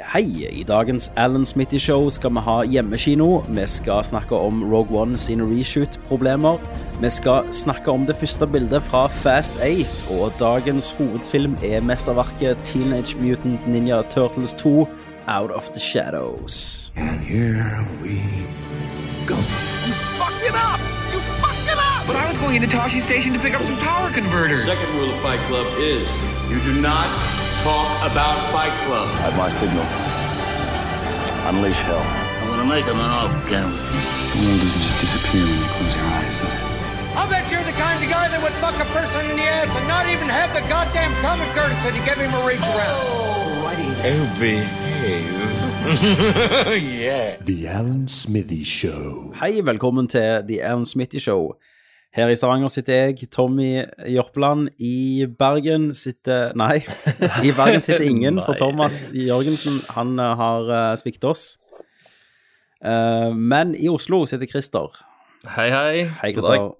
Hei, i dagens Alan Smitty Show skal vi ha hjemmekino. Vi skal snakke om Rogue One sine reshoot-problemer. Vi skal snakke om det første bildet fra Fast 8, og dagens hovedfilm er mesterverket Teenage Mutant Ninja Turtles 2 Out of the Shadows. And here we go. fucked it up! You fucked it up! But I was going into Toshi Station to pick up some power converters. Second rule of Fight Club is you do not talk about Fight Club. At my signal, unleash hell. I'm gonna make him an off camera. The world doesn't just disappear when you close your eyes, does it? I bet you're the kind of guy that would fuck a person in the ass and not even have the goddamn common courtesy to give him a reach around. Oh, behave. yeah. The Alan Smithy Show. Hei, velkommen til The Alan Smithy Show. Her i Stavanger sitter jeg, Tommy Jørpeland. I Bergen sitter Nei, i Bergen sitter ingen, for Thomas Jørgensen han eh, har uh, sviktet oss. Eh, men i Oslo sitter Christer. Hei, hei. Hei. Christer.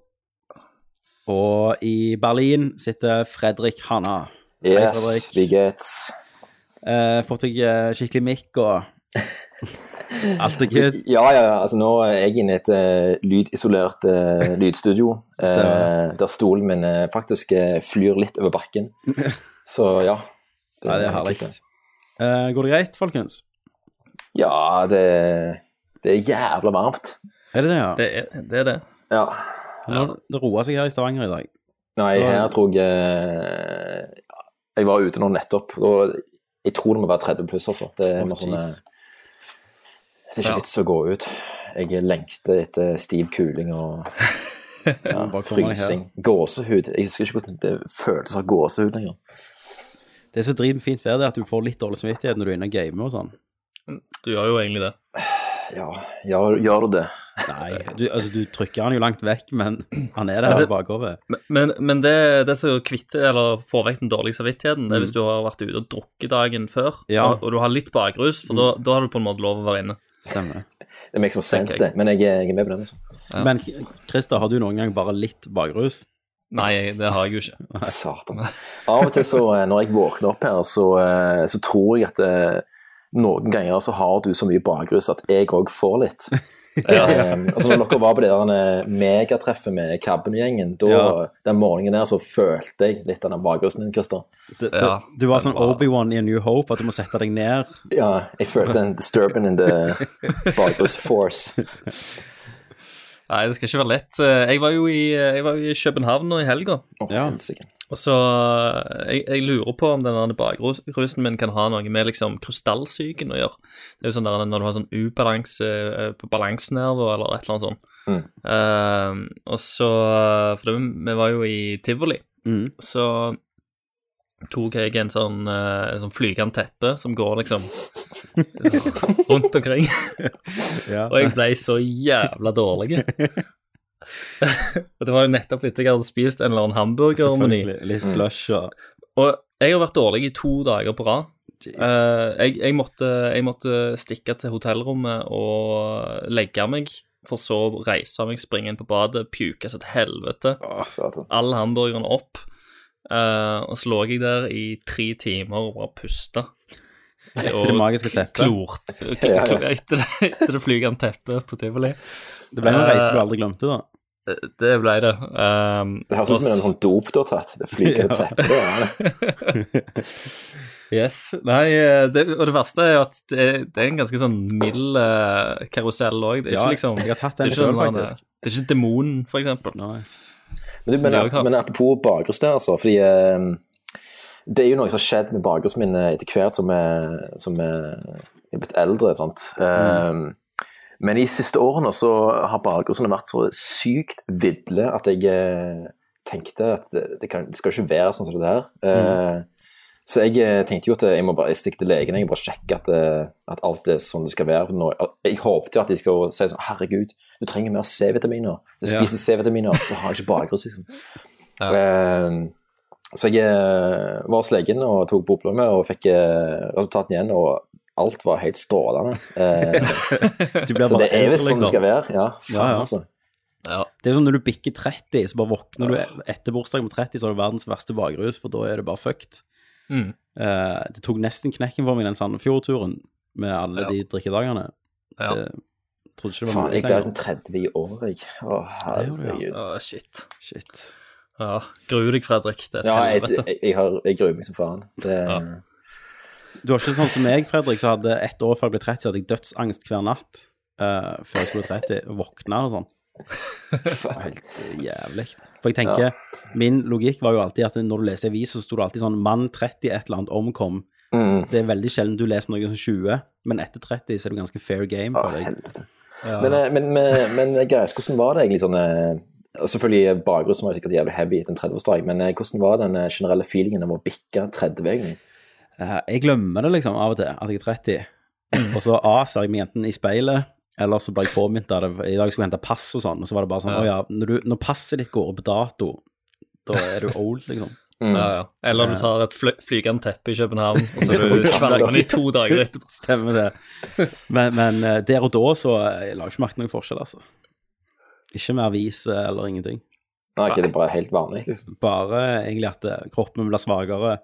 Og i Berlin sitter Fredrik Hanna. Hei, Yes, Fredrik. vi get. Eh, fått deg eh, skikkelig mikk og alt er good. Ja, ja, ja, altså nå er jeg inne i et uh, lydisolert uh, lydstudio, Uh, der stolen min faktisk flyr litt over bakken. Så ja. Ja, det er herlig. Eh, går det greit, folkens? Ja, det, det er jævla varmt. Er det det, ja? Det er det. Er det. Ja. Nå, det roer seg her i Stavanger i dag. Nei, Da- her tror jeg Jeg var ute nå nettopp, og jeg tror det må være 30 pluss, altså. Det er, oh, sånn, eh, jeez. Det er ikke Ja. vits å gå ut. Jeg lengter etter stiv kuling og ja, frysing. Gåsehud. Jeg husker ikke hvordan det føltes å ha gåsehud lenger. Det som driver med fint vær, er at du får litt dårlig samvittighet når du er inne og gamer og sånn. Du gjør jo egentlig det. Ja, gjør, gjør du det? Nei, du, altså, du trykker han jo langt vekk, men han er der det- i bakover. Men, men, men det, det som kvitter, eller får vekk den dårlige samvittigheten, det er hvis du har vært ute og drukket dagen før, Ja. og, og du har litt bakrus, for da, da har du på en måte lov å være inne. Stemmer. Det makes no sense, sens det. Men jeg, er- jeg er med på den. Altså. Men Christer, har du noen gang bare litt bakrus? Nei, det har jeg jo ikke. Satan. Av og til så, eh, når jeg våkner opp her, så, eh, så tror jeg at eh, noen ganger så har du så mye bakrus at jeg òg får litt. Eh, altså når dere var på det der eh, megatreffet med Kabben-gjengen, Ja. den morgenen der så følte jeg litt av den bakgrunnen din, Christer. Ja, du var sånn Obi-Wan i A New Hope, at du må sette deg ned. Ja, jeg følte en disturbing in the bakrus force. Nei, det skal ikke være lett. Jeg var jo i, jeg var jo i København nå i helga, Oh, Ja. Og så jeg, jeg lurer på om denne bakrusen min kan ha noe med liksom krystallsyken å gjøre. Det er jo sånn der når du har sånn ubalanse eh, på balansenerver eller et eller annet sånt. Mm. Uh, og så For det, vi var jo i tivoli, Mm. så tok jeg en sånn, uh, sånn flygende teppe som går liksom rundt omkring. Ja. Og jeg ble så jævla dårlig. Og det var jo nettopp etter jeg hadde spist en eller annen hamburgermeny. Litt slush og Og jeg har vært dårlig i to dager på rad. Eh, jeg, jeg, måtte, jeg måtte stikke til hotellrommet og legge meg, for så å reise meg, springe inn på badet, puke som et helvete. Satan. All hamburgeren opp. Eh, og så lå jeg der i tre timer og bare pusta. Etter det magiske teppet. Klort etter, det, etter det flygende teppet på tivoli. Det ble noen reiser du aldri glemte, da. Det ble det. Um, Det høres ut som en sånn dop du har tatt. Det flygende Ja. teppet. Ja. Yes. Nei, eh, det, og det verste er jo at det, det er en ganske sånn mild uh, karusell òg. Det er Ja, ikke liksom jeg har tatt det er den ikke selv, faktisk. Det er ikke demonen, for eksempel. Nei. Men, du, men, jeg men apropos bakgrunns der, altså. Fordi eh, det er jo noe som har skjedd med bakgrunnsminnet min eh, etter hvert som vi er blitt eldre. Sant? Eh, men de siste årene så har bakgrunnen vært så sykt vidle at jeg eh, tenkte at det, det, kan, det skal ikke være sånn som det der. Eh, Så jeg eh, tenkte jo at jeg må bare stikke til legen jeg må bare sjekke at, at alt er sånn det skal være. Nå- Jeg håpet jo at de skal si sånn Herregud, du trenger mer C-vitaminer. Du Ja. spiser C-vitaminer, så har jeg ikke bakgrunn, liksom. Ja. Uh, så jeg var hos legen og tok blodprøve og fikk resultatene igjen, og alt var helt strålende. Eh, så det er visst sånn det liksom. skal være. Ja, faen, Ja, ja. altså. Ja. Det er sånn når du bikker 30, så bare våkner du etter bursdagen på 30, så har du verdens verste bakrus, for da er det bare fucked. Mm. Eh, det tok nesten knekken for meg den Sandefjord-turen. med alle Ja. de drikkedagene. Ja. Det trodde ikke det var Faen, jeg ble den 30 i år, jeg. Å, ja. herregud. Å, shit. Shit. Ja, Gru deg, Fredrik. Det er et Ja, jeg, helvete. jeg, jeg, har, jeg gruer meg som faen. Det, Du var ikke sånn som meg, Fredrik, som hadde ett år før jeg ble 30, så hadde jeg dødsangst hver natt uh, før jeg skulle bli 30, og våkna og sånn. Helt eh, jævlig. For jeg tenker, min logikk var jo alltid at når du leser avis, så sto det alltid sånn 'mann 30 et eller annet omkom'. Mm. Det er veldig sjelden du leser noe som 20, men etter 30 så er det ganske fair game for deg. Ja. Men, eh, men, men, men Greis, hvordan var det egentlig sånn og Selvfølgelig bakgrunnen var sikkert jævlig heavy etter en 30-årsdag, men hvordan var den generelle feelingen av å bikke 30 egentlig? Eh, Jeg glemmer det liksom av og til, at jeg er 30. Og så A, ser jeg meg enten i speilet, eller så ble jeg påminnet av det. I dag skulle jeg hente pass og sånn, og så var det bare sånn, Ja. å ja, når, du, når passet ditt går på dato, da er du old, liksom. Mm. Ja, ja. Eller du tar et fly flygende teppe i København, og så er du kvalmen i to dager etterpå. Stemmer det. Men, men eh, der og da så eh, jeg la ikke merke noen forskjell, altså. Ikke med avis eh, eller ingenting. Nei, ikke det er bare helt vanlig, liksom. Bare egentlig at eh, kroppen blir svagere.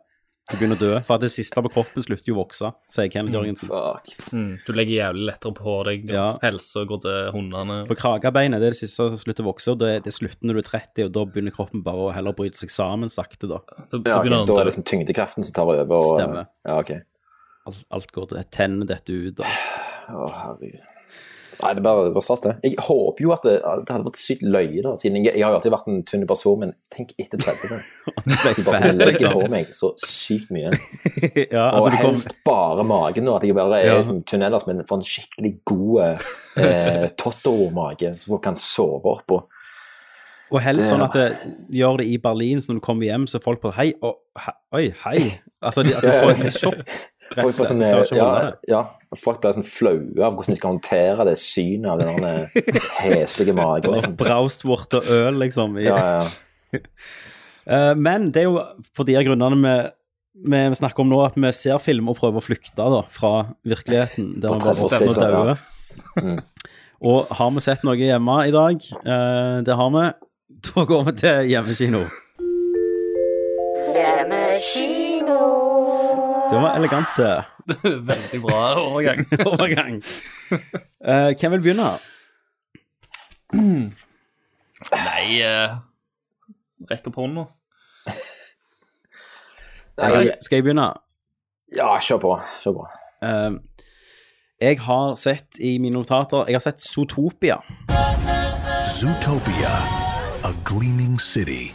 Du begynner å dø. For at det siste på kroppen slutter jo å vokse, sier Kenneth Jørgensen. Fuck. Mm. Du legger jævlig lettere på deg, og Ja. helsa går til hundene. For kragebeinet det er det siste som slutter å vokse, og det, det slutter når du er 30, og da begynner kroppen bare å heller bryte seg sammen sakte, da. Da, da Ja, okay, Da er det liksom tyngdekraften som tar over. Og, Stemmer. Ja, okay. Alt, alt går til Tennene detter ut, og Å, herregud. Nei, det bare, bare stas, det. Jeg håper jo at det, det hadde vært sykt løye, da, siden jeg, jeg har jo alltid vært en tynn person, men tenk etter 30. du ble Så bare legger liksom. på meg så sykt mye. Ja, Og helst kom, bare magen nå, at jeg bare er Ja. som tynn ellers, men får en skikkelig god eh, Totto-mage som folk kan sove oppå. og helst sånn at det gjør det i Berlin, så når du kommer hjem, så er folk på Hei, og, he, oi, hei. Altså, de, at du får et sjokk. Rett og slett. å ja, folk blir sånn flaue av hvordan de skal håndtere det synet av den heslige magen. Liksom. Braustvort og øl, liksom. Ja, ja. Eh, men det er jo for de grunnene vi, vi snakker om nå, at vi ser film og prøver å flykte da, fra virkeligheten, der vi bare og ja. dauer. Og har vi sett noe hjemme i dag? Eh, det har vi. Da går vi til hjemmekino. Det var elegant det. Veldig bra overgang. overgang. Uh, hvem vil begynne? Nei uh, Rekk opp hånda. Skal jeg begynne? ja, kjør på. Kjør på. Uh, jeg har sett i mine notater Jeg har sett Zootopia. Zootopia, a gleaming city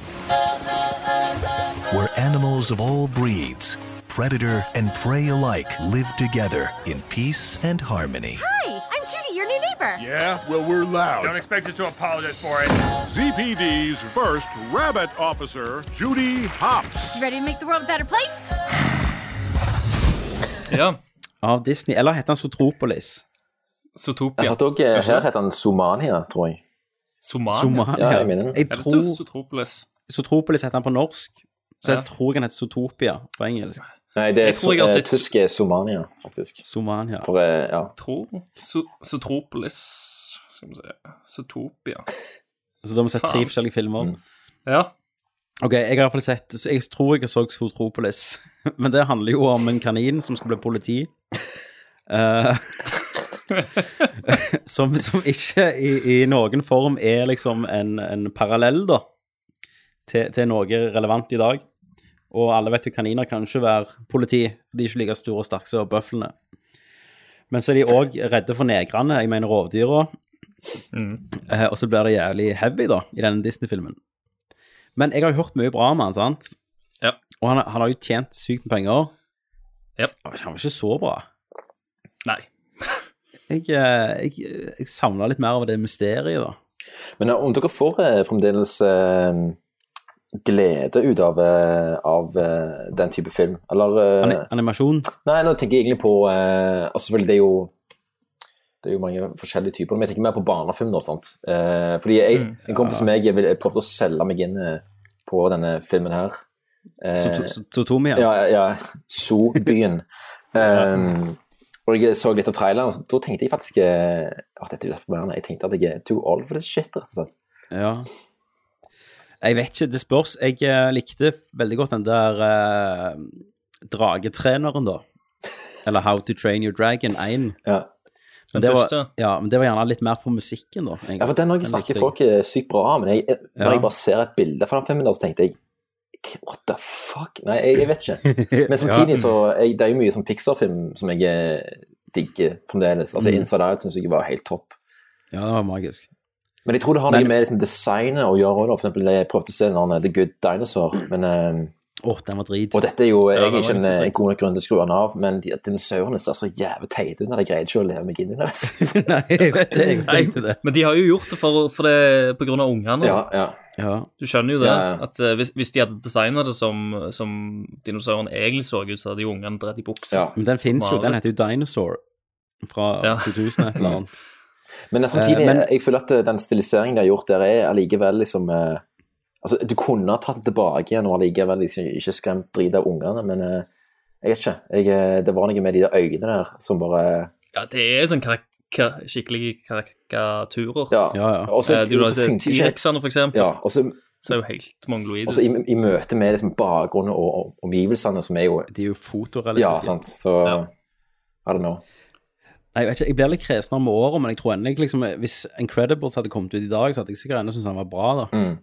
where animals of all breeds, predator and prey alike, live together in peace and harmony. Hi, I'm Judy, your new neighbor. Yeah, well, we're loud. Don't expect us to apologize for it. ZPD's first rabbit officer, Judy Hopps. You ready to make the world a better place? Ja. Av Disney. Eller heter han Zootropolis? Jeg Zootopia. hørte også, eh, her heter han Somania, tror jeg. Somania. Somania. Ja, jeg mener den. Jeg det tror Zootropolis? Zootropolis heter han på norsk, så jeg Ja. tror han heter Zootopia på engelsk. Nei, det er Jeg jeg so- eh, sett- tysk er Somania, faktisk. Somania. For, eh, ja. Tror so Zootropolis Skal vi se Zootopia. Så da har vi sett tre forskjellige filmer. Mm. Ja. Ok, jeg har i hvert fall sett så Jeg tror jeg så Zootropolis, men det handler jo om en kanin som skal bli politi. Eh, som, som ikke i, i noen form er liksom en, en parallell, da, til, til noe relevant i dag. Og alle vet jo kaniner kan ikke være politi, for de er ikke like store og sterke som bøflene. Men så er de òg redde for negrene, jeg mener rovdyra. Eh, og så blir det jævlig heavy, da, i denne Disney-filmen. Men jeg har jo hørt mye bra om han, sant? Ja. Og han, han har jo tjent sykt med penger. Ja. Han var ikke så bra. Nei. Jeg, eh, jeg, jeg savna litt mer av det mysteriet, da. Men eh, om dere får fremdeles eh, glede ut av, eh, av eh, den type film, eller eh, Ani animasjon. Nei, nå tenker jeg egentlig på Altså selvfølgelig, det er jo det er jo mange forskjellige typer, men jeg tenker mer på barnefilm nå, sant. Eh, fordi jeg, Mm. en kompis som jeg, jeg prøvde å selge meg inn på denne filmen her. Eh, Zotomia. ja, ja, ja. Zoo-byen. um, og jeg så litt av traileren, og så- da tenkte jeg faktisk at dette er deprimerende. Jeg tenkte at jeg er too old for this shit, rett og slett. Ja. Jeg vet ikke, det spørs. Jeg eh, likte veldig godt den der eh, dragetreneren, da. Eller How to Train Your Dragon 1. Ja. Men det, var, ja, men det var gjerne litt mer for musikken, da. egentlig. Ja, for den òg snakker folk eh, sykt bra om, men jeg, når Ja. jeg bare ser et bilde fra den filmen, så tenkte jeg What the fuck? Nei, jeg, jeg vet ikke. Men samtidig så jeg, Det er jo mye sånn Pixar-film som jeg eh, digger fremdeles. Altså Mm. Inside Out syns jeg var helt topp. Ja, det var magisk. Men jeg tror det har Men- noe med liksom, designet å gjøre òg. For eksempel, jeg prøvde å se den der The Good Dinosaur, men eh, oh, den var drit. Og dette er jo Ja, er ikke en, en god nok grunn til å skru den av, men de dinosaurene ser så jævlig teite ut når jeg greide ikke å leve meg inn i det. Nei, jeg vet det. Jeg tenkte det. men de har jo gjort det for, for det på grunn av ungene. Ja, ja. Ja. Du skjønner jo det. Ja, ja. At uh, hvis, hvis de hadde designa det som, som dinosaurene egentlig så ut, så hadde jo ungene dratt i buksa. Ja. Men den fins jo. Den heter jo Dinosaur. Fra Ja. 2000 et eller annet. Men samtidig, Eh, men- jeg føler at eh, den stiliseringen de har gjort der, er allikevel liksom eh, Altså, du kunne ha tatt det tilbake igjen og allikevel liksom, ikke skremt drit av ungene, men jeg vet ikke. Jeg, det var noe med de der øynene der som bare Ja, det er sånn karak kar skikkelige karikaturer. Ja. Ja, Eh, du har T-rexene, for eksempel. Ja, og så Ser jo helt så ut. i, i møte med liksom bakgrunnen og, og omgivelsene, som er jo De er jo Ja, sant. Så Ja. I don't know. Nei, jeg, vet ikke, jeg blir litt kresenere med året, men jeg tror endelig liksom, hvis Incredibles hadde kommet ut i dag, så hadde jeg sikkert ennå syntes han var bra. da. Mm.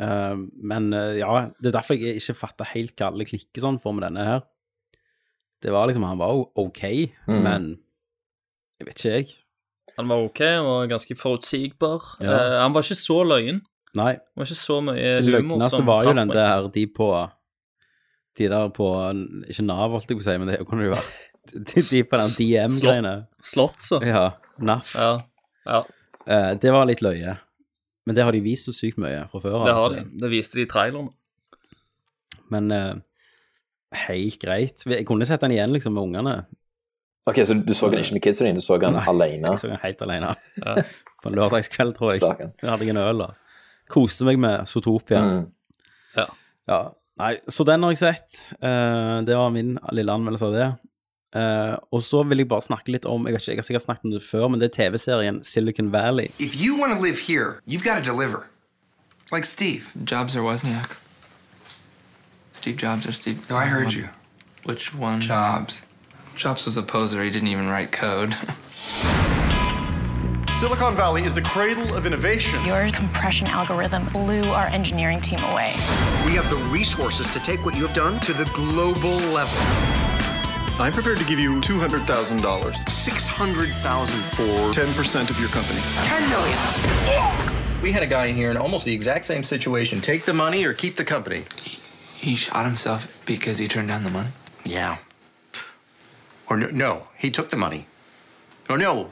Uh, men uh, ja, det er derfor jeg ikke fatter helt hva alle klikker sånn for med denne her. Det var liksom, Han var jo OK, Mm. men jeg vet ikke, jeg. Han var ok, han var ganske forutsigbar. Ja. Uh, han var ikke så løyen. Nei. Det var ikke så mye Det humor løgneste var jo den der de på De der på Ikke Nav, holdt jeg på å si, men det kunne det jo vært. De, de på den DM-greiene. Slott. Ja. NAF. Ja. ja, Eh, det var litt løye. Men det har de vist så sykt mye fra før. det av, har de. Det viste de i traileren. Men eh, helt greit. Jeg kunne sett den igjen liksom med ungene. Ok, Så du så den ikke med kidsa dine, du så den Nei, alene? Jeg så den helt alene. Ja. På en lørdagskveld, tror jeg. Saken. Jeg hadde jeg en øl da. Koste meg med Zootopia. Mm. Ja. Ja. Nei, så den har jeg sett. Uh, det var min lille anmeldelse av det. Eh, og så vil jeg bare snakke litt om Jeg vet ikke, jeg har sikkert snakket om det før, men det er TV-serien Silicon Valley. If you want to live here, you've got to deliver. Like Steve. Jobs or Wozniak? Steve Jobs or Steve? No, I heard you. Which one? Jobs. Jobs was a poser. He didn't even write code. Silicon Valley is the cradle of innovation. Your compression algorithm blew our engineering team away. We have the resources to take what you have done to the global level. I'm prepared to give you $200,000. 600,000 for 10% of your company. 10 million. We had a guy in here in almost the exact same situation. Take the money or keep the company. He shot himself because he turned down the money. Yeah. Or no, no he took the money. Or no.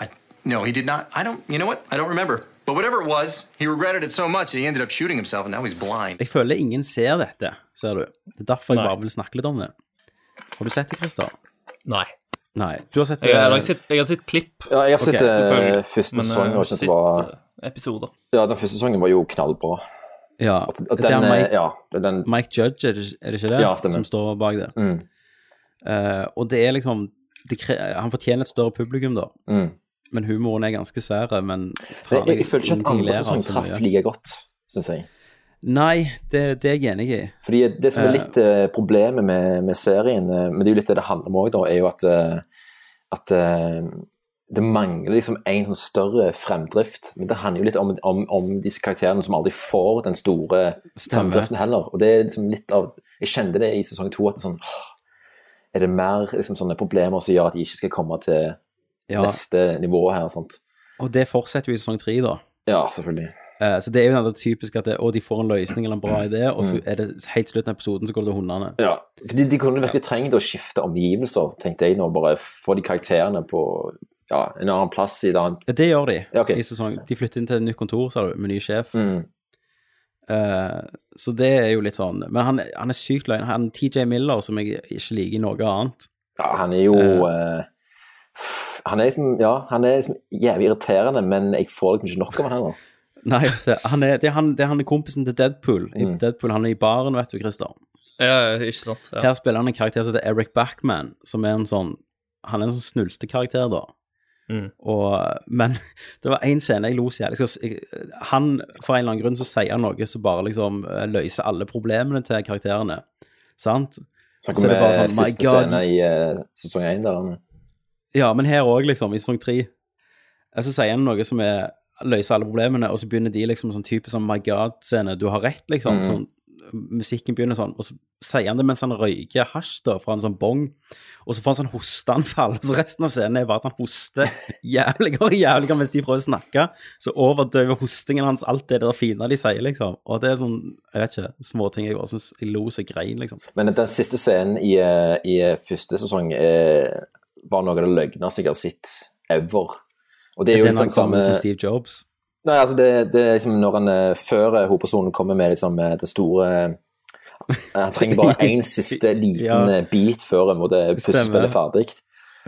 I, no, he did not. I don't, you know what? I don't remember. But whatever it was, he regretted it so much that he ended up shooting himself and now he's blind. Jeg føler ingen ser dette, ser du. Det er derfor jeg Nei. bare vil snakke litt om det. Har du sett det, Christer? Nei. Nei. Du har sett det? Jeg, jeg, har sett, jeg har sett klipp. Ja, jeg har sett Ok, eh, første Men, sesong, Men jeg var eh, episoder. Ja, den første sesongen var jo knallbra. Ja. At, at det er den, eh, Mike, ja, den, Mike Judge, er det, er det ikke det? Ja, stemmer. Som står bak det. Mm. Uh, og det er liksom det, Han fortjener et større publikum, da. Mm. Men humoren er ganske sær. Men Men faen, jeg, jeg føler ikke at andre sesong traff like godt, syns jeg. Nei, det, det er jeg enig i. Fordi det som er Eh. litt uh, problemet med, med serien, eh, men det er jo litt det det handler om òg, er jo at, at det mangler liksom en sånn større fremdrift. Men det handler jo litt om, om, om disse karakterene som aldri får den store Stemme. fremdriften heller. Og det er liksom litt av Jeg kjente det i sesong to, at det er sånn Er det mer liksom sånne problemer som gjør at de ikke skal komme til Ja. neste nivå her? sant? Og det fortsetter jo i sesong tre, da. Ja, selvfølgelig. Eh, så det er jo det typisk at det, å, de får en løsning eller en bra idé, og så Mm. er det helt slutten av episoden så går det til hundene. Ja, fordi de kunne virkelig trengt å skifte omgivelser, tenkte jeg nå. Bare få de karakterene på ja, en annen plass i et annet det gjør de Ja, okay. i sesong. De flytter inn til et nytt kontor, sa du, med ny sjef. Mm. Uh, så det er jo litt sånn Men han, han er sykt løgn. Han TJ Miller, som jeg ikke liker i noe annet. Ja, han er jo uh, Han er liksom Ja, han er liksom jævlig irriterende, men jeg får liksom ikke nok av han heller. Nei, det, han er, det, er han, det er han er kompisen til Deadpool. I Mm. Deadpool han er i baren, vet du, Christer. Ja, ikke sant? Ja. Her spiller han en karakter som heter Eric Backman, som er en sånn Han er en sånn snultekarakter, da. Mm. Og, men det var én scene jeg lo så jævlig. Han, for en eller annen grunn, så sier han noe som bare liksom eh, løser alle problemene til karakterene. Sant? Så det er det bare sånn, my siste God. scene i uh, sesong én der. Ja, men her òg, liksom, i sesong tre. Så sier han noe som er løser alle problemene, og så begynner de liksom sånn type sånn My God-scene, du har rett, liksom. Mm. Sånn, musikken begynner sånn, og så sier han det mens han røyker hasj da, fra en sånn bong, og så får han sånn hosteanfall. Så resten av scenen er bare at han hoster jævligere og jævligere mens de prøver å snakke. Så overdøver hostingen hans alt det der fine de sier, liksom. Og det er sånn, jeg vet ikke, småting jeg bare syns jeg lo så grein, liksom. Men den siste scenen i, eh, i første sesong er, var noe av det løgneste jeg har sett ever. Og det er jo litt den samme som Steve Jobs. Nei, altså det, det er liksom når han eh, før eh, hovedpersonen kommer med liksom eh, det store Han trenger bare én siste liten Ja. bit før en måte puslespill er ferdig.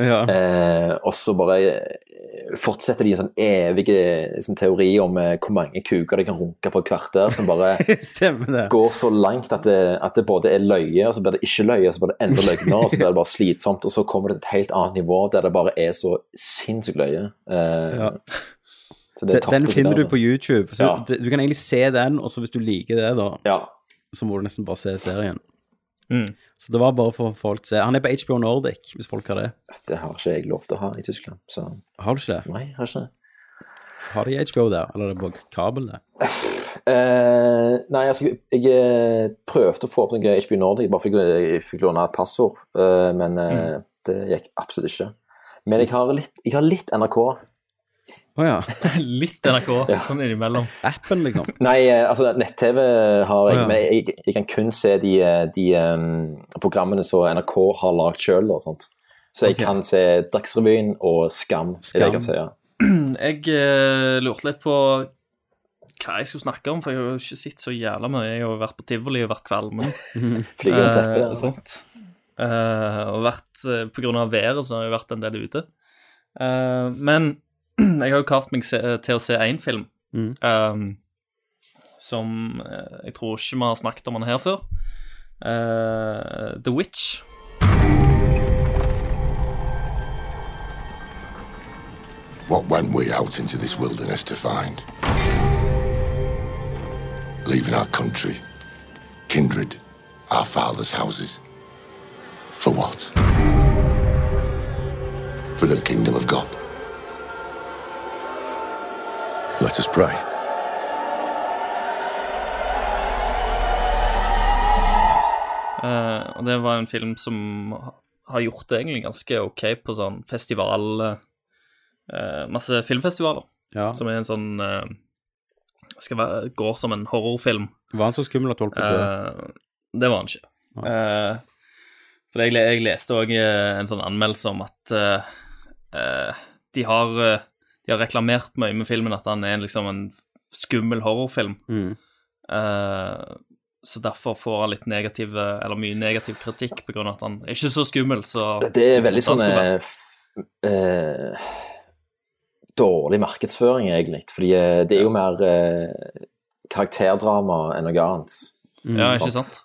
Ja. Eh, og så bare eh, fortsetter de en sånn evig liksom, teori om eh, hvor mange kuker de kan runke på et kvarter, som bare det. går så langt at det, at det både er løye, og så blir det ikke løye, og så blir det enda løgner, og så blir det bare slitsomt, og så kommer det til et helt annet nivå der det bare er så sinnssykt løye. Eh, Ja. så det Den, den finner der, du på YouTube. Så Ja. du, du kan egentlig se den, og så hvis du liker det, da, Ja. så må du nesten bare se serien. Mm. Så det var bare for folk til å se. Han er på HBO Nordic, hvis folk har det. Det har ikke jeg lov til å ha i Tyskland, så Har du ikke det? nei, har ikke det. Har de HBO der, eller er det på kabel, det? Uh, nei, altså, jeg eh, prøvde å få opp noe HBO Nordic, bare fordi jeg, jeg fikk låne et passord, uh, men eh, det gikk absolutt ikke. Men jeg har litt, jeg har litt NRK. Å ja. Litt NRK, sånn innimellom. Appen, liksom. Nei, eh, altså nett-TV har jeg, oh, ja. men jeg, jeg kan kun se de, eh, de um, programmene som NRK har lagd sjøl. Så jeg okay. kan se Dagsrevyen og Skam. Skam. det jeg se, ja. Jeg uh, lurte litt på hva jeg skulle snakke om, for jeg har jo ikke sett så jævla mye. Jeg har jo vært på tivoli og vært kvalmen. Flyger under teppet uh, og sånt. Uh, og vært, uh, på grunn av været så har jeg vært en del ute. Eh, men jeg har jo kavt meg se, til å se én film Mm. eh, som eh, jeg tror ikke vi har snakket om den her før. Eh, The Witch. What went we out into this wilderness to find? Leaving our country, kindred, our fathers' houses. For what? For the kingdom of God. Let us pray. Eh, og det var en film som har gjort det egentlig ganske ok på sånn festival uh, Masse filmfestivaler. Ja. Som er en sånn uh, Skal være, går som en horrorfilm. Var han så skummel at du holdt på å dø? Eh, det var han ikke. Eh, for jeg, jeg leste òg en sånn anmeldelse om at de har De har reklamert mye med filmen at han er liksom en skummel horrorfilm. Mm. Uh, så derfor får han litt negativ Eller mye negativ kritikk av at han er ikke så skummel. Så Det er veldig sånn eh, eh, dårlig markedsføring, egentlig. Fordi eh, det er jo mer eh, karakterdrama enn noe annet. Ja, ikke sant?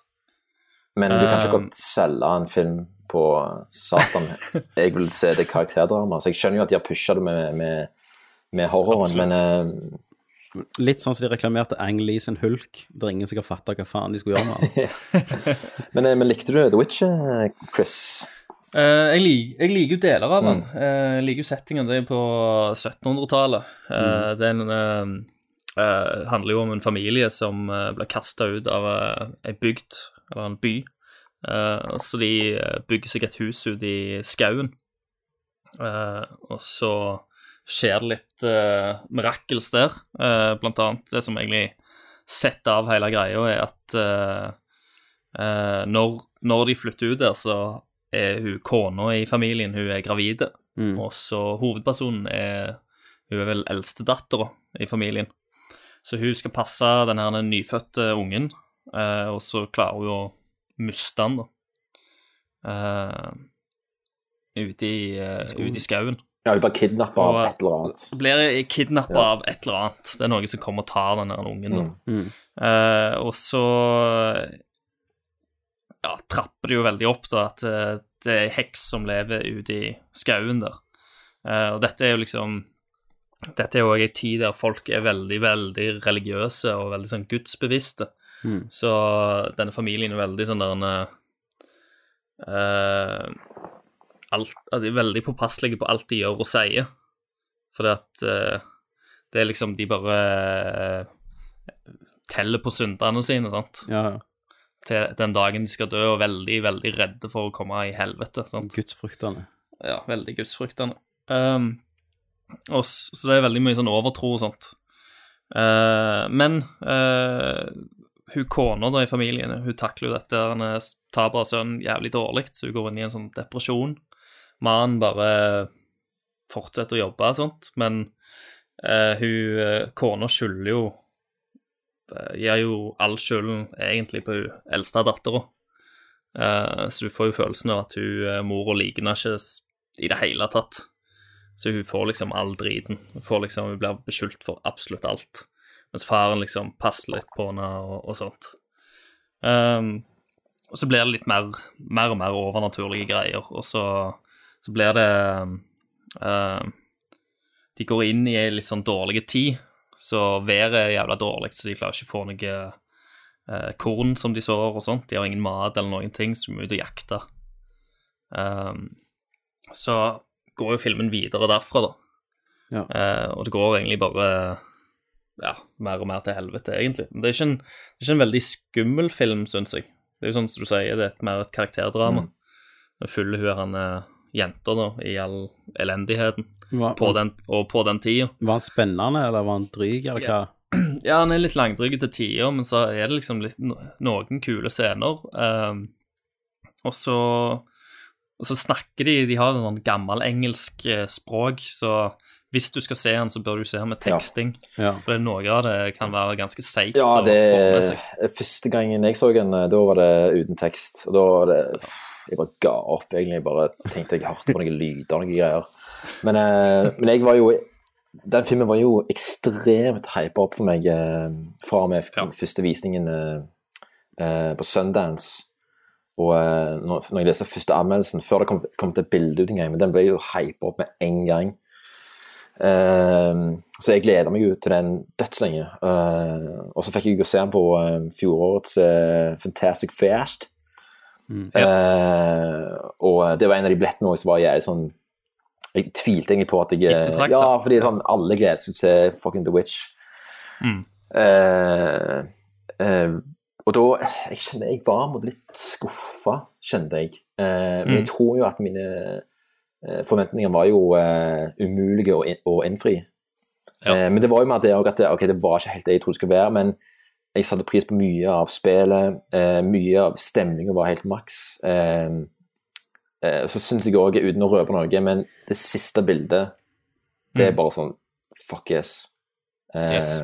Men du kan ikke godt selge en film på Satan. Jeg vil se det karakterdrama. Så jeg skjønner jo at de har pusha det med, med, med horroren, men eh, Litt sånn som de reklamerte Ang Lee sin hulk, der ingen sikkert fatta hva faen de skulle gjøre med han. men, eh, men likte du The Witch, eh, Chris? Uh, jeg, lik, jeg liker jo deler av den. Mm. Uh, jeg liker jo settingen. Det er på 1700-tallet. Uh, Mm. Den handler jo om en familie som uh, blir kasta ut av uh, ei bygd, eller en by. Eh, så de bygger seg et hus ute i skauen. Eh, og så skjer det litt uh, mirakels der. Uh, blant annet det som egentlig setter av hele greia, er at uh, uh, når, når de flytter ut der, så er hun kona i familien, hun er gravide. Mm. Og så hovedpersonen er Hun er vel eldstedattera i familien. Så hun skal passe den her nyfødte ungen, og så klarer hun å miste den, da. Ute i, uh, skauen. Ja, hun bare kidnappa av et eller annet. Blir kidnappa Ja. av et eller annet. Det er noen som kommer og tar den der ungen, da. Mm. Eh, og så ja, trapper det jo veldig opp da, at eh, det er ei heks som lever ute i skauen der. Uh, og dette er jo liksom Dette er jo òg ei tid der folk er veldig, veldig religiøse og veldig sånn gudsbevisste. Mm. Så denne familien er veldig sånn der en, eh, alt, at de er veldig påpasselige på alt de gjør og sier. Fordi at eh, det er liksom De bare uh, teller på syndene sine, sant. Ja, ja. Til den dagen de skal dø, og veldig, veldig redde for å komme i helvete. sant. Gudsfruktende. Ja, veldig gudsfryktende. Um, og, s- så det er veldig mye sånn overtro og sånt. Uh, men hun kona da i familien, hun takler jo dette tapet av sønnen jævlig dårlig, så hun går inn i en sånn depresjon. Mannen bare fortsetter å jobbe og sånt, men eh, hun eh, kona skylder jo eh, Gir jo all skylden egentlig på hun eldste dattera. Eh, så du får jo følelsen av at hun eh, mora liker ikke i det hele tatt. Så hun får liksom all driten. Hun, liksom, hun blir beskyldt for absolutt alt. Mens faren liksom passer litt på henne og, og sånt. Um, og så blir det litt mer, mer og mer overnaturlige greier, og så, så blir det uh, De går inn i ei litt sånn dårlig tid, så været er jævla dårlig, så de klarer ikke å få noe uh, korn som de sår og sånt. De har ingen mat eller noen ting, så de må ut og jakte. Ehm, så går jo filmen videre derfra, da. Ja. Uh, og det går egentlig bare ja, mer og mer til helvete, egentlig. Men det er ikke en, det er ikke en veldig skummel film, syns jeg. Det er jo sånn som du sier, det er et, mer et karakterdrama. Det Fulle hun er eh, jenta da, i all elendigheten Hva- på den, og på den tida. Var han spennende, eller var han dryg, eller hva? Ja, han er litt langdryg til tider, men så er det liksom litt, noen kule scener. Um, og så og så snakker de De har en sånn gammel engelsk eh, språk, så hvis du skal se han, så bør du se han med teksting. Ja. For det, noe av det kan være ganske seigt Ja, å det få med seg. Første gangen jeg så den, da var det uten tekst. Og da var det Jeg bare ga opp, egentlig. Jeg bare tenkte jeg hørte på noen lyder og noen greier. Men, eh, men jeg var jo Den filmen var jo ekstremt hypa opp for meg eh, fra og med ja. første visningen eh, eh, på Sundance. Og eh, når, når jeg leste første anmeldelsen, før det kom, kom til bilde ut en gang, men den ble jo hypa opp med en gang. Uh, så jeg gleder meg jo til den dødslenge. Uh, og så fikk jeg jo se den på uh, fjorårets Fantastic Fast. Eh, og det var en av de billettene også som var jeg sånn Jeg tvilte egentlig på at jeg Ettertraktet. Ja, fordi sånn, alle gleder seg til fucking The Witch. Mm. Eh, eh, og da Jeg kjenner jeg var litt skuffa, kjente jeg. Eh, men Mm. jeg tror jo at mine eh, forventninger var jo umulige å, in å innfri. Eh, men det var jo mer det òg at det, okay, det var ikke helt det jeg trodde det skulle være. Men jeg satte pris på mye av spillet. Eh, mye av stemningen var helt maks. Eh, eh, så syns jeg òg, uten å røpe noe, men det siste bildet, det er Mm. bare sånn Fuck yes. Eh, Yes.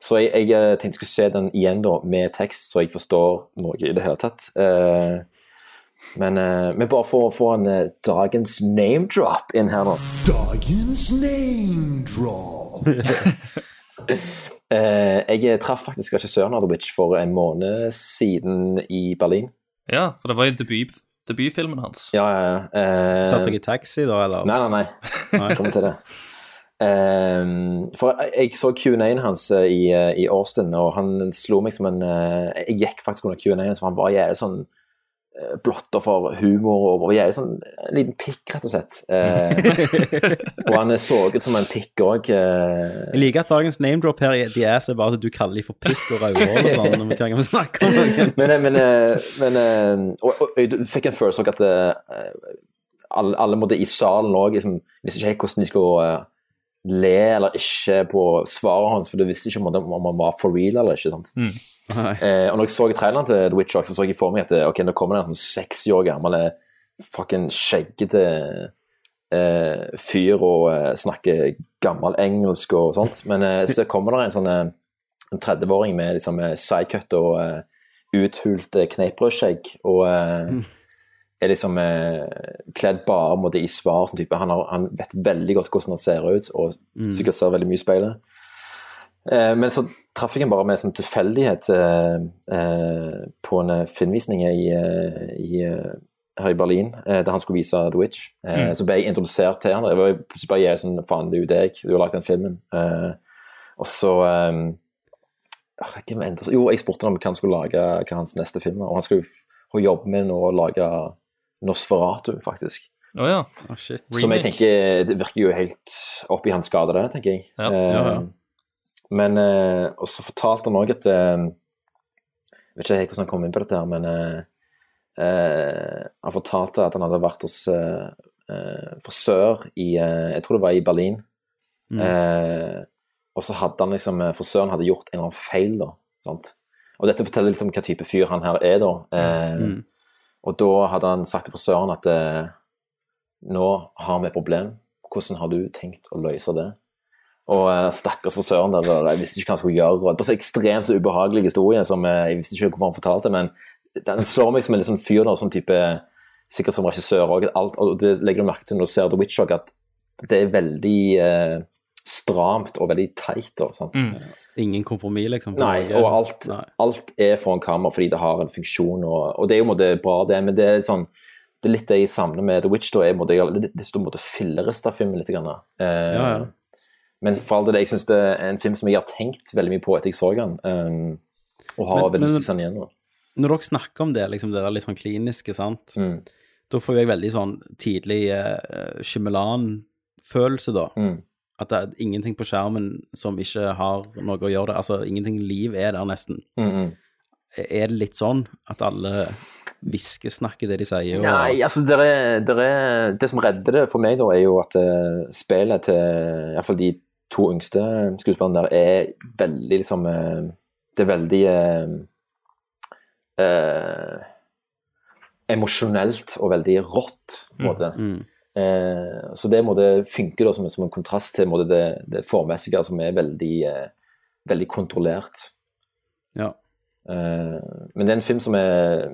Så jeg, jeg eh, tenkte jeg skulle se den igjen da, med tekst, så jeg forstår noe i det hele tatt. Eh, men, eh, men bare for å få en eh, dagens name drop inn her nå. Dagens name drop. Eh, jeg traff faktisk regissøren av for en måned siden i Berlin. Ja, for det var jo debut, debutfilmen hans. Ja, ja, ja. Eh, Satt dere i taxi da, eller? Nei, nei, nei. Jeg kommer til det. Um, for jeg, så Q&A-en hans i, i Austin, og han slo meg som en Jeg gikk faktisk under Q&A-en, så han var jævlig sånn blotter for humor og, Jeg er sånn en liten pikk, rett og slett. Eh, og han så såget som en pikk òg. Jeg liker at dagens name drop her i The Ass er bare at du kaller dem for pikk og rødhål og sånn. når vi kan snakke om det. men, men, eh, men eh, og, og, og, du fikk en følelse av at uh, alle, alle måtte i salen òg liksom, visste ikke helt hvordan de skulle uh, le eller ikke på svaret hans, for du visste ikke om, det- om han var for real eller ikke. sant? Mm. Eh, og når jeg så traileren til The Witch, Rock, så så jeg for meg at eh, ok, nå kommer det en sånn 60 år gammel eh, fucking skjeggete eh, fyr og eh, snakker gammel engelsk og sånt. Men eh, så kommer det en sånn eh, 30-åring med liksom sidecut og uthult kneippbrødskjegg og eh, er liksom kledd bare måte, i svar som type. Han, har, han vet veldig godt hvordan han ser ut, og Mm. sikkert ser veldig mye i speilet. Eh, men så traff jeg ham bare med sånn tilfeldighet eh, eh, på en eh, filmvisning i, i, her i Berlin, eh, der han skulle vise The Witch. Eh, Mm. Så ble jeg introdusert til han. Jeg var plutselig bare jeg sånn, faen, det er jo deg, du har lagd den filmen. Eh, og så Jo, jeg spurte ham om hva han skulle lage, hva hans neste film var, og han skal jo jobbe med nå å lage Nosferatu, faktisk. Oh, ja. oh, shit. Som jeg tenker Det virker jo helt opp i hans skade, det, tenker jeg. Ja. Eh, Ja, ja. Men eh, Og så fortalte han òg at eh, Jeg vet ikke helt hvordan han kom inn på dette, her, men eh, eh, Han fortalte at han hadde vært hos eh, eh, frisør i eh, Jeg tror det var i Berlin. Mm. Eh, og så hadde han liksom Frisøren hadde gjort en eller annen feil, da. Sant? Og dette forteller litt om hva type fyr han her er, da. Eh, Mm. Og da hadde han sagt til frisøren at nå har vi et problem. Hvordan har du tenkt å løse det? Og eh, stakkars frisøren der, og jeg visste ikke hva han skulle gjøre. og Det var så ekstremt så ubehagelig historie som eh, jeg visste ikke hvorfor han fortalte, men den slår meg som en liksom fyr, da, sånn type Sikkert som regissør òg. Og det legger du merke til når du ser The Witch òg, at det er veldig eh, stramt og veldig teit. sant? Ingen kompromiss, liksom? Nei, og alt, alt er foran kamera fordi det har en funksjon, og, og det er jo måte bra, det, men det er sånn det er litt det jeg savner med The Witch, da, er måte, det, det står på en måte fillerista filmen litt. Grann, eh, Ja, ja. Men for all del, jeg syns det er en film som jeg har tenkt veldig mye på etter jeg så den, um, og har Men- veldig lyst til å se den igjen nå. Når dere snakker om det, liksom det der litt sånn kliniske, sant, Mm. da får jeg veldig sånn tidlig uh, Shyamalan-følelse, da. Mm. At det er ingenting på skjermen som ikke har noe å gjøre det. Altså, ingenting liv er der, nesten. Mm, mm. Er det litt sånn at alle hviskesnakker det de sier? Og... Nei, altså det, er, det, er, det som redder det for meg, da, er jo at uh, spillet til iallfall de to yngste skuespillerne der er veldig liksom eh, Det er veldig eh, eh, emosjonelt og veldig rått, på en måte. Mm. Eh, så det måte, funker da, som, som en kontrast til måte, det, det formessige, som er veldig, eh, veldig kontrollert. Ja. Eh, men det er en film som er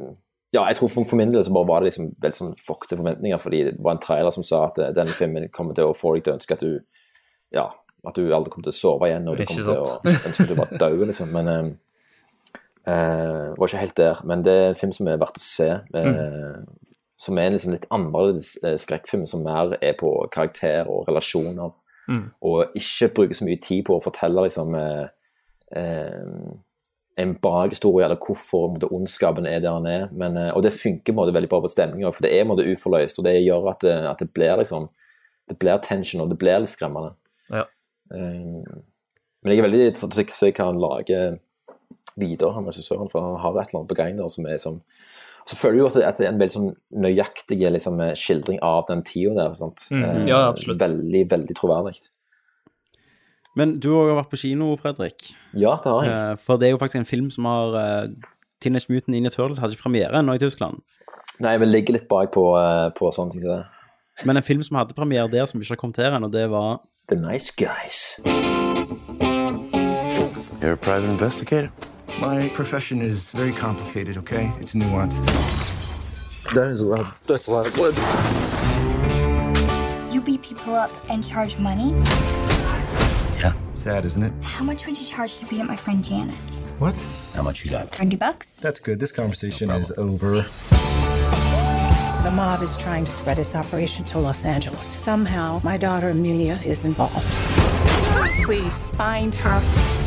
Ja, jeg tror for, for min del så bare var det liksom veldig sånn fuckte forventninger, fordi det var en trailer som sa at eh, denne filmen kommer til å få deg til å ønske at du Ja, at du aldri kommer til å sove igjen, og du kommer til å ønske du var død, liksom. Men eh, eh, var ikke helt der. Men det er en film som er verdt å se. Mm. Som er en liksom litt annerledes eh, skrekkfilm, som mer er på karakter og relasjoner. Mm. Og ikke bruker så mye tid på å fortelle liksom eh, eh, en bakhistorie, eller hvorfor måtte, ondskapen er der den er. Men, eh, og det funker en veldig bra på stemninga, for det er måtte, uforløst, og det gjør at det, at det blir liksom det blir tension, og det blir litt skremmende. Eh, men jeg er veldig sånn så jeg, kan lage videre, han regissøren, for han har et eller annet på gang der som er som Så føler jeg jo at det, er en veldig sånn nøyaktig liksom, skildring av den tida der. Sant? Mhm. Eh, Ja, absolutt. Veldig, veldig troverdig. Men du har jo vært på kino, Fredrik. Ja, det har jeg. Eh, For det er jo faktisk en film som har eh, Teenage Mutant Ninja Turtles hadde ikke premiere ennå i Tyskland. Nei, vi ligger litt bak på, eh, på sånne ting til det. Men en film som hadde premiere der, som ikke har kommet her ennå, det var The Nice Guys. You're a private investigator? My profession is very complicated, okay? It's nuanced. That is a lot. That's a lot of blood. You beat people up and charge money? Yeah. Sad, isn't it? How much would you charge to beat up my friend Janet? What? How much you got? 30 bucks? That's good. This conversation is over. The mob is trying to spread its operation to Los Angeles. Somehow, my daughter Amelia is involved. Please find her.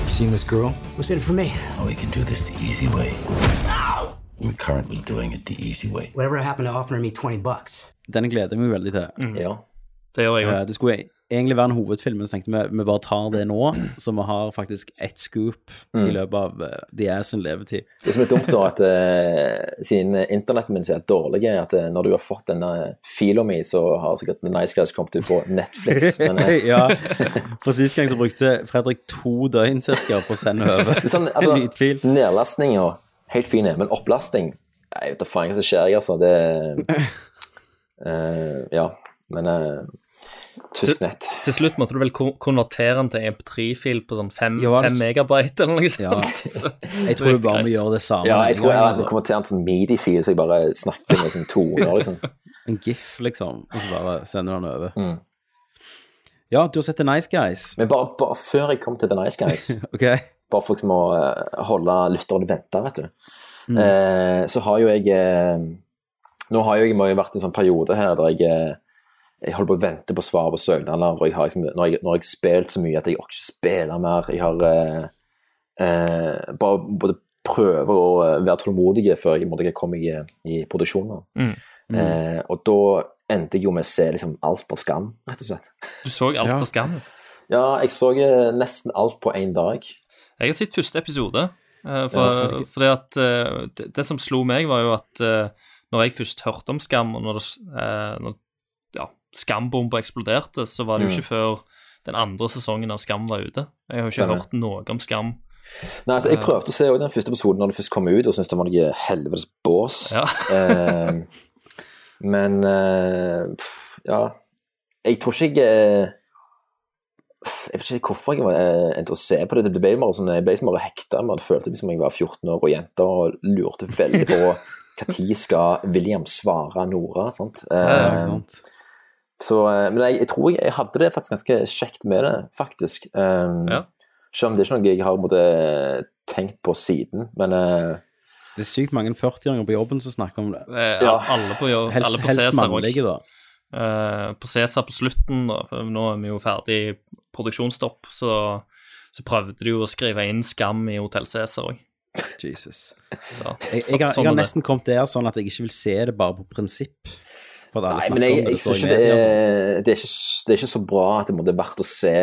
Seen this girl? What's in it for me? Oh, we can do this the easy way. We're currently doing it the easy way. Whatever happened to offering me 20 bucks? Den gleder jeg meg veldig til. Ja. Det gjør jeg Eh, òg. Det skulle egentlig være en hovedfilm, men så tenkte vi vi bare tar det nå, så vi har faktisk ett scoop Mm. i løpet av uh, The Ass sin levetid. Det som er dumt, da, at uh, siden internettet min er dårlig, er at uh, når du har fått denne fila mi, så har sikkert The Nice Guys kommet ut på Netflix. Men, eh, ja, for sist gang så brukte Fredrik to døgn cirka på å sende over sånn, er sånn, en altså, lydfil. Nedlastning og helt fine, men opplasting Nei, vet da faen hva som skjer, jeg, altså. Det uh, Ja, men uh, Tysk nett. Til slutt måtte du vel konvertere den til MP3-fil på sånn 5 Ja, megabyte eller noe Ja. sånt. Jeg tror du bare må gjøre det samme. Ja, jeg tror jeg en gang, den konvertert en sånn midi-fil, så jeg bare snakker med sånn toner, liksom. En gif, liksom, og så bare sender den over. Mm. Ja, du har sett The Nice Guys. Men bare, bare før jeg kom til The Nice Guys okay. Bare for å må eh, holde lytterne venta, vet du. Mm. Eh, så har jo jeg eh, Nå har jo jeg vært i en sånn periode her der jeg eh, jeg holder på å vente på svar på søknader, og jeg har liksom, nå har jeg, nå har jeg spilt så mye at jeg orker ikke spille mer. Jeg har eh, eh, bare både prøver å eh, være tålmodig før jeg måtte komme i, i produksjon. Mm. Eh, og da endte jeg jo med å se liksom alt av Skam, rett og slett. Du så alt Ja. av Skam? Ja, jeg så eh, nesten alt på én dag. Jeg har sett første episode. For, For, det, at eh, det, det som slo meg, var jo at eh, når jeg først hørte om Skam, og når, det, eh, når ja, Skambomba eksploderte, så var det jo Mm. ikke før den andre sesongen av Skam var ute. Jeg har jo ikke hørt noe om Skam. Nei, altså, Jeg Eh. prøvde å se den første episoden når det først kom ut, og syntes det var noe helvetes bås. Ja. eh, men eh, pff, ja Jeg tror ikke jeg eh, Jeg vet ikke hvorfor jeg var interessert endte å se på det. Det ble bare sånn, Jeg ble som bare hekta Man. Følte som jeg var 14 år og jente og lurte veldig på når skal William svare Nora. sant? Ja, ja, Eh, sant. Så, eh, men jeg, jeg tror jeg, jeg hadde det faktisk ganske kjekt med det, faktisk. Um, Ja. Selv om det er ikke noe jeg har måtte, tenkt på siden, men uh, Det er sykt mange 40-åringer på jobben som snakker om det. Eh, Ja. Alle på, jobb- Helst- alle på helst Cæsar mannlige, da. Eh, på Cæsar på slutten, da, for nå er vi jo ferdig i produksjonsstopp, så, så prøvde de jo å skrive inn Skam i Hotell Cæsar òg. Jesus. Så, Jeg, så- jeg, har, sånn jeg har er nesten kommet der sånn at jeg ikke vil se det bare på prinsipp. Nei, men jeg, jeg i ikke det sånn. er, det, er ikke, det er ikke så bra at det måtte vært å se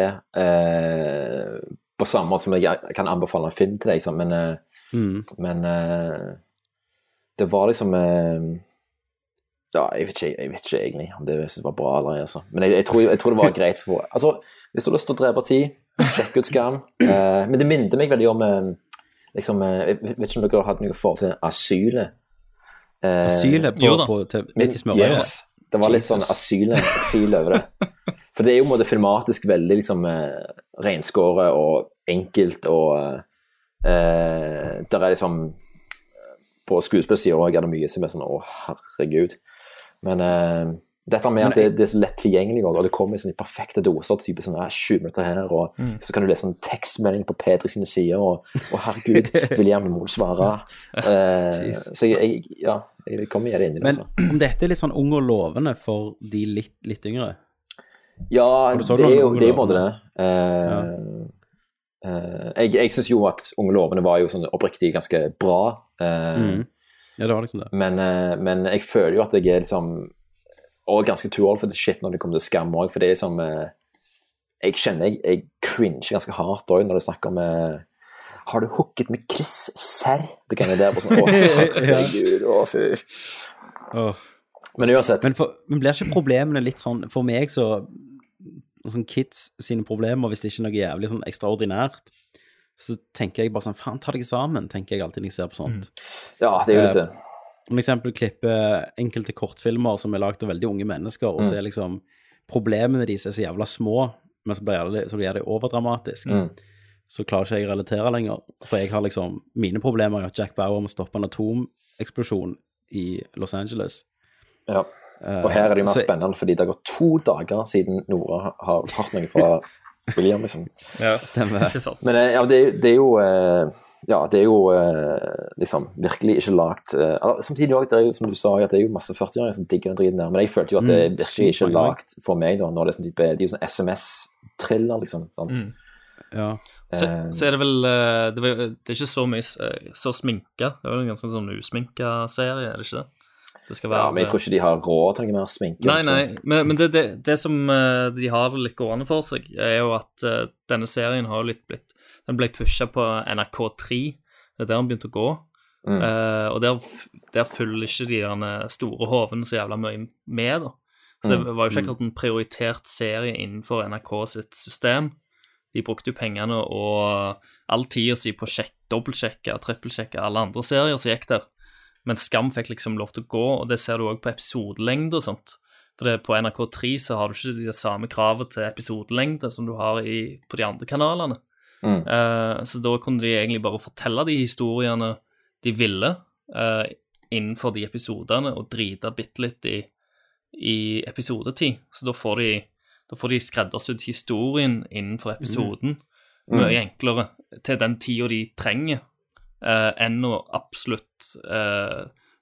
eh, på samme måte som jeg kan anbefale en film til deg, liksom, men, eh, Mm. men eh, det var liksom eh, Ja, jeg vet ikke, jeg vet ikke egentlig om det var bra eller ei, altså. Men jeg, jeg, tror, jeg tror det var greit for Altså, hvis du har lyst til å drepe tid, sjekk ut Skam. Eh, men det minner meg veldig om eh, liksom, Jeg vet ikke om dere har hatt noe forhold til asylet. Eh, Asylet på, på, til, midt i smørøyet. Yes, det var litt sånn Jesus. asylfil over det. For det er jo på en måte filmatisk veldig liksom eh, renskåret og enkelt, og eh, der er liksom På skuespillersida òg er det mye som er sånn Å, herregud. Men eh, dette med at det, det er så lett tilgjengelig, og det kommer i sånne perfekte doser, type sånn eh, 20 minutter her, og Mm. så kan du lese en tekstmelding på Pedri sine sider, og og, herregud, William, Mohl svarer. svare? Eh, så jeg, ja, jeg kommer gjerne inn i det. Men altså. om dette er litt sånn ung og lovende for de litt, litt yngre Ja, det er jo det er både det. Uh, ja. eh, jeg jeg syns jo at Unge lovende var jo sånn oppriktig ganske bra. Uh, Mm. Ja, det var liksom det. men, men jeg føler jo at jeg er liksom Og ganske too old for the shit når det kommer til skam òg, for det er liksom eh, Jeg kjenner jeg, jeg cringer ganske hardt òg når du snakker om eh, Har du hooket med Chris Serr? Det kan jeg der på sånn Å, herregud, å, fy. Men uansett. Men, for, men blir ikke problemene litt sånn For meg så Sånn kids sine problemer, hvis det ikke er noe jævlig sånn ekstraordinært, så tenker jeg bare sånn Faen, ta deg sammen, tenker jeg alltid når jeg ser på sånt. Ja, det er jo litt det. Om eksempel klipper enkelte kortfilmer som er lagd av veldig unge mennesker, og så Mm. er liksom problemene deres er så jævla små, men så blir det, så blir det overdramatisk. Mm. Så klarer ikke jeg å relatere lenger. For jeg har liksom Mine problemer er at Jack Bauer må stoppe en atomeksplosjon i Los Angeles. Ja. Eh, Og her er det jo mer så- spennende, fordi det har gått to dager siden Nora har- hørt noe fra William. liksom. Ja, Stemmer. Ikke sant. Men eh, ja, det, det er jo eh, Ja, det er jo eh, liksom virkelig ikke lagt eh, Samtidig også, det er jo, som du sa, at det er jo masse 40-åringer som digger den driten der, men jeg følte jo at det Mm, er virkelig ikke lagt for meg, da, når det er sånn type Det er jo sånn SMS-thriller, liksom. sant? Mm. Ja. Så, Eh, så er det vel eh, det, var, det er ikke så mye eh, så sminka. Det er vel en ganske sånn usminka serie, er det ikke det? Det skal være Ja, men jeg tror ikke de har råd til noe mer sminke. Nei, nei, men, men det, det, det som de har litt gående for seg, er jo at denne serien har jo litt blitt Den ble pusha på NRK3. Det er der den begynte å gå. Mm. Uh, og der, der følger ikke de derne store hovene så jævla mye med, da. Så det Mm. var jo ikke akkurat en prioritert serie innenfor NRK sitt system. De brukte jo pengene og all tida si på å sjekk, dobbeltsjekke, trippelsjekke alle andre serier som gikk der. Men Skam fikk liksom lov til å gå, og det ser du òg på episodelengde og sånt. For det, på NRK3 så har du ikke det samme kravet til episodelengde som du har i, på de andre kanalene. Mm. Eh, så da kunne de egentlig bare fortelle de historiene de ville uh, innenfor de episodene, og drite bitte litt i, i episodetid. Så da får de, da får de skreddersydd historien innenfor episoden Mm. mye enklere til den tida de trenger, uh, enn å absolutt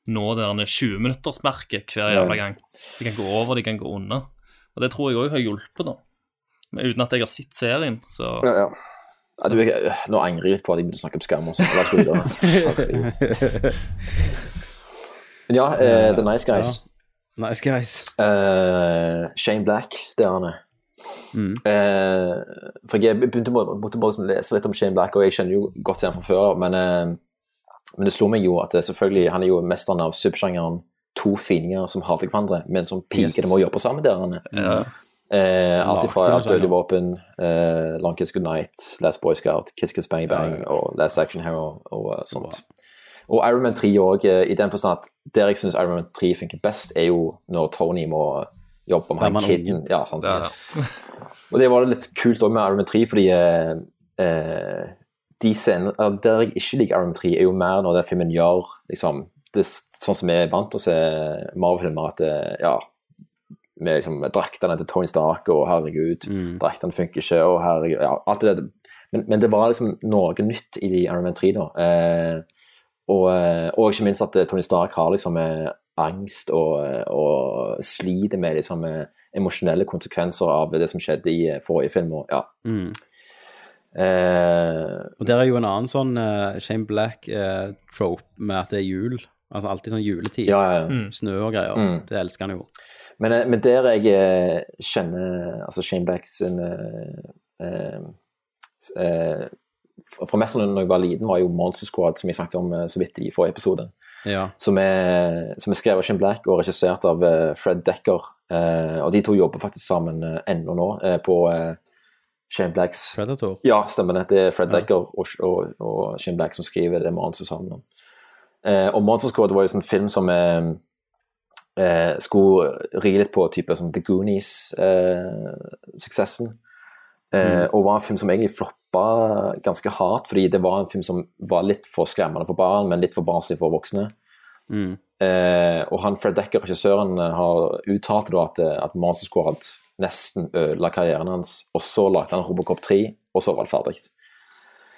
nå det der 20-minuttersmerket hver jævla gang. De kan gå over, de kan gå under. Og det tror jeg òg har hjulpet, da. Men uten at jeg har sett serien, så Ja, ja. Ja, du, jeg, nå angrer jeg litt på at jeg begynte å snakke om skam. Også. Videre. Men ja, uh, The Nice Guys. Nice Guys. Uh, Shane Black, det er han. Mm. Uh, for jeg begynte å liksom lese litt om Shane Black, og jeg kjenner jo godt til han fra før, men, men det slo meg jo at selvfølgelig, han er jo mesteren av subsjangeren to fininger som hater hverandre, men som piker Yes. med å jobbe sammen der. han er. Ja. Eh, alt ifra Dødelig våpen, eh, Long Kiss Goodnight, Last Boy Scout, Kiss Kiss Bang Bang og Last Action Hero og og sånt. Og Iron Man 3 òg, i den forstand at der jeg syns Iron Man 3 funker best, er jo når Tony må jobbe med han kiden. Ja, sant. Ja. Og det var litt kult også med Iron Man 3, fordi eh, eh, de scener Der jeg ikke liker Iron Man 3, er jo mer når den filmen gjør liksom, det, er sånn som vi er vant til å se Marvel-filmer, at det, ja med liksom, draktene til Tony Stark, og herregud, draktene funker ikke, og herregud ja, alt det der. Men, men det var liksom noe nytt i de Iron Man 3, da. Eh, og, eh, og ikke minst at eh, Tony Stark har liksom eh, angst og, og sliter med liksom emosjonelle konsekvenser av det som skjedde i forrige film. Og, ja. Mm. Eh, Og der er jo en annen sånn uh, Shane Black-trope med at det er jul. Altså alltid sånn juletid. Ja, ja, ja. Mm. Snø og greier. Mm. Det elsker han jo. Men, eh, men der jeg eh, kjenner altså Shane Black sin eh, eh, eh, Fra mest når jeg var liten, var jo Monster Squad, som jeg snakket om så vidt i forrige episode. Ja. Som er, som er skrevet av Shane Black og regissert av Fred Decker. Eh, og de to jobber faktisk sammen ennå nå eh, på eh, Shane Blacks Predator. Ja, stemmer det. Det er Fred Ja. Decker og, og, og Shane Black som skriver det manuset sammen. Eh, og Monster Squad var jo en sånn film som eh, eh, skulle ri litt på type sånn The Goonies-suksessen. Eh, Mm. Og var en film som egentlig floppa ganske hardt, fordi det var en film som var litt for skremmende for barn, men litt for barnslig for voksne. Mm. Eh, og han Fred Decker, regissøren, eh, har uttalt da at, eh, at Monster Squad nesten ødela karrieren hans, og så lagde han Robocop 3, og så var det ferdig.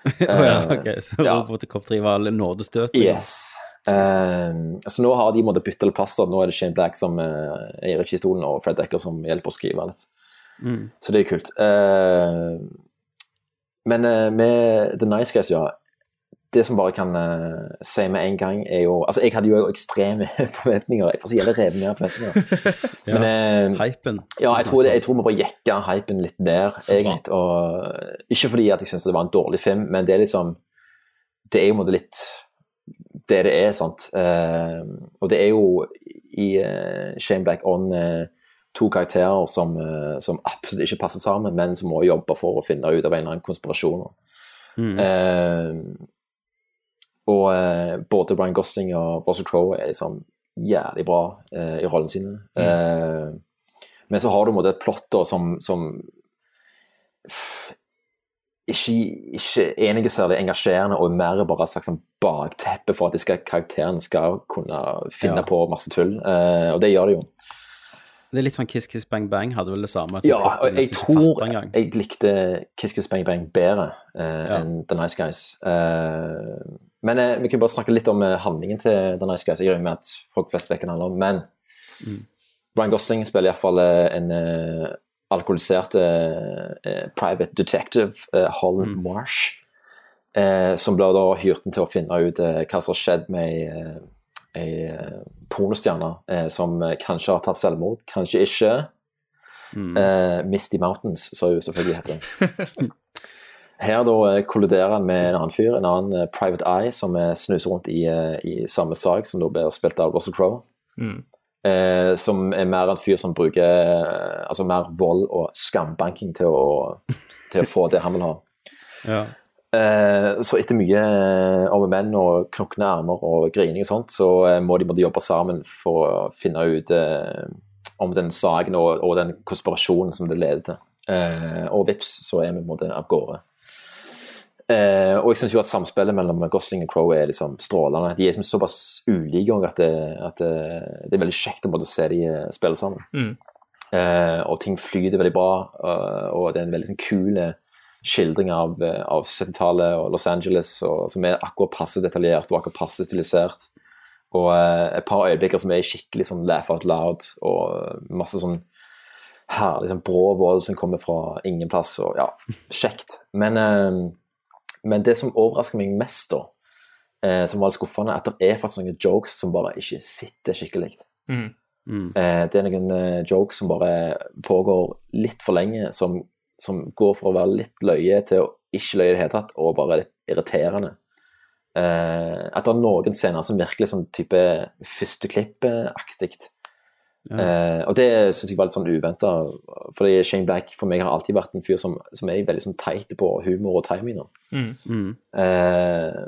Å ja, Eh, ok. Så ja. Robocop 3 var nådestøt? Yes. Eh, så nå har de måttet bytte litt plass. da. Nå er det Shane Black som uh, er i registolen, og Fred Decker som hjelper å skrive litt. Mm. Så det er kult. Uh, men uh, med The Nice Guys, ja Det som bare kan uh, si med en gang, er jo Altså, jeg hadde jo ekstreme forventninger. Jeg får så jævlig revet ned forventninger. Ja, Men eh, Hypen. ja, jeg tror, det, jeg tror vi bare jekka hypen litt der, egentlig. Og, ikke fordi at jeg syns det var en dårlig film, men det er liksom Det er jo måte litt det det er, sant. Uh, og det er jo i uh, Shane Black On eh, to karakterer som, eh, som absolutt ikke passer sammen, men som må jobbe for å finne ut av en eller annen konspirasjon. Mm. Og eh, både Brian Gosling og Russell Crowe er liksom jævlig bra eh, i rollene sine. Eh, men så har du måte et plott som, som pff, ikke, ikke enige særlig engasjerende, og mer bare et slags sånn bakteppe for at de skal, karakteren skal kunne finne Ja. på masse tull. Eh, og det gjør de jo. Det er litt sånn Kiss Kiss Bang Bang hadde vel det samme. Ja, og jeg tror jeg likte Kiss Kiss Bang Bang bedre uh, Ja. enn The Nice Guys. Uh, men uh, vi kan bare snakke litt om handlingen til The Nice Guys. Jeg regner med at folk flest vet hva den handler om, men Mm. Brian Gosling spiller iallfall en alkoholisert private detective, Holland Mm. Marsh, som blir da hyrt til å finne ut hva som har skjedd med ei, ei eh, pornostjerne eh, som kanskje har tatt selvmord, kanskje ikke. Mm. Eh, Misty Mountains, som hun selvfølgelig heter. Her da eh, kolliderer han med en annen fyr, en annen eh, Private Eye, som snuser rundt i, i samme sak, som da blir spilt av Russell Crowe. Mm. Eh, som er mer en fyr som bruker altså mer vold og skambanking til å, til å få det han vil ha. Ja. Eh, så etter mye eh, om menn og knokne armer og grining og sånt, så eh, må de måtte jobbe sammen for å finne ut eh, om den saken og, og den konspirasjonen som det leder til. Eh, og vips, så er vi på en måte av gårde. Eh, og jeg syns jo at samspillet mellom Gosling og Crowe er liksom strålende. De er liksom såpass ulike at, det, at det, det er veldig kjekt å se de eh, spille sammen. Mm. Eh, og ting flyter veldig bra, eh, og det er en veldig sånn kul eh, skildring av, eh, av 70-tallet og Los Angeles, og, som er akkurat passe detaljert og akkurat passe stilisert. Og eh, et par øyeblikker som er skikkelig sånn laugh out loud, og masse sånn herlig sånn brå vold som kommer fra ingen plass, og ja, kjekt. Men eh, men det som overrasker meg mest, da, eh, som var litt skuffende, er at det er faktisk noen jokes som bare ikke sitter skikkelig. Mm. Eh, det er noen eh, jokes som bare pågår litt for lenge, som, som går fra å være litt løye til å ikke løye i det hele tatt, og bare litt irriterende. Eh, at det er noen scener som virkelig sånn type førsteklipp-aktig. Eh, og det syns jeg var litt sånn uventa, fordi Shane Black for meg har alltid vært en fyr som, som er veldig sånn teit på humor og timing. Mm. Mm. Eh,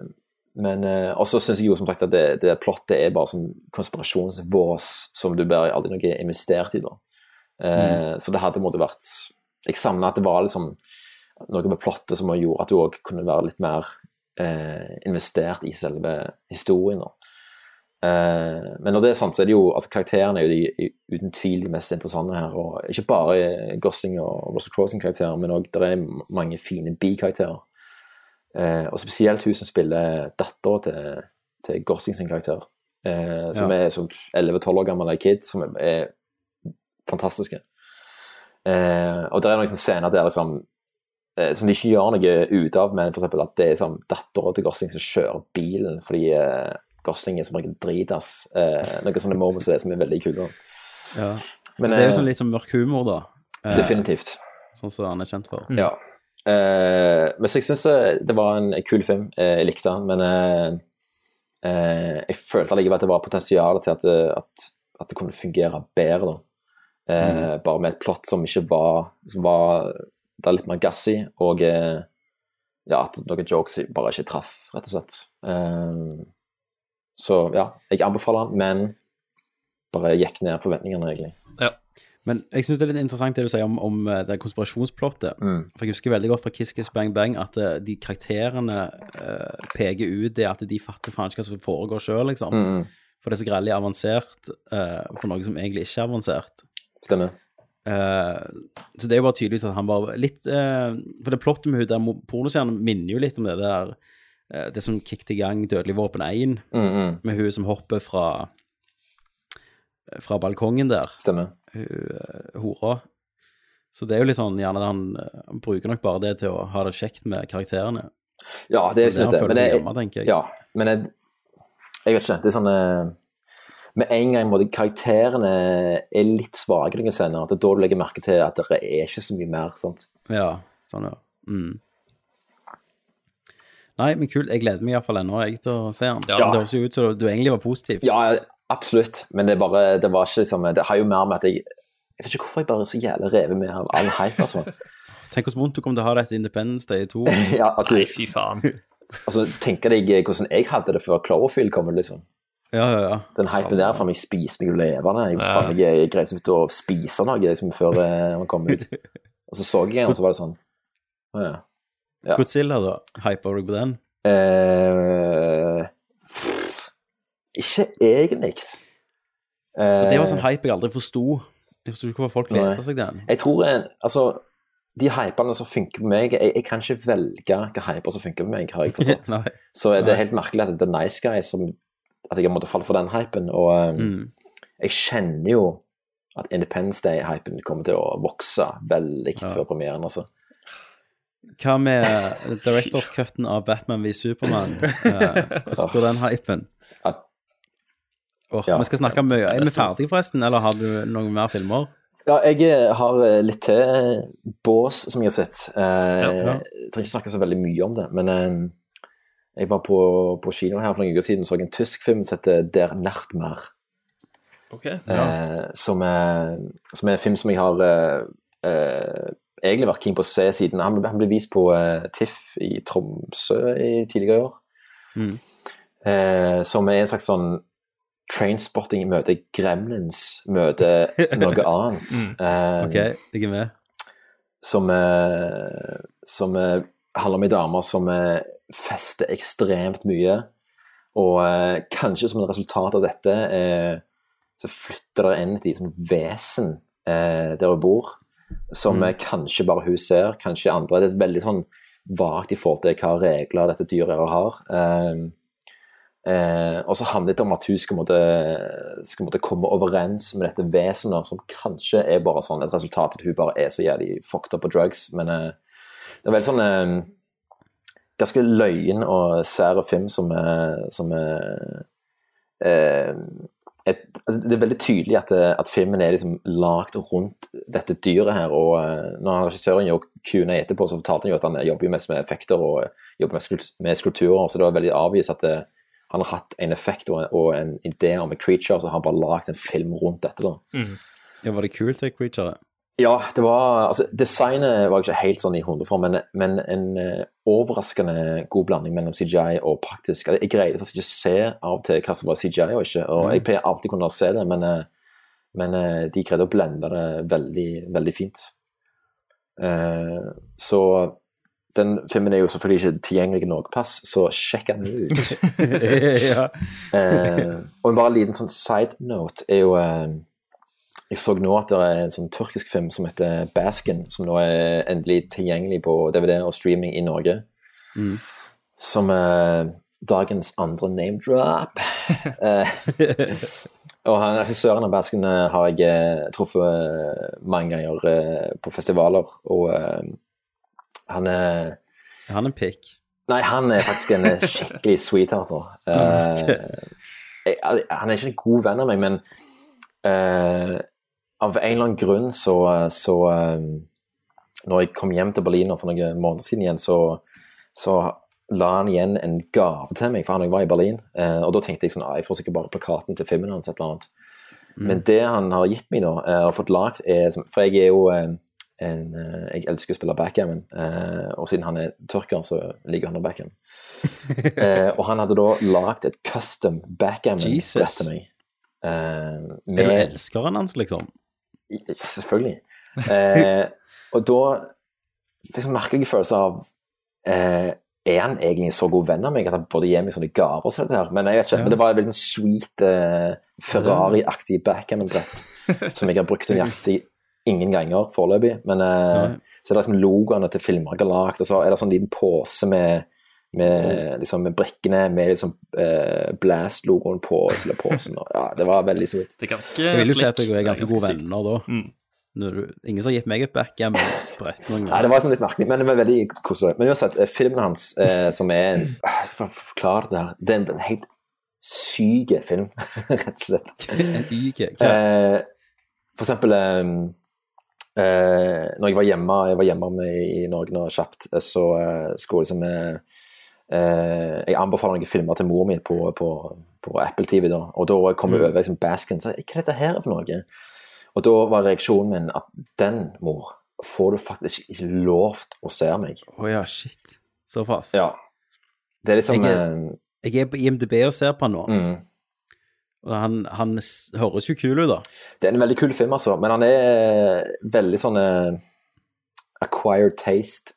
men eh, også syns jeg jo som sagt at det, det plottet er bare sånn konspirasjonsvås som du bare aldri noe investert i. da. Eh, Så det hadde måtte vært Jeg savna at det var liksom noe med plottet som gjorde at du òg kunne være litt mer eh, investert i selve historien. Eh, men når det er sant, så er det jo altså karakterene er jo de, uten tvil de mest interessante her. og Ikke bare Gosling og Russell Crowe sin karakter, men òg det er mange fine bikarakterer. Eh, og spesielt hun som spiller dattera til, til Gosling sin karakter. Eh, som Ja. er som 11-12 år gammel kid, som er, er fantastiske. Eh, og det er noen scener der liksom eh, som de ikke gjør noe ut av, men eksempel at det er liksom, dattera til Gosling som kjører bilen fordi eh, Gosling er som regel dritass. Eh, noen sånne moments er som er veldig kule. Ja. Men, så det er jo eh, sånn litt sånn mørk humor, da. Eh, Definitivt. Sånn som han er kjent for. Ja. Eh, men så jeg syns det var en kul film. Eh, jeg likte den, men eh, eh, jeg følte allikevel at det var potensial til at at, at det kunne fungere bedre. da. Eh, Bare med et plott som ikke var Som var det er litt mer gass i, og eh, ja, at noen jokes bare ikke traff, rett og slett. Eh, så ja, jeg anbefaler den, men bare gikk ned forventningene, egentlig. Men jeg syns det er litt interessant det du sier om, om eh, det konspirasjonsplottet. Mm. For jeg husker veldig godt fra Kiss Kiss Bang Bang at de karakterene eh, peker ut det at de fatter faen ikke hva som foregår sjøl, liksom. Mm. For det er så grellig avansert eh, for noe som egentlig ikke er avansert. Stemmer. Uh, så det er jo bare tydeligvis at han var litt uh, For det plottet med hun der pornostjernen minner jo litt om det der uh, Det som kicket i gang Dødelig våpen 1, Mm, mm. med hun som hopper fra fra balkongen der. Stemmer. Hun hora. Så det er jo litt sånn gjerne han, eh, han bruker nok bare det til å ha det kjekt med karakterene. Ja, det er liksom det. Men det- hjemme, jeg. Ja, men jeg, jeg vet ikke. Det er sånn Med en gang måtte karakterene er litt svake noen scener, at det er da du legger merke til at det er ikke så mye mer. sant? Ja, sånn, ja. Mm. Nei, men kult. Jeg gleder meg iallfall ennå jeg, til å se den. Ja. Det høres jo ut som du egentlig var positiv. Ja, absolutt. Men det bare Det var ikke liksom Det har jo mer med at jeg Jeg vet ikke hvorfor jeg bare er så jævlig revet med av all hype, altså. Tenk hvor vondt du kommer til å ha det etter Independence Day 2. ja, at du, Nei, fy faen. altså, tenker deg hvordan jeg hadde det før Cloverfield kom, liksom. Ja, ja, ja. Den hypen der, faen meg spiser meg levende. Jeg, Ja. faen, jeg, jeg greide så vidt å spise noe liksom, før man han kom ut. Og så så jeg en, og så var det sånn Å ja. Ja. Godzilla, da? Hyper du på den? Eh, ikke egentlig. For det var sånn Eh, hype jeg aldri forsto. Jeg forsto ikke hvorfor folk lette seg den. Jeg tror altså de hypene som funker på meg jeg, jeg kan ikke velge hvilke hyper som funker på meg, har jeg forstått. Så det er helt merkelig at det er Nice Guy som At jeg har måttet falle for den hypen. Og um, Mm. jeg kjenner jo at Independence Day-hypen kommer til å vokse veldig Ja. før premieren. altså. Hva med directors cutten av Batman v Superman? Eh, Hvordan går den hypen? Åh, Ja. Vi skal snakke mye. Er vi ferdige, forresten, eller har du noen mer filmer? Ja, jeg eh, har eh, litt til bås som jeg har sett. Eh, Ja. Jeg trenger ikke snakke så veldig mye om det, men jeg var på, på kino her for noen uker siden og så en tysk film som heter Der Nachtmar. Ok. Eh, som, er, som er en film som jeg har eh, eh, egentlig vært keen på å se siden Han, ble- han ble vist på eh, TIFF i Tromsø i tidligere år. Mm. Eh, som er en slags sånn Trainspotting møter Gremlins møter noe annet. Mm. Eh, Ok, jeg er med. som, eh, som eh, handler om ei dame som eh, fester ekstremt mye. Og eh, kanskje som et resultat av dette eh, så flytter det inn et lite sånn vesen eh, der hun bor, som Mm. eh, kanskje bare hun ser, kanskje andre. Det er veldig sånn vagt i forhold til hva regler dette dyret har. Eh, Eh, og så handler det om at hun skal måtte, skal måtte komme overens med dette vesenet, som kanskje er bare sånn et resultat at hun bare er så jævlig fucked up på drugs. Men eh, det er veldig sånn eh, ganske løyen og sær film som er, som er eh, et, altså Det er veldig tydelig at, eh, at filmen er liksom lagd rundt dette dyret her. og eh, Når regissøren gjorde Q&A etterpå, så fortalte han jo at han jobber mest med effekter og jobber mest med skulpturer. Så det var veldig avvist at det, han har hatt en effekt og, og en idé om en creature, så har han bare lagd en film rundt dette. da. Ja, var det kult, det creaturet? Ja, det var altså, Designet var ikke helt sånn i hundeform, men, men en uh, overraskende god blanding mellom CGI og praktisk. Jeg greide faktisk ikke å se av og til hva som var CGI og ikke, og Mm. jeg pleier alltid kunne se det, men, uh, men uh, de greide å blende det veldig, veldig fint. Så den filmen er jo selvfølgelig ikke tilgjengelig noe plass, så sjekk den ut. Og bare en liten sånn side note er jo Jeg så nå at det er en sånn tyrkisk film som heter Baskin, som nå er endelig tilgjengelig på DVD og streaming i Norge. Mm. Som er dagens andre name drop. eh, og han, regissøren av Baskin eh, har jeg eh, truffet mange ganger på festivaler, og han er Han er pikk. Nei, han er faktisk en skikkelig sweetheart. Eh, han er ikke en god venn av meg, men eh, av en eller annen grunn så, så eh, Når jeg kom hjem til Berlin for noen måneder siden igjen, så, så la han igjen en gave til meg, for han jeg var i Berlin. Eh, og da tenkte jeg sånn, ah, jeg får sikkert bare plakaten til filmen hans, et eller annet. Men det han har gitt meg nå, eh, og fått lagd, er For jeg er jo en, Jeg elsker å spille backgammon, eh, og siden han er tyrker, så ligger han under backgammon. eh, og han hadde da lagd et custom backgammon-brett til meg. Eh, Er du elskeren hans, liksom? Selvfølgelig. Eh, og da fikk en merkelig følelse av eh, Er han egentlig en så god venn av meg at han både gir meg sånne gaver som dette her? Men jeg vet ikke, Ja. men det var en veldig sweet eh, Ferrari-aktig backgammon-brett som jeg har brukt nøyaktig ingen ganger foreløpig. Men eh, så er det liksom logoene til filmer jeg har lagd, og så er det sånn liten pose med med, liksom, med brikkene med liksom, eh, Blast-logoen på eller posen. Og, ja, det var veldig sweet. Det er ganske Jeg vil jo si at jeg er ganske gode venner da. Når du, ingen som har gitt meg et backgammon-brett noen Nei, det var liksom litt merkelig, men det var veldig koselig. Men uansett, eh, filmen hans, eh, som er en For å forklare det her Det er en, en helt syk film, rett og slett. En YK. Eh, for eksempel eh, eh, Når jeg var hjemme Jeg var hjemme med i Norge nå kjapt, eh, så skulle liksom eh, eh, Jeg anbefaler noen filmer til mor mi på, på, på Apple TV, da. Og da kom jeg over liksom, Basken. Så jeg, hva er dette her for noe? Og da var reaksjonen min at den, mor, får du faktisk ikke lov til å se meg. Å ja, shit. Såpass. Ja. Det er liksom Jeg eh, Jeg er på IMDb og ser på han nå. mm. Og han, han høres jo kul ut, da. Det er en veldig kul film, altså. Men han er veldig sånn eh, acquired taste.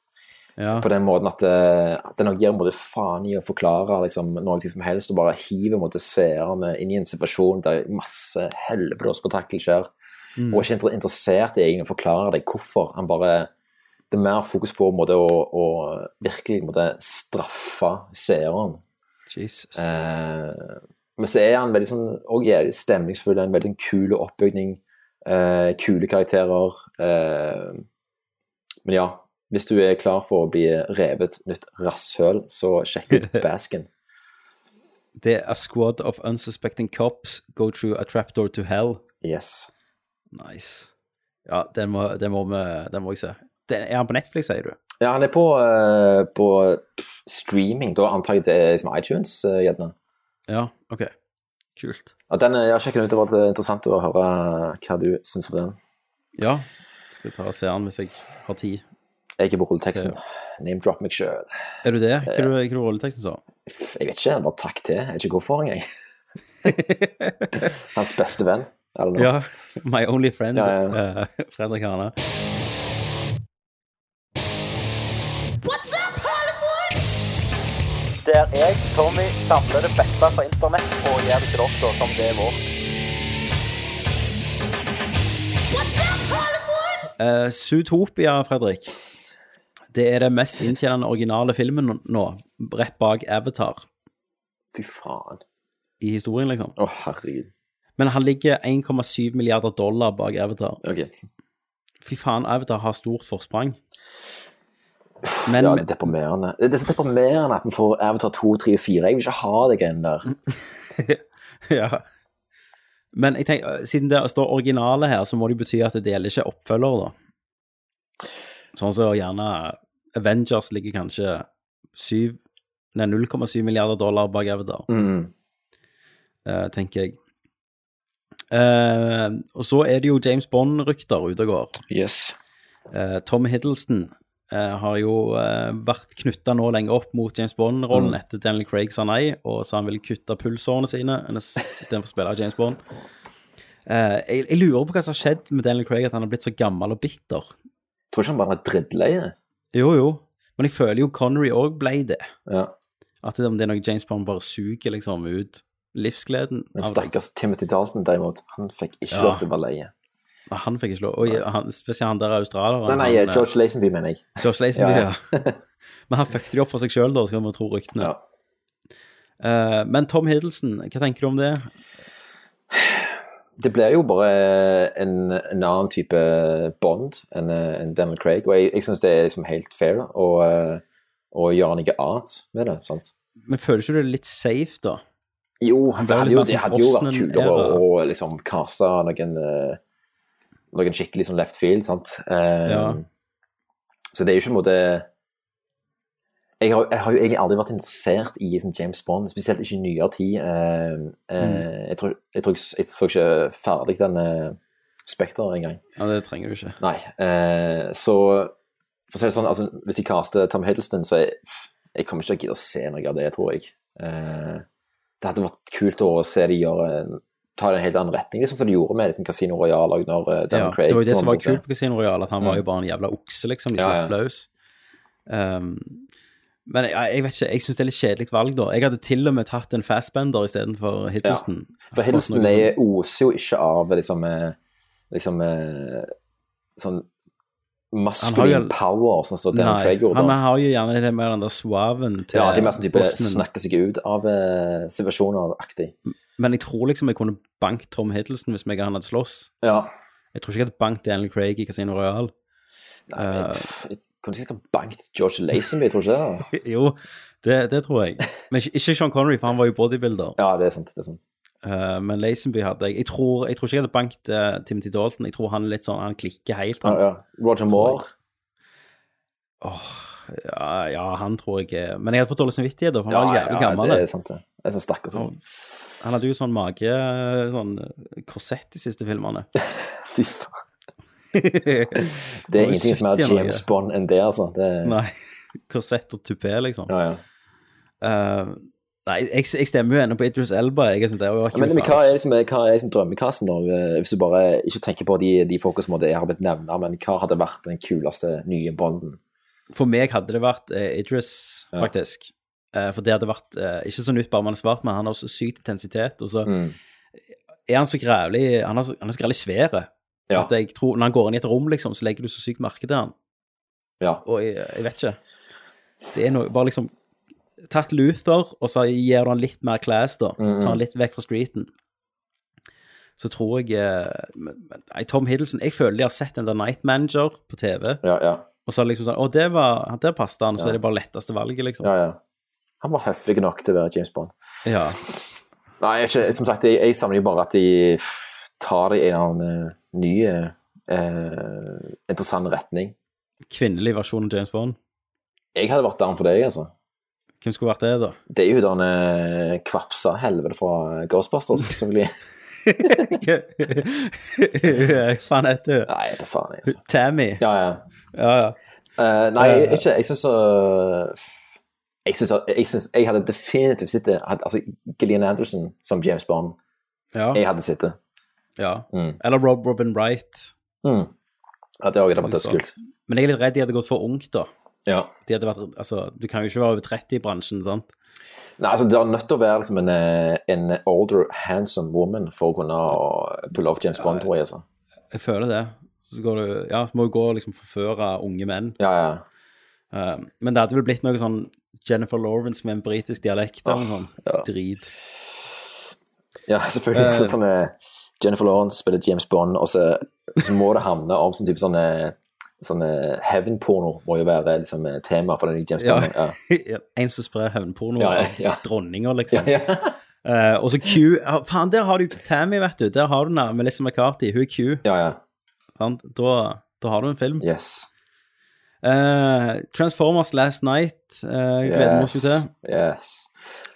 Ja. På den måten at, eh, at den gir måte faen i å forklare liksom, noe som helst, og bare hiver seerne inn i en situasjon der masse helvetes spetakkel skjer. Mm. Og ikke interessert i å forklare deg hvorfor. Han bare Det er mer fokus på måte, å, å virkelig måte, straffe seeren. Jesus. Eh, men så er han veldig sånn og er stemningsfull, en veldig kul oppbygning, eh, kule karakterer. Eh, men ja, hvis du er klar for å bli revet nytt rasshøl, så sjekk ut Baskin. Det er A Squad of Unsuspecting Cops Go Through a Trapdoor to Hell. Yes. Nice. Ja, den må, den må, vi, den må jeg se. Den, er han på Netflix, sier du? Ja, han er på, uh, på streaming, da antar jeg det er liksom iTunes, uh, gjerne. Ja, ok. Kult. Ja, den, eh, jeg har sjekket den ut, det var interessant å høre hva du syns om den. Ja, skal ta og se den hvis jeg har tid. Jeg er på rulleteksten. Name drop meg sjøl. Er du det? Hva er du- rulleteksten er sa? Jeg vet ikke, bare takk til. Jeg vet ikke hvorfor engang. Hans beste venn, eller noe. Ja. My Only Friend. Ja, ja. eh, Fredrik Hane. Der jeg, Tommy, samler det beste fra internett og gjør det til dere som det er vårt. Uh, Zootopia, Fredrik. Det er det mest inntjenende originale filmen nå, rett bak Avatar Fy faen. i historien, liksom. Å, herregud. Men han ligger 1,7 milliarder dollar bak Avatar. Ok. Fy faen, Avatar har stort forsprang. Men, ja, det er deprimerende. Det er så deprimerende at vi får Avatar 2, 3 og 4. Jeg vil ikke ha det greiene der. ja. Men jeg tenker, siden det står originale her, så må det jo bety at det deler ikke oppfølger, da. Sånn som gjerne Avengers ligger kanskje 7 Nei, 0,7 milliarder dollar bak Avatar, Mm. uh, tenker jeg. Uh, og så er det jo James Bond-rykter ute og går. Yes. Uh, Tom Hiddleston uh, har jo vært knytta nå lenge opp mot James Bond-rollen Mm. etter Daniel Craig sa nei, og sa han ville kutte pulsårene sine istedenfor å spille James Bond. Jeg, jeg lurer på hva som har skjedd med Daniel Craig, at han har blitt så gammel og bitter. Tror ikke han bare er drittleie. Jo, jo, men jeg føler jo Connery òg ble det. Ja. At det, om det er noe James Bond bare suger liksom ut livsgleden Men stakkars Timothy Dalton, derimot, han fikk ikke Ja. lov til å være leie. Han fikk ikke lov. Og han, spesielt han der australieren. Nei, nei, han, eh, George Lazenby, mener jeg. George Lazenby, Ja, ja. ja. Men han fucket jo opp for seg sjøl, da, skal vi tro ryktene. Eh, men Tom Hiddleston, hva tenker du om det? Det blir jo bare en, en annen type Bond enn en Daniel Craig, og jeg, jeg syns det er liksom helt fair å, eh, å gjøre noe annet med det. sant? Men føler ikke du det litt safe, da? Jo, Han det hadde jo, det hadde jo vært kulere å liksom kaste noen, eh, noen skikkelig sånn left field, sant. Um, Ja. Så det er jo ikke en måte jeg har, jeg har jo egentlig aldri vært interessert i liksom, James Bond, spesielt ikke i nyere tid. Eh, eh, Mm. jeg, tror, jeg, tror, ikke- jeg så ikke ferdig den uh, Spekter engang. Ja, det trenger du ikke. Nei. Eh, så for å si det sånn, altså, hvis de caster Tom Hiddleston, så jeg, jeg kommer ikke til å gidde å se noe av det, tror jeg. Eh, det hadde vært kult å se de gjøre en, ta det en helt annen retning, liksom som de gjorde med liksom, Casino uh, Ja, Craig det var jo det som var kult på Casino Royale, at han var Mm. jo bare en jævla okse, liksom. De Ja, ja. løs. Um, men jeg, jeg vet ikke, jeg syns det er litt kjedelig valg, da. Jeg hadde til og med tatt en fastbender istedenfor Hiddleston. For Hiddleston er, oser jo ikke av liksom, eh, liksom eh, sånn maskulin power, sånn som Daniel Craig gjorde. han har jo gjerne litt mer den der suaven til Ja, de er mer sånn type Brosnan. snakke seg ut av eh, situasjoner-aktig. Men jeg tror liksom jeg kunne bankt Tom Hiddleston hvis meg og han hadde slåss. Ja. Jeg tror ikke jeg hadde bankt Daniel Craig i Casino Royale. Nei, men, jeg kunne sikkert bankt George Lazenby, tror du ikke det? jo, det, det tror jeg. Men ikke, ikke Sean Connery, for han var jo bodybuilder. Ja, det er sant. det er sant. Uh, men Lazenby hadde jeg. Jeg tror, jeg tror ikke jeg hadde bankt uh, Timothy Dalton. Jeg tror han er litt sånn, han klikker helt. Han. Ja, ja. Roger Moore. Ja, ja, han tror jeg Men jeg hadde fått dårlig samvittighet, for han Ja, var jævlig ja, gammel. det er sant, det. Jeg er så stakkars. sånn. han hadde jo sånn mage Sånn eh, korsett de siste filmene. Fy faen. Det er ingenting som er James Bond enn det, altså. Det... Nei. Korsett og tupé, liksom. Ja, ja. Uh, nei, jeg, jeg stemmer jo ennå på Idris Elba. Jeg jeg det var Ja, men, men hva er liksom, hva er liksom drømmekassen, da? Eh, Hvis du bare ikke tenker på de, de folka som har blitt nevna, men hva hadde vært den kuleste nye Bonden? For meg hadde det vært uh, Idris, faktisk. Uh, for det hadde vært ikke så nytt bare man er svart, men han har også sykt intensitet. Og så Mm. er han så grævlig Han er så, han er så grævlig svær. Ja. At jeg tror, når han går inn i et rom, liksom, så legger du så sykt merke til han. Ja. Og jeg, jeg vet ikke. Det er noe Bare liksom Tatt Luther, og så gir du han litt mer class, da. Mm, -hmm. Tar han litt vekk fra streeten. Så tror jeg eh, nei, Tom Hiddleston Jeg føler de har sett den der Night Manager på TV. Ja, ja. Og så er det liksom sånn Å, det var Der passet han. Så Ja. er det bare letteste valget, liksom. ja, ja. Han var høflig nok til å være James Bond. Ja. Nei, jeg, som sagt, jeg, jeg samler jo bare at de tar det i en annen eh, ny eh, interessant retning. Kvinnelig versjon av James Bond. Jeg hadde vært der for deg, altså. Hvem skulle vært det, da? Det er jo den eh, kvapsa helvete fra Ghostbusters, selvfølgelig. Hva faen heter hun? Nei, det faen, jeg, altså. Tammy. Ja, ja. Ja, ja. Uh, nei, jeg, ikke, jeg syns så Jeg synes, jeg, synes, jeg hadde definitivt sittet Altså, Gillian Anderson som James Bond. Ja. Jeg hadde sittet. Ja. Mm. Eller Rob Robin Wright. Mm. Ja, det hadde vært dødskult. Men jeg er litt redd de hadde gått for ungt, da. Ja. De hadde vært, altså, du kan jo ikke være over 30 i bransjen, sant? Nei, altså, det er nødt til å være liksom en, eh, en older, handsome woman for å kunne pulle off James Bond, tror jeg. Altså. Jeg føler det. Så går du, ja, så må du gå og liksom forføre unge menn. Ja, ja. Eh, men det hadde vel blitt noe sånn Jennifer Lawrence med en britisk dialekt eller noe sånt. ja. Drit. Ja, selvfølgelig. Uh, sånn som eh, Jennifer Lawrence spiller James Bond, og så, så må det handle om sånn type sånn sånne sånn eh, Heaven-porno må jo være liksom eh, tema for den nye James Bond. Ja. en som sprer hevnporno Ja, ja, ja. dronninger, liksom. Ja, ja. Eh, og så Q Faen, der har du Tammy, vet du. Der har du henne, Melissa McCarthy. Hun er Q. ja, ja. Sant? Da, da har du en film. Yes. Uh, Transformers Last Night uh, gleder vi oss jo til. Yes.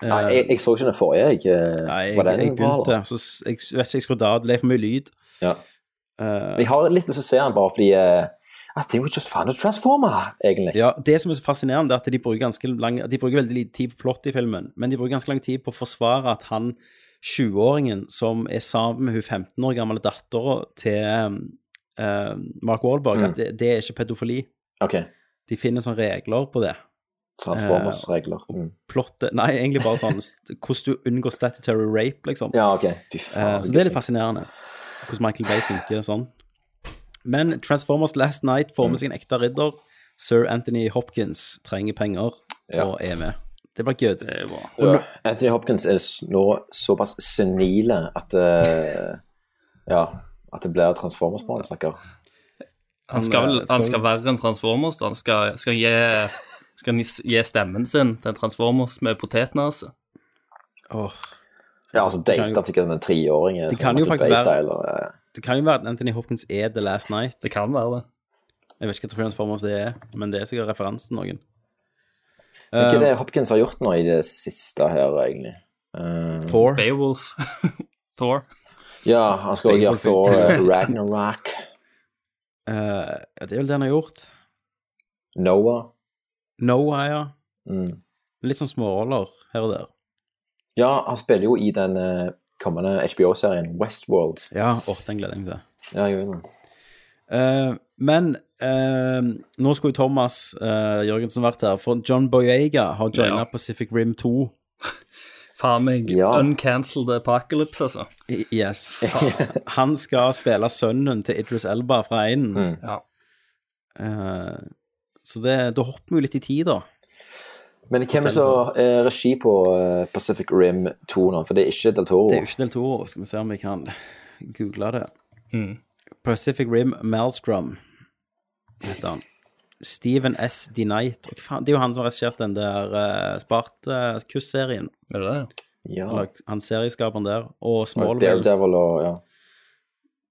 Nei, jeg, jeg så ikke den forrige, jeg. eh, Nei, jeg, den jeg begynte, eller? så jeg vet ikke, jeg skrudde av. Det ble for mye lyd. Ja. Uh, Jeg har litt lyst til å se den bare fordi eh, I think we just found a transformer, egentlig. ja, det som er så fascinerende, er at de bruker, ganske lang, de bruker veldig lite tid på plott i filmen, men de bruker ganske lang tid på å forsvare at han 20-åringen som er sammen med hun 15 år gamle dattera til uh, Mark Wahlberg, Mm. at det, det er ikke pedofili. Ok. De finner sånne regler på det. Transformers-regler. Eh, Mm. Plottet Nei, egentlig bare sånn hvordan du unngår statutory rape, liksom. Ja, ok. Fy Eh, faen. så det er litt fascinerende. Hvordan Michael Bay funker sånn. Men Transformers Last Night får med Mm. seg en ekte ridder. Sir Anthony Hopkins trenger penger Ja. og er med. Det blir good. Ja. Anthony Hopkins er nå såpass senile at eh, Ja, at det blir Transformers på han, snakker. Han skal, vel, skal han skal være en Transformers, da. Han skal, skal, gi, skal han gi stemmen sin til en Transformers med potetnese. Oh. Ja, altså Det kan date jo- sikkert en treåring. Det kan jo faktisk være- eh, Det kan jo være at Anthony Hopkins er The Last Night. Det kan være det. Jeg vet ikke hva Transformers det er, men det er sikkert referanse til noen. Hva er Eh, det Hopkins har gjort nå i det siste her, egentlig? Uh, Thor. Beowulf. Thor. Ja, han skal også gjøre Thor uh, Ragnarok. Uh, det er vel det han har gjort. Noah. Noah, ja. Mm. Litt sånn småroller her og der. Ja, han spiller jo i den eh, kommende HBO-serien Westworld. Ja, åh, den gleder jeg meg til. Ja, jeg gjør det. Uh, men uh, nå skulle jo Thomas uh, Jørgensen vært her, for John Boyega har joina Ja. Pacific Rim 2. Faen meg Ja. uncancelled apocalypse, altså. Yes. Han skal spille sønnen til Idris Elba fra einen. Mm. Ja. Eh, så det, da hopper vi jo litt i tid, da. Men hvem er så er regi på eh, Pacific Rim 2 nå? For det er ikke Del Toro. Det er jo ikke Del Toro. Skal vi se om vi kan google det. Mm. Pacific Rim Malstrom heter han. Steven S. Denight. Og Det er jo han som har regissert den der uh, Spartacus-serien. Er det det? Ja. Eller Han serieskaperen der. Og Og Smallville. Daredevil og ja.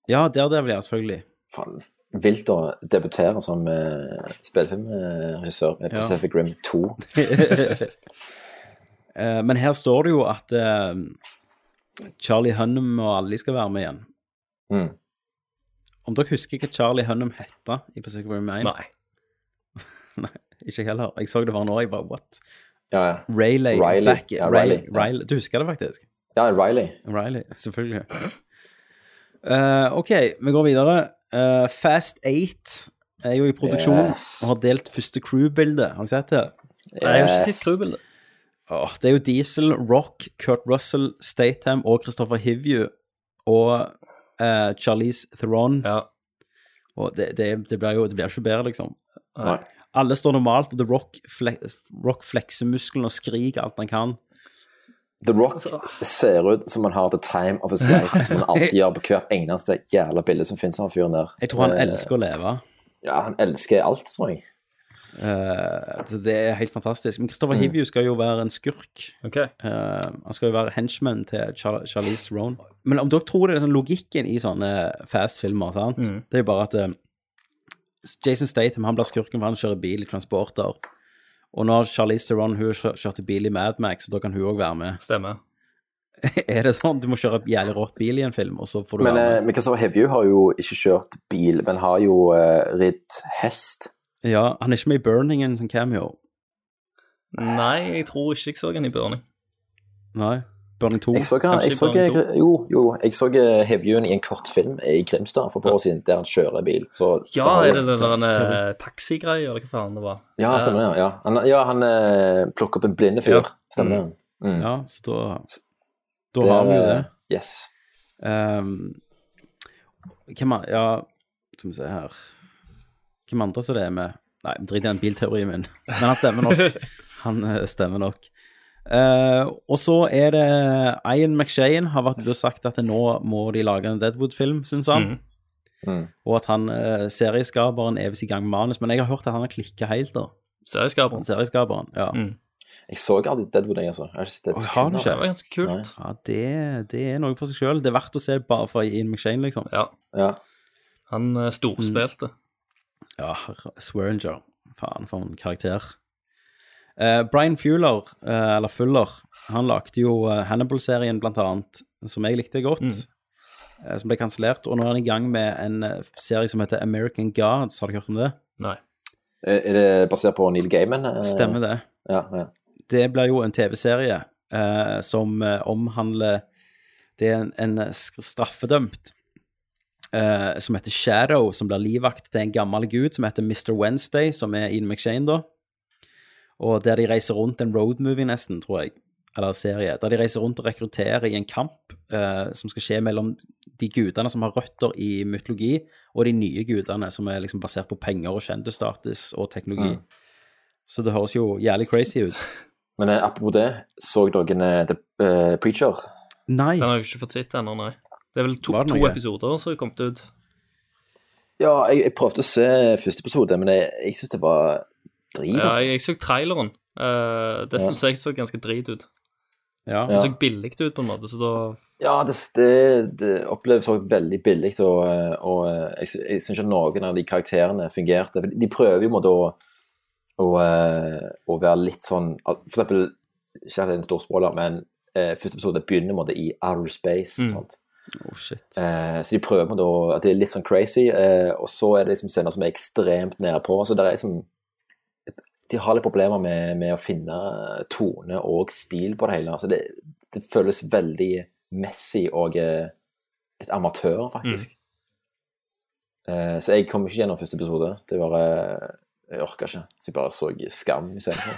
Ja, Daredevil, ja, selvfølgelig. Faen. Vilt å debutere som uh, spillefilmregissør med Ja. Pacific Rim 2. uh, men her står det jo at uh, Charlie Hunnam og alle de skal være med igjen. Mm. Om dere husker hva Charlie Hunnam hette i Pacific Rim 1? Nei. Nei, ikke jeg heller. Jeg så det bare nå, jeg bare what? Ja, ja. Rayleigh. Riley. Back, Ja, Riley. Riley. Du husker det faktisk? Ja, Riley. Riley, selvfølgelig. Uh, ok, vi går videre. Eh, Fast 8 er jo i produksjon Yes. og har delt første crew-bilde. Har du sett det? Yes. Jeg har ikke sett crew-bildet. Oh, det er jo Diesel, Rock, Kurt Russell, Statham og Christopher Hivju og uh, Charlize Theron. Ja. Og det, det, det blir jo det blir ikke bedre, liksom. Nei. Alle står normalt, og The Rock, fle rock flekser musklene og skriker alt han kan. The Rock ser ut som han har the time of his life, som han alltid gjør på hvert eneste jævla bilde som finnes av han fyren der. Jeg tror han Eh, elsker å leve. Ja, han elsker alt, tror jeg. Uh, det- er helt fantastisk. Men Christopher Hivju skal jo være en skurk. Okay. Uh, han skal jo være henchman til Char Charlize Theron. Men om dere tror det er sånn logikken i sånne fast-filmer, sant? Mm. Det er jo bare at uh, Jason Statham han blir skurken for han kjører bil i Transporter. Og når Charlize Theron hun kjør- kjørte bil i Mad Max, så da kan hun òg være med. Stemmer. er det sånn? Du må kjøre jævlig rått bil i en film, og så får du Men være eh, med. men Christopher Hevju har jo ikke kjørt bil, men har jo uh, ridd hest. Ja, han er ikke med i Burning en sånn cameo. Nei, jeg tror ikke jeg så han i Burning. Nei. Burning 2. Jeg så, han, Kanskje jeg i så, Burning 2. jo, jo, jeg så Hevjun i en kortfilm i Grimstad for et par år siden, der han kjører bil. Så Ja, er det den der eh, taxigreia, eller hva faen det var? Ja, stemmer det. Ja, han, ja, han eh, plukker opp en blinde fyr. Ja. Stemmer det. Mm. Ja, så da Da har vi jo det. Yes. Um, hvem Ja, skal vi se her Hvem andre som det er med? Nei, drit i den bilteorien min. Men han stemmer nok. Han eh, stemmer nok. Eh, og så er det Ian McShane har vært ute og sagt at nå må de lage en Deadwood-film, syns han. Mm. Mm. Og at han, uh, serieskaperen er visst i gang med manus, men jeg har hørt at han har klikka helt, da. Serieskaperen? Serieskaperen, ja. Mm. Jeg så aldri Deadwood, jeg, altså. Jeg har har du ikke? Det var ganske kult. Ja, det, det er noe for seg sjøl. Det er verdt å se bare for Ian McShane, liksom. Ja. Ja. Han eh, storspilte. Ja, herre- Swearinger. Faen, for en karakter. Eh, Brian Fuller, uh, eller Fuller, han lagde jo eh, Hannibal-serien, blant annet, som jeg likte godt. eh, som ble kansellert. Og nå er han i gang med en serie som heter American Gods. Har dere hørt om det? Nei. Er det basert på Neil Gaiman? Stemmer det. Ja, ja. Det blir jo en TV-serie eh, som omhandler Det er en, en straffedømt eh, som heter Shadow, som blir livvakt til en gammel gud som heter Mr. Wednesday, som er Ian McShane, da. Og der de reiser rundt en roadmovie, nesten, tror jeg, eller serie, der de reiser rundt og rekrutterer i en kamp eh, som skal skje mellom de gudene som har røtter i mytologi, og de nye gudene som er liksom basert på penger og kjendisstatus og teknologi. Mm. Så det høres jo jævlig crazy ut. Men eh, apropos det, så dere eh, The eh, Preacher? Nei. Den har jeg ikke fått sett ennå, nei. Det er vel to, to episoder som har kommet ut. Ja, jeg, jeg prøvde å se første episode, men jeg, jeg syns det var drit, Ja, altså. jeg, jeg så traileren. Uh, det Ja. synes jeg så ganske drit ut. Ja. Det så billig ut, på en måte, så da Ja, det, det, det oppleves også veldig billig, og, eh, og eh, jeg, jeg syns ikke noen av de karakterene fungerte. De prøver jo på en måte å, å, eh, å være litt sånn For eksempel, ikke at det er en stor spoiler, men eh, første episode begynner på en måte i outer space. Mm. sant? Oh, shit. Eh, så de prøver på en måte å- at det er litt sånn crazy, eh, og så er det liksom scener som er ekstremt nede på. Så det er liksom De har litt problemer med, med å finne tone og stil på det hele. Altså det, det føles veldig messy og eh, litt amatør, faktisk. Eh, så jeg kom ikke gjennom første episode. Det var eh, Jeg orka ikke. Så jeg bare så Skam i scenen.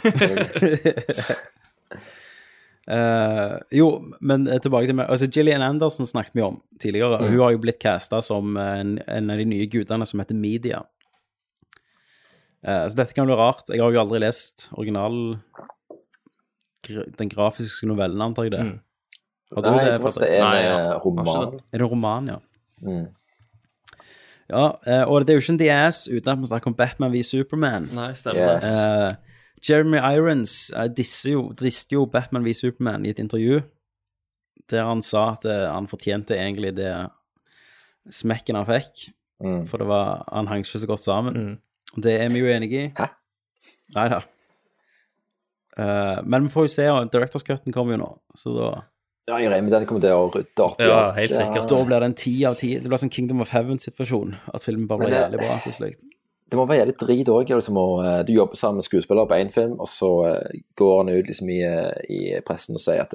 Uh, jo, men eh, tilbake til meg. Altså, Gillian Anderson snakket vi om tidligere. og Mm. Hun har jo blitt casta som en, en av de nye gudene som heter Media. Eh, så dette kan bli rart. Jeg har jo aldri lest original Den grafiske novellen, antar jeg det. Mm. Har du Nei, jeg det? tror det er Nei, ja. roman. Er det roman, ja? Mm. Ja, eh, og det er jo ikke en The Ass uten at vi snakker om Batman v Superman. Nei, stemmer Yes. Eh, Jeremy Irons uh, disser jo, drister jo Batman v Superman i et intervju der han sa at han fortjente egentlig det smekken han fikk, Mm. for det var, han hang ikke så godt sammen. Mm. Det er vi jo enige i. Hæ? Nei da. Uh, men vi får jo se, og Directors Cutten kommer jo nå, så da, Ja, jeg regner med den kommer til å rydde opp i Ja, alt. helt sikkert. da blir det en ti av ti. Det blir sånn Kingdom of Heaven-situasjon, at filmen bare blir jævlig bra plutselig. Det må være jævlig drit òg. Liksom, eh, du jobber sammen med skuespillere på én film, og så eh, går han ut liksom, i, i pressen og sier at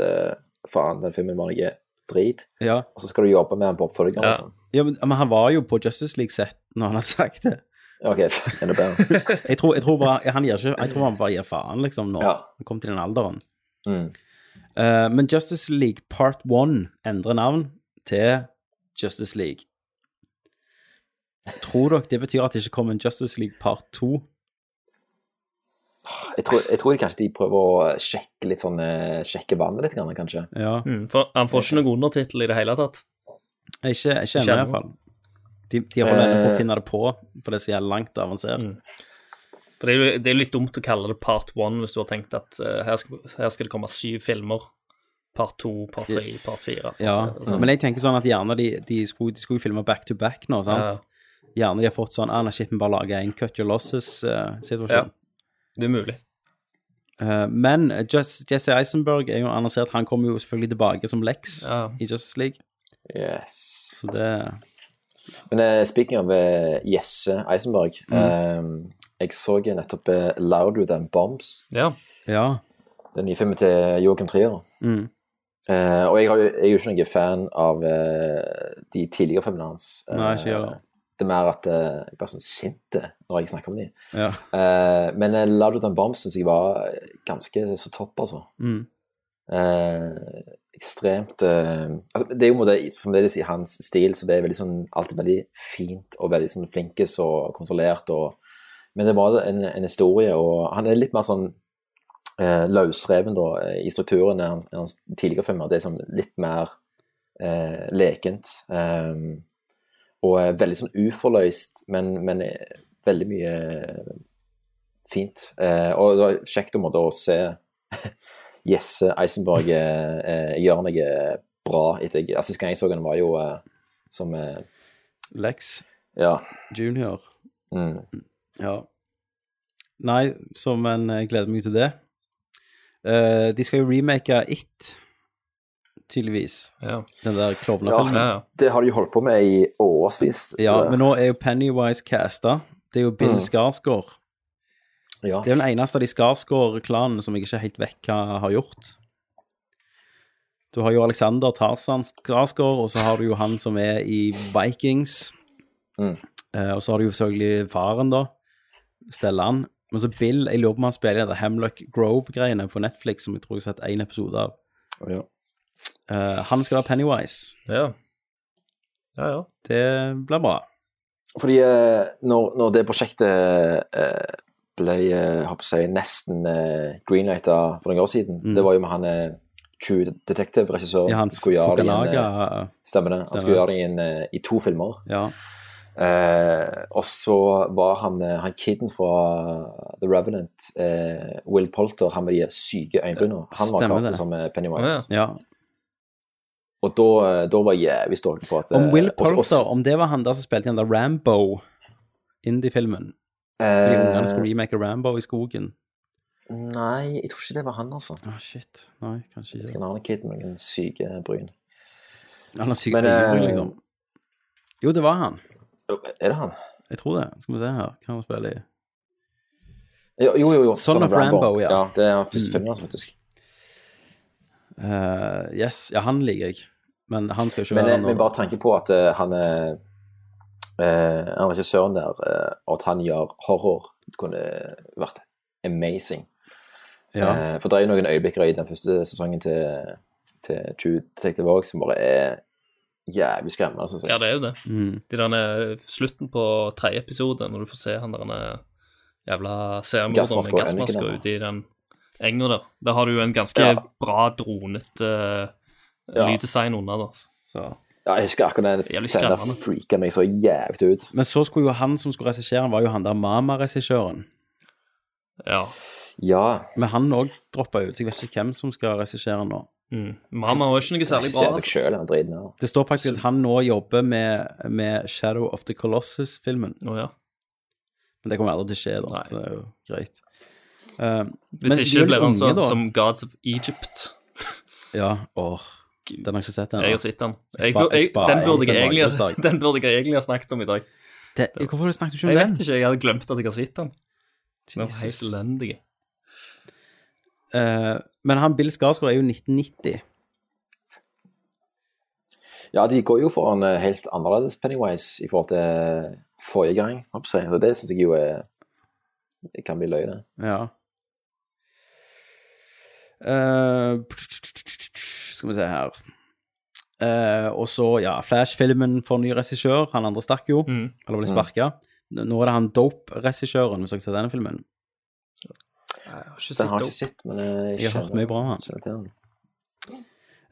faen, den filmen var noe drit. Ja. Og så skal du jobbe med han på oppfølgeren. Ja. Liksom. ja, men, men han var jo på Justice League-sett når han hadde sagt det. Ok, enda bedre. Jeg tror, jeg tror bare han gir ikke Jeg tror han bare gir faen, liksom, når Ja. han kom til den alderen. Mm. Uh, men Justice League Part 1 endrer navn til Justice League. Tror dere det betyr at det ikke kommer en Justice League Part 2? Jeg tror, jeg tror kanskje de prøver å sjekke litt sånn eh, Sjekke vannet litt, kanskje. Ja. Mm, for han får ikke noen undertittel i det hele tatt. Ikke, ikke ennå. iallfall. De, de holder eh, på å Eh. finne det på, for det er så jævlig langt avansert. For det er, jo, det er jo litt dumt å kalle det part one hvis du har tenkt at uh, her, skal, her skal det komme syv filmer. Part to, part tre, part fire. Ja, Altså, men jeg tenker sånn at gjerne de, de, skulle, de skulle jo filme back to back nå, sant? Gjerne de har fått sånn Anna Shippen shit, vi bare lager en cut your losses-situasjon. Ja, det er mulig. Uh, men Just, Jesse Eisenberg er jo annonsert Han kommer jo selvfølgelig tilbake som Lex Ja. i Justice League. Yes. Så det Men uh, speaking of eh, Jesse Eisenberg Mm. uh, Jeg så nettopp uh, Louder Than Bombs. Ja. Ja. Den nye filmen til Joachim Trier. Mm. Eh, og jeg, har, jeg er jo ikke noen fan av eh, de tidligere filmene hans. Nei, ikke jeg heller. det er mer at eh, jeg blir sånn sint når jeg snakker om dem. Ja. Eh, men uh, Louder Than Bombs syns jeg var ganske så topp, altså. Mm. Eh, ekstremt eh, altså, Det er jo måte fremdeles i hans stil, så det er veldig sånn, alltid veldig fint og veldig sånn flinkes og kontrollert. Og, men det var en, en historie, og han er litt mer sånn eh, løsreven da, i strukturen enn hans, hans tidligere filmer. Det er sånn litt mer eh, lekent. Eh, og er veldig sånn uforløst, men, men veldig mye fint. Eh, og det var kjekt å se Jesse Eisenberg eh, gjør gjøre noe bra etter jeg, altså, Sist gang jeg så han var jo eh, som eh, Lex Ja. Junior. Mm. Ja. Nei, så men jeg gleder meg til det. Eh, de skal jo remake It, tydeligvis. Ja. Den der Ja, klovnefilmen. det har de jo holdt på med i årevis. Ja, men nå er jo Pennywise casta. Det er jo Bill Mm. Skarsgård. Ja. Det er den eneste av de Skarsgård-klanene som jeg ikke er helt vekk har gjort. Du har jo Alexander Tarzan Skarsgård, og så har du jo han som er i Vikings. Mm. Eh, og så har du jo selvfølgelig faren, da. Stellan. Men så Bill, jeg lurer på om han spiller i det Hemlock Grove-greiene på Netflix, som jeg tror jeg har sett én episode av. Ja. Eh, han skal være Pennywise. Ja. Ja, ja. Det blir bra. Fordi eh, når, når det prosjektet eh, ble eh, si, nesten uh, greenlighta for noen år siden, Mm. det var jo med han eh, True Detective-regissøren. Ja, han skulle gjøre det i Fukanaga. eh, Stemmer det. Han skulle gjøre det i, en, eh, i to filmer. Ja. Eh, og så var han, eh, han kiden fra The Revenant, eh, Will Polter, han med de syke øyenbrynene, han var kanskje som eh, Pennywise. Ja. Og da, eh, da var jævlig stolt på at Om Will Polter, om det var han der som spilte i der Rambo, indie-filmen De Eh, ungene skulle remake Rambo i skogen. Nei, jeg tror ikke det var han, altså. Ah, shit. Nei, kanskje ikke. En annen kid med noen syke bryn. Han har syke Men, eh, liksom. Jo, det var han. Er det han? Jeg tror det. Skal vi se her. Hva han spiller i? Jo, jo, jo. jo. Son of Rambo, ja. ja. Det er første Mm. filmen hans, faktisk. Uh, yes. Ja, han liker jeg. Men han skal jo ikke Men, være men bare tanke på at uh, han er eh, Han regissøren der, eh, og at han gjør horror, det kunne vært amazing. Ja. Eh, for det er jo noen øyeblikker i den første sesongen til, til True Detective også, som bare er jævlig skremmende, Sånn. Ja, det er jo det. Mm. De derne, slutten på tredje episode, når du får se han der jævla seriemorderen med gassmaska ute i den enga der. Der har du jo en ganske Ja. bra dronete uh, Ja. lyddesign under, da. Så Ja, jeg husker akkurat den scenen freaka meg så jævlig ut. Men så skulle jo han som skulle regissere, den, var jo han der Mama-regissøren. Ja. Ja. Men han òg droppa ut, så jeg vet ikke hvem som skal regissere nå. Mm. Mama var ikke noe særlig bra. Seg Altså. selv, han driten ja. Det står faktisk at han nå jobber med, med Shadow of the Colossus-filmen. Oh, ja. Men det kommer aldri til å skje, da, så det er jo greit. Uh, Hvis men ikke blir han sånn som Gods of Egypt. Ja, åh. Den har jeg ikke sett ennå. Jeg har sett den. Jeg Jeg, jeg jeg, den, burde jeg egentlig, den burde jeg egentlig ha snakket om i dag. Det, hvorfor har du snakket ikke om Jeg den? vet ikke, jeg hadde glemt at jeg har sett den. Den var helt elendig. Uh, men han Bill Skarsgård er jo 1990. Ja, de går jo foran eh, helt annerledes Pennywise i forhold til forrige gang. Så det syns jeg jo er Det kan bli løye, det. Ja. Eh, skal vi se her Uh, Og så, ja, Flash-filmen får ny regissør. Han andre stakk jo, Mm. eller ble Mm. Nå er det han Dope-regissøren, hvis dere har sett denne filmen. Jeg har ikke sett ikke Sitt, men jeg, Jeg har hørt mye bra om han.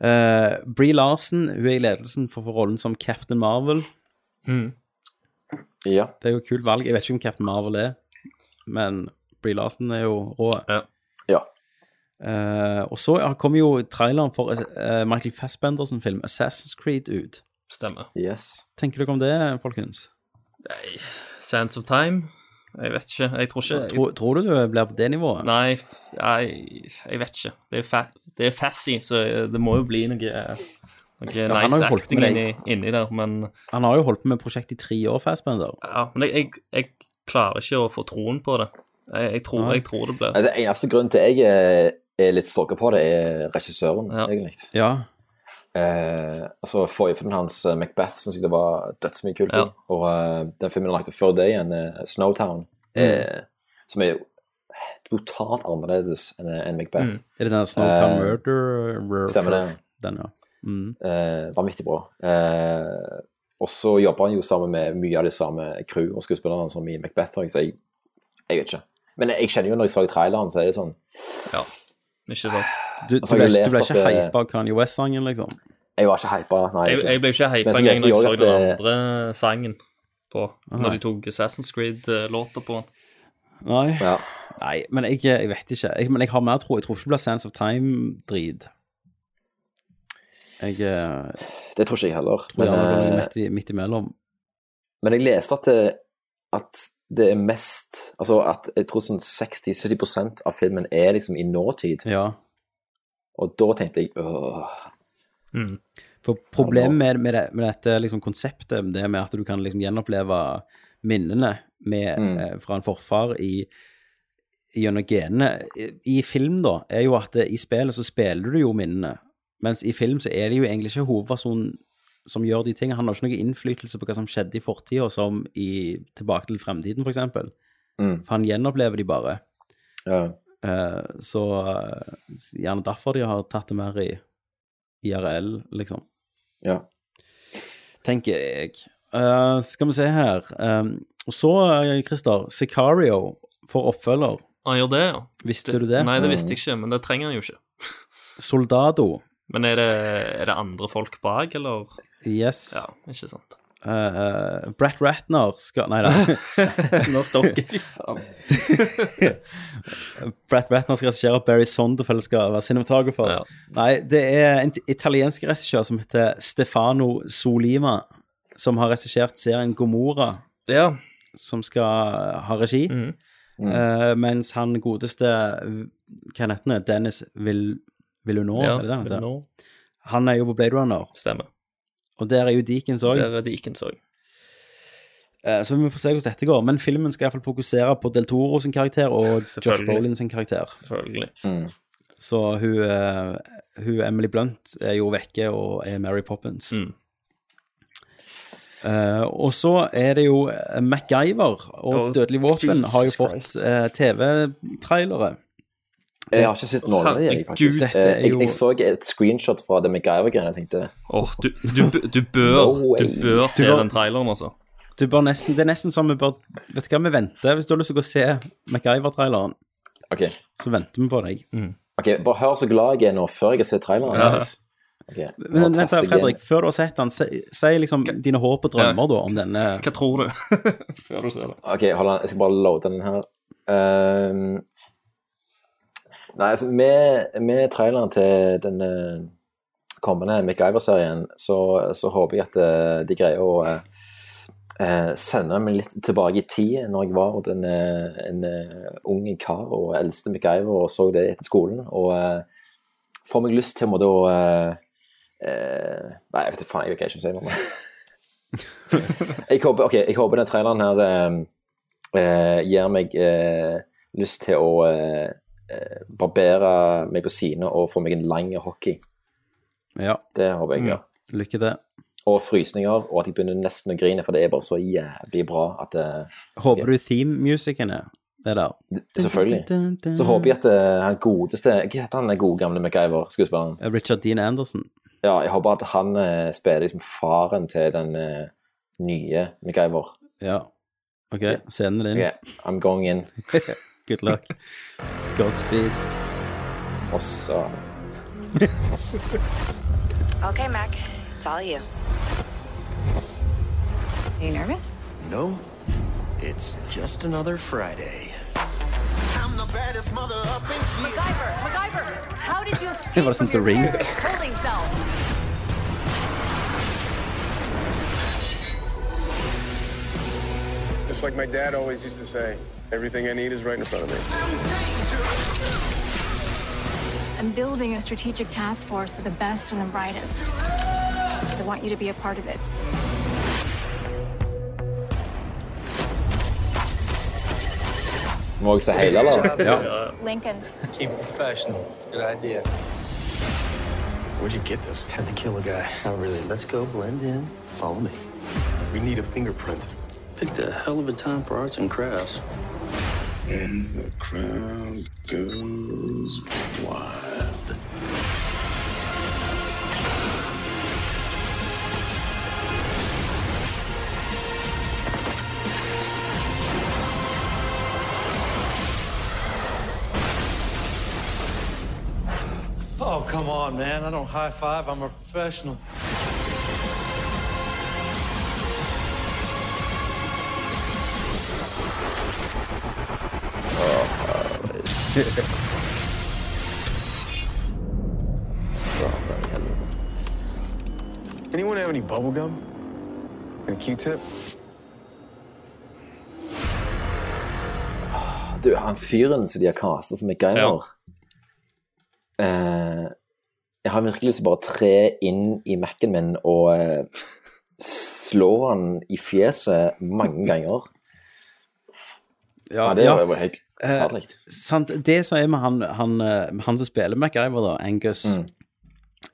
Uh, Brie Larsen hun er i ledelsen for, for rollen som Captain Marvel. Mm. Ja. Det er jo et kult valg. Jeg vet ikke om Captain Marvel er, men Brie Larsen er jo rå. Ja. ja. Eh, og så kom jo traileren for uh, Michael Fassbender sin film Assassin's Creed ut. Stemmer. Yes. Tenker dere om det, folkens? Nei, Sands of Time? Jeg vet ikke. Jeg tror ikke Tror, tror du du blir på det nivået? Nei, f- jeg, jeg vet ikke. Det er, fa det er Fassy, så det må jo bli noe, noe han nice jo acting inni, inni der, men Han har jo holdt på med prosjektet i tre år, Fassbender. Ja, men jeg, jeg, jeg klarer ikke å få troen på det. Jeg, jeg, tror, jeg tror det blir Det eneste grunnen til jeg er, litt stalker på det, er regissøren, egentlig. Ja. Eh, altså Forrige filmen hans, eh, Macbeth, syns jeg det var dødsmye kult. Ja. Og uh, den filmen han lagde før det igjen, eh, Snowtown, eh, som er jo totalt annerledes enn en Macbeth. Mm. Er det den Snowtown Eh, Murder? Stemmer det. Den, ja. Mm. Eh, vanvittig bra. Eh, og så jobber han jo sammen med mye av de samme crew og skuespillerne som i Macbeth, så jeg, jeg vet ikke. Men jeg kjenner jo når jeg så traileren, så er det sånn Ja, ikke sant? Du, du, Altså, ble, du ble ikke det- hypa av Kanye West-sangen, liksom? Jeg var ikke hypa. Nei, Jeg, jeg ble ikke Men hypa engang når jeg jeg så den eh, andre sangen på, ah, når de tok Assassin's Creed-låter på den. Nei. Ja. Nei, men jeg, jeg vet ikke. Jeg, men jeg har mer tro. Jeg tror ikke det blir Sands of Time-drit. Jeg eh, Det tror ikke jeg heller. tror går Men, jeg eh, midt, i, midt imellom. men jeg leste at at det er mest Altså at jeg tror sånn 60-70% av filmen er liksom i nåtid. Ja. Og da tenkte jeg åh. Mm. For problemet med, med, det, med dette liksom, konseptet, det med at du kan liksom, gjenoppleve minnene med, Mm. eh, fra en forfar i gjennom genene i, I film, da, er jo at i spillet så spiller du jo minnene, mens i film så er det jo egentlig ikke hovedpersonen som gjør de tingene. Han har ikke noe innflytelse på hva som skjedde i fortida, som i Tilbake til fremtiden, for eksempel. Mm. For han gjenopplever de bare. Ja. Uh, så eh, gjerne derfor de har tatt det mer i IRL, liksom. Ja. Tenker jeg. Uh, skal vi se her. Um, og så, Christer, Sicario får oppfølger. Han gjør det, ja. Visste du det? Nei, det visste jeg ikke, men det trenger han jo ikke. Soldado. Men er det, er det andre folk bak, eller? Yes. Ja, ikke sant. Uh, eh, Brett Ratner skal Nei da. Nå stokker jeg. Brett Ratner skal regissere, Barry Sondefeld skal være cinematographer. Nei, det er en italiensk regissør som heter Stefano Solima, som har regissert serien Gomora, Ja. som skal ha regi. Mm. Mm. Uh, mens han godeste Hva heter han? Dennis Vill, Villeneuve, Ja, er det det han heter? Han er jo på Blade Runner. Stemmer. Og der er jo Deakins òg. Der er Deakins òg. Så vi får se hvordan dette går. Men filmen skal iallfall fokusere på Del Toro sin karakter og Josh Bolin Brolin sin karakter. Selvfølgelig. Mm. Så hun, eh, hun Emily Blunt er jo vekke og er Mary Poppins. Mm. Uh, og så er det jo eh, MacGyver og Oh, Dødelig våpen Jesus har jo fått eh, TV-trailere. Jeg har ikke sett noen av dem, jeg, faktisk. Er Eh, jeg, jeg så et screenshot fra det MacGyver-greiene og tenkte Åh, du, du, du bør, No du bør se bør- den traileren, altså. Du bør nesten, det er nesten som vi bør Vet du hva, vi venter. Hvis du har lyst til å gå og se MacGyver-traileren, okay. så venter vi på deg. ok, bare hør så glad jeg er nå, før jeg har sett traileren. Ja. Nice. Ok, Men vent, tester Fredrik, igjen. før du har sett den, si, si liksom dine håp og drømmer da om denne Hva tror du? Før du ser det. Ok, hold an, jeg skal bare loade den her. Ehm, nei, altså, med, med traileren til den eh, kommende MacGyver-serien, så, så håper jeg at eh, de greier å eh, eh, sende meg litt tilbake i tid, når jeg var en, en, en ung kar og eldste MacGyver og så det etter skolen, og eh, får meg lyst til å måtte eh, Nei, jeg vet ikke faen, jeg vil ikke si noe. jeg, håper, okay, jeg håper den traileren her gir meg lyst til å barbere meg på sine og få meg en lang hockey. Ja. Det håper jeg. Mm. Ja. Lykke til. Og frysninger, og at jeg begynner nesten å grine, for det er bare så jævlig bra at det, Håper du theme-musicen er er der? Selvfølgelig. Så håper jeg at eh, han godeste Hva heter han den gode gamle MacGyver-skuespilleren? Richard Dean Anderson. Ja, jeg håper at han eh, spiller liksom faren til den eh, nye MacGyver. Ja. OK, scenen din. Ok, I'm going in. Good luck. Godspeed. Og så Okay, Mac, it's all you. Are you nervous? No, it's just another Friday. MacGyver, MacGyver, how did you escape Det var som The Ring. holding cell? Just like my dad always used to say, everything I need is right in front of me. I'm building a strategic task force of the best and the brightest. I want you to be a part of it. Må jeg se hele, eller? Lincoln. Keep it professional. Good idea. Where'd you get this? Had to kill a guy. Not really. Let's go blend in. Follow me. We need a fingerprint. Picked a hell of a time for arts and crafts. And the crowd goes wild. Oh, come on, man. I don't high five. I'm a professional. Anyone have any bubble gum? And a Q-tip? Du, han fyren som de har kasta som MacGyver eh, Jeg har virkelig lyst til å bare tre inn i Mac-en min og eh, slå han i fjeset mange ganger. Ja, det ja. var helt. Eh, sant, det som er med han, han, eh, han som spiller MacGyver, da, Angus, Mm.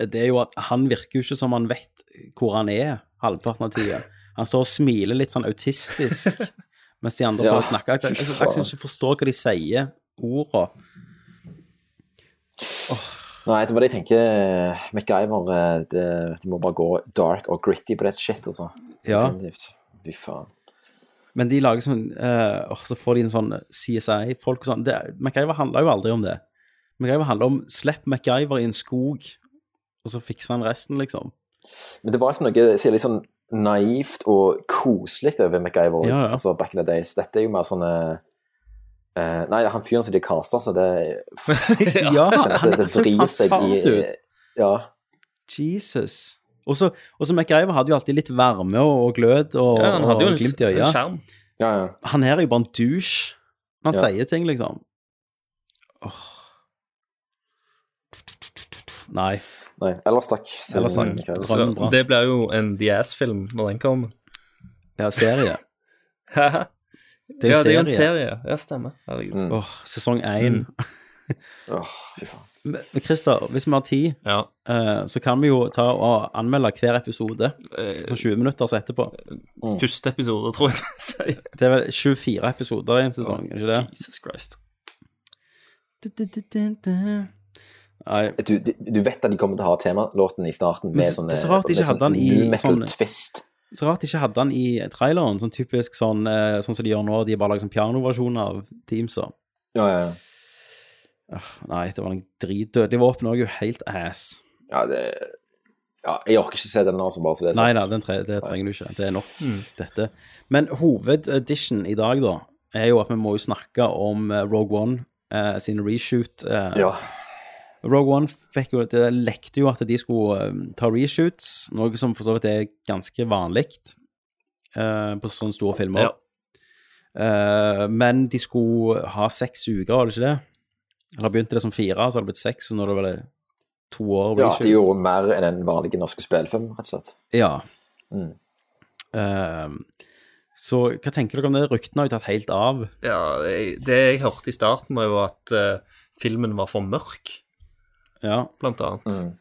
det er jo at han virker jo ikke som han vet hvor han er halvparten av tida. Han står og smiler litt sånn autistisk, mens de andre Ja, bare snakker. snakke. Jeg, jeg, jeg, ikke forstår hva de sier, orda. Nei, det var det jeg tenker. MacGyver eh, det, De må bare gå dark og gritty på det shit, altså. Ja. Definitivt. Fy faen. Men de lager sånn uh, Så får de en sånn CSI-folk og sånn. Det- MacGyver handler jo aldri om det. MacGyver handler om slipp MacGyver i en skog, og så fikser han resten, liksom. Men det var liksom noe jeg sier, litt sånn naivt og koselig over MacGyver. Ja, ja. Altså, back in the days. Dette er jo mer sånn uh, Nei, han fyren som de kasta, så det Ja, han det- det ser seg i- Ja. Jesus. Og så og så MacGyver hadde jo alltid litt varme og, og glød og, Ja, han hadde jo og en- glimt i en øya. skjerm. Ja, ja. Han her er jo bare en douche. Han Ja. sier ting, liksom. Åh. Nei. Nei, ellers takk. Ellers takk. Det blir jo en The Ass-film når den kommer. Ja, serie. Det er jo ja, det er jo en serie. serie. Ja, stemmer. Herregud. Mm. Åh, sesong én. Åh, faen. Men Christer, hvis vi har tid, Ja. eh, så kan vi jo ta og anmelde hver episode. Eh, Sånn 20 minutter så etterpå. Første episode, tror jeg man sier. Det er vel 24 episoder i en sesong, er ikke det? Jesus Christ. Du, Du, du, du vet at de kommer til å ha temalåten i starten med så- sånn det er så rart de ikke hadde den i sånn- twist. Så rart de ikke hadde den i traileren, sånn typisk sånn, eh, sånn som de gjør nå. De bare lager sånn pianoversjon av Teamsa. Ja, ja, ja. Nei, det var en dritdødelig våpen òg, jo helt ass. Ja, det Ja, jeg orker ikke se den altså, bare så det er Nei nei den tre, det trenger du ikke. Det er nok, Mm. dette. Men hovededition i dag, da, er jo at vi må jo snakke om eh, Rogue One eh, sin reshoot. eh. Ja. Rogue One fikk jo, det lekte jo at de skulle eh, ta reshoots, noe som for så vidt er ganske vanlig eh, på sånne store filmer. Ja. Eh, men de skulle ha seks uker, var det ikke det? Eller begynte det som fire, så har det blitt seks, og nå er det vel to år Ja, de gjorde mer enn en vanlig norsk spillefilm, rett og slett. Ja. Mm. Uh, så hva tenker dere om det? Ryktene har jo tatt helt av. Ja, jeg- det jeg hørte i starten, var jo at uh, filmen var for mørk, Ja. blant annet. Mm.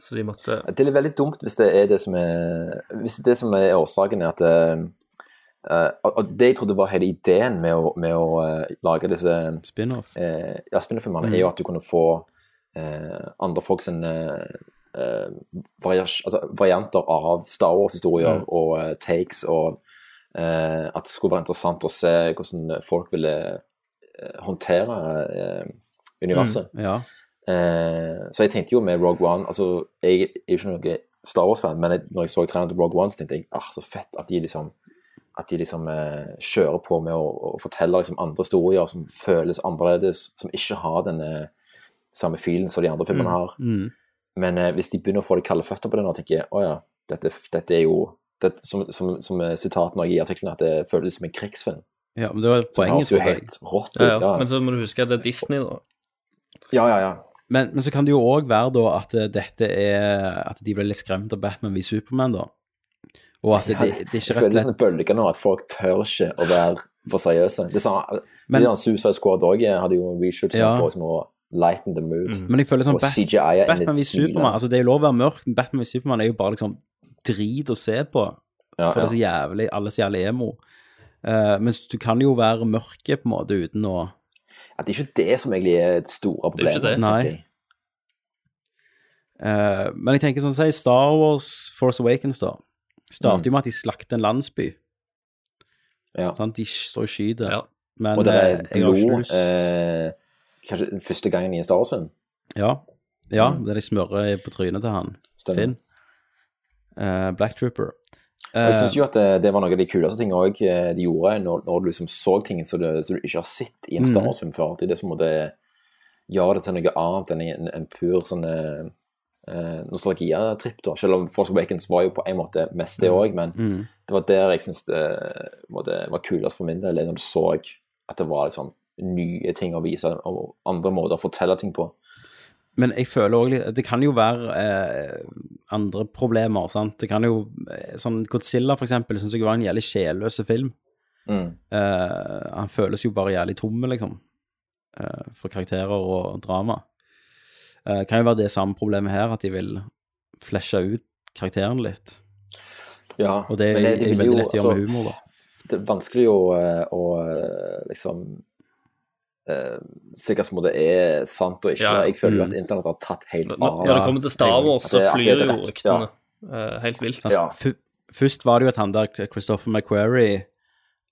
Så de måtte Det er veldig dumt hvis det er det som er Hvis det som er årsaken, er at eh, eh, og Det jeg trodde var hele ideen med å, med å uh, lage disse Spin-off. Uh, ja, spin-off-filmene, Mm. er jo at du kunne få andre folk sin varias- altså, varianter av Star Wars-historier Mm. og takes, og at det skulle være interessant å se hvordan folk ville håndtere universet. Mm, ja. Så jeg tenkte jo med Rogue One altså Jeg er jo ikke noen Star Wars-fan, men jeg, når jeg så traileren til Rogue One, så tenkte jeg ah, så fett at de liksom at de liksom eh, kjører på med å, å fortelle liksom andre historier som føles annerledes, som ikke har denne samme feelen som de andre filmene har. Mm. Men eh, hvis de begynner å få de kalde føtter på det nå, tenker jeg å ja, dette, dette er jo dette, som, som, som er i artikkelen, at det føles som en krigsfilm. Ja, men det var poenget, Som helt rått ut. ja, Ja, ja. Men så må du huske at det er Disney, da. ja, ja. ja. Men, men så kan det jo òg være da at eh, dette er At de ble litt skremt av Batman v Superman, da. Og at det, det, det er Jeg ikke føler rett det og er sånn bølger nå, at folk tør ikke å være for seriøse. Det er Men- men, Suicide Squad òg hadde jo research Ja. på som å lighten the mood. Men jeg føler sånn og CGI er Batman vs. Supermann Altså, det er jo lov å være mørk, men Batman v Superman er jo bare liksom drit å se på. Ja, For det er så jævlig Alle så jævlig emo. Uh, mens du kan jo være mørke på en måte uten å ja, det er ikke det som egentlig er et store Det er ikke det. Nei. jeg. Eh, men jeg tenker sånn, si Star Wars Force Awakens, da. Starter jo med at de slakter en landsby. Ja. Sånn, De står og skyter. Ja. Men Og det eh, er har blod eh, Kanskje første gangen i en Star Wars-film. Ja. Ja, Mm. det de smører på trynet til han. Stemmer. Finn. Eh, Black Trooper. Og jeg Eh, syns jo at det, det var noe av de kuleste tingene òg de gjorde, når, når du liksom så ting som du, som du ikke har sett i en Star Mm. Wars-film før. Det er det som måtte gjøre det til noe annet enn en, en pur sånn eh, nostalgiatripp, da. Selv om Force Awakens var jo på en måte mest det òg, men Mm. det var der jeg syns det det, var kulest for min del, når du så at det var liksom nye ting å vise, og andre måter å fortelle ting på. Men jeg føler òg Det kan jo være eh, andre problemer, sant. Det kan jo eh, Sånn Godzilla, for eksempel, syns jeg var en jævlig sjelløs film. Mm. Eh, han føles jo bare jævlig tom, liksom. eh, for karakterer og drama. Eh, kan jo være det samme problemet her, at de vil fleshe ut karakteren litt. Ja, Og det men er de vil veldig jo, lett å gjøre med altså, humor, da. Det er vanskelig å, eh, å eh, liksom Uh, Sikkert som det er sant og ikke. Ja. Jeg føler jo Mm. at internett har tatt helt av. Når det kommer til Star Wars, så det- flyr det er jo ryktene ja. uh, helt vilt. Ja. Først var det jo at han der, Christopher McQuarrie,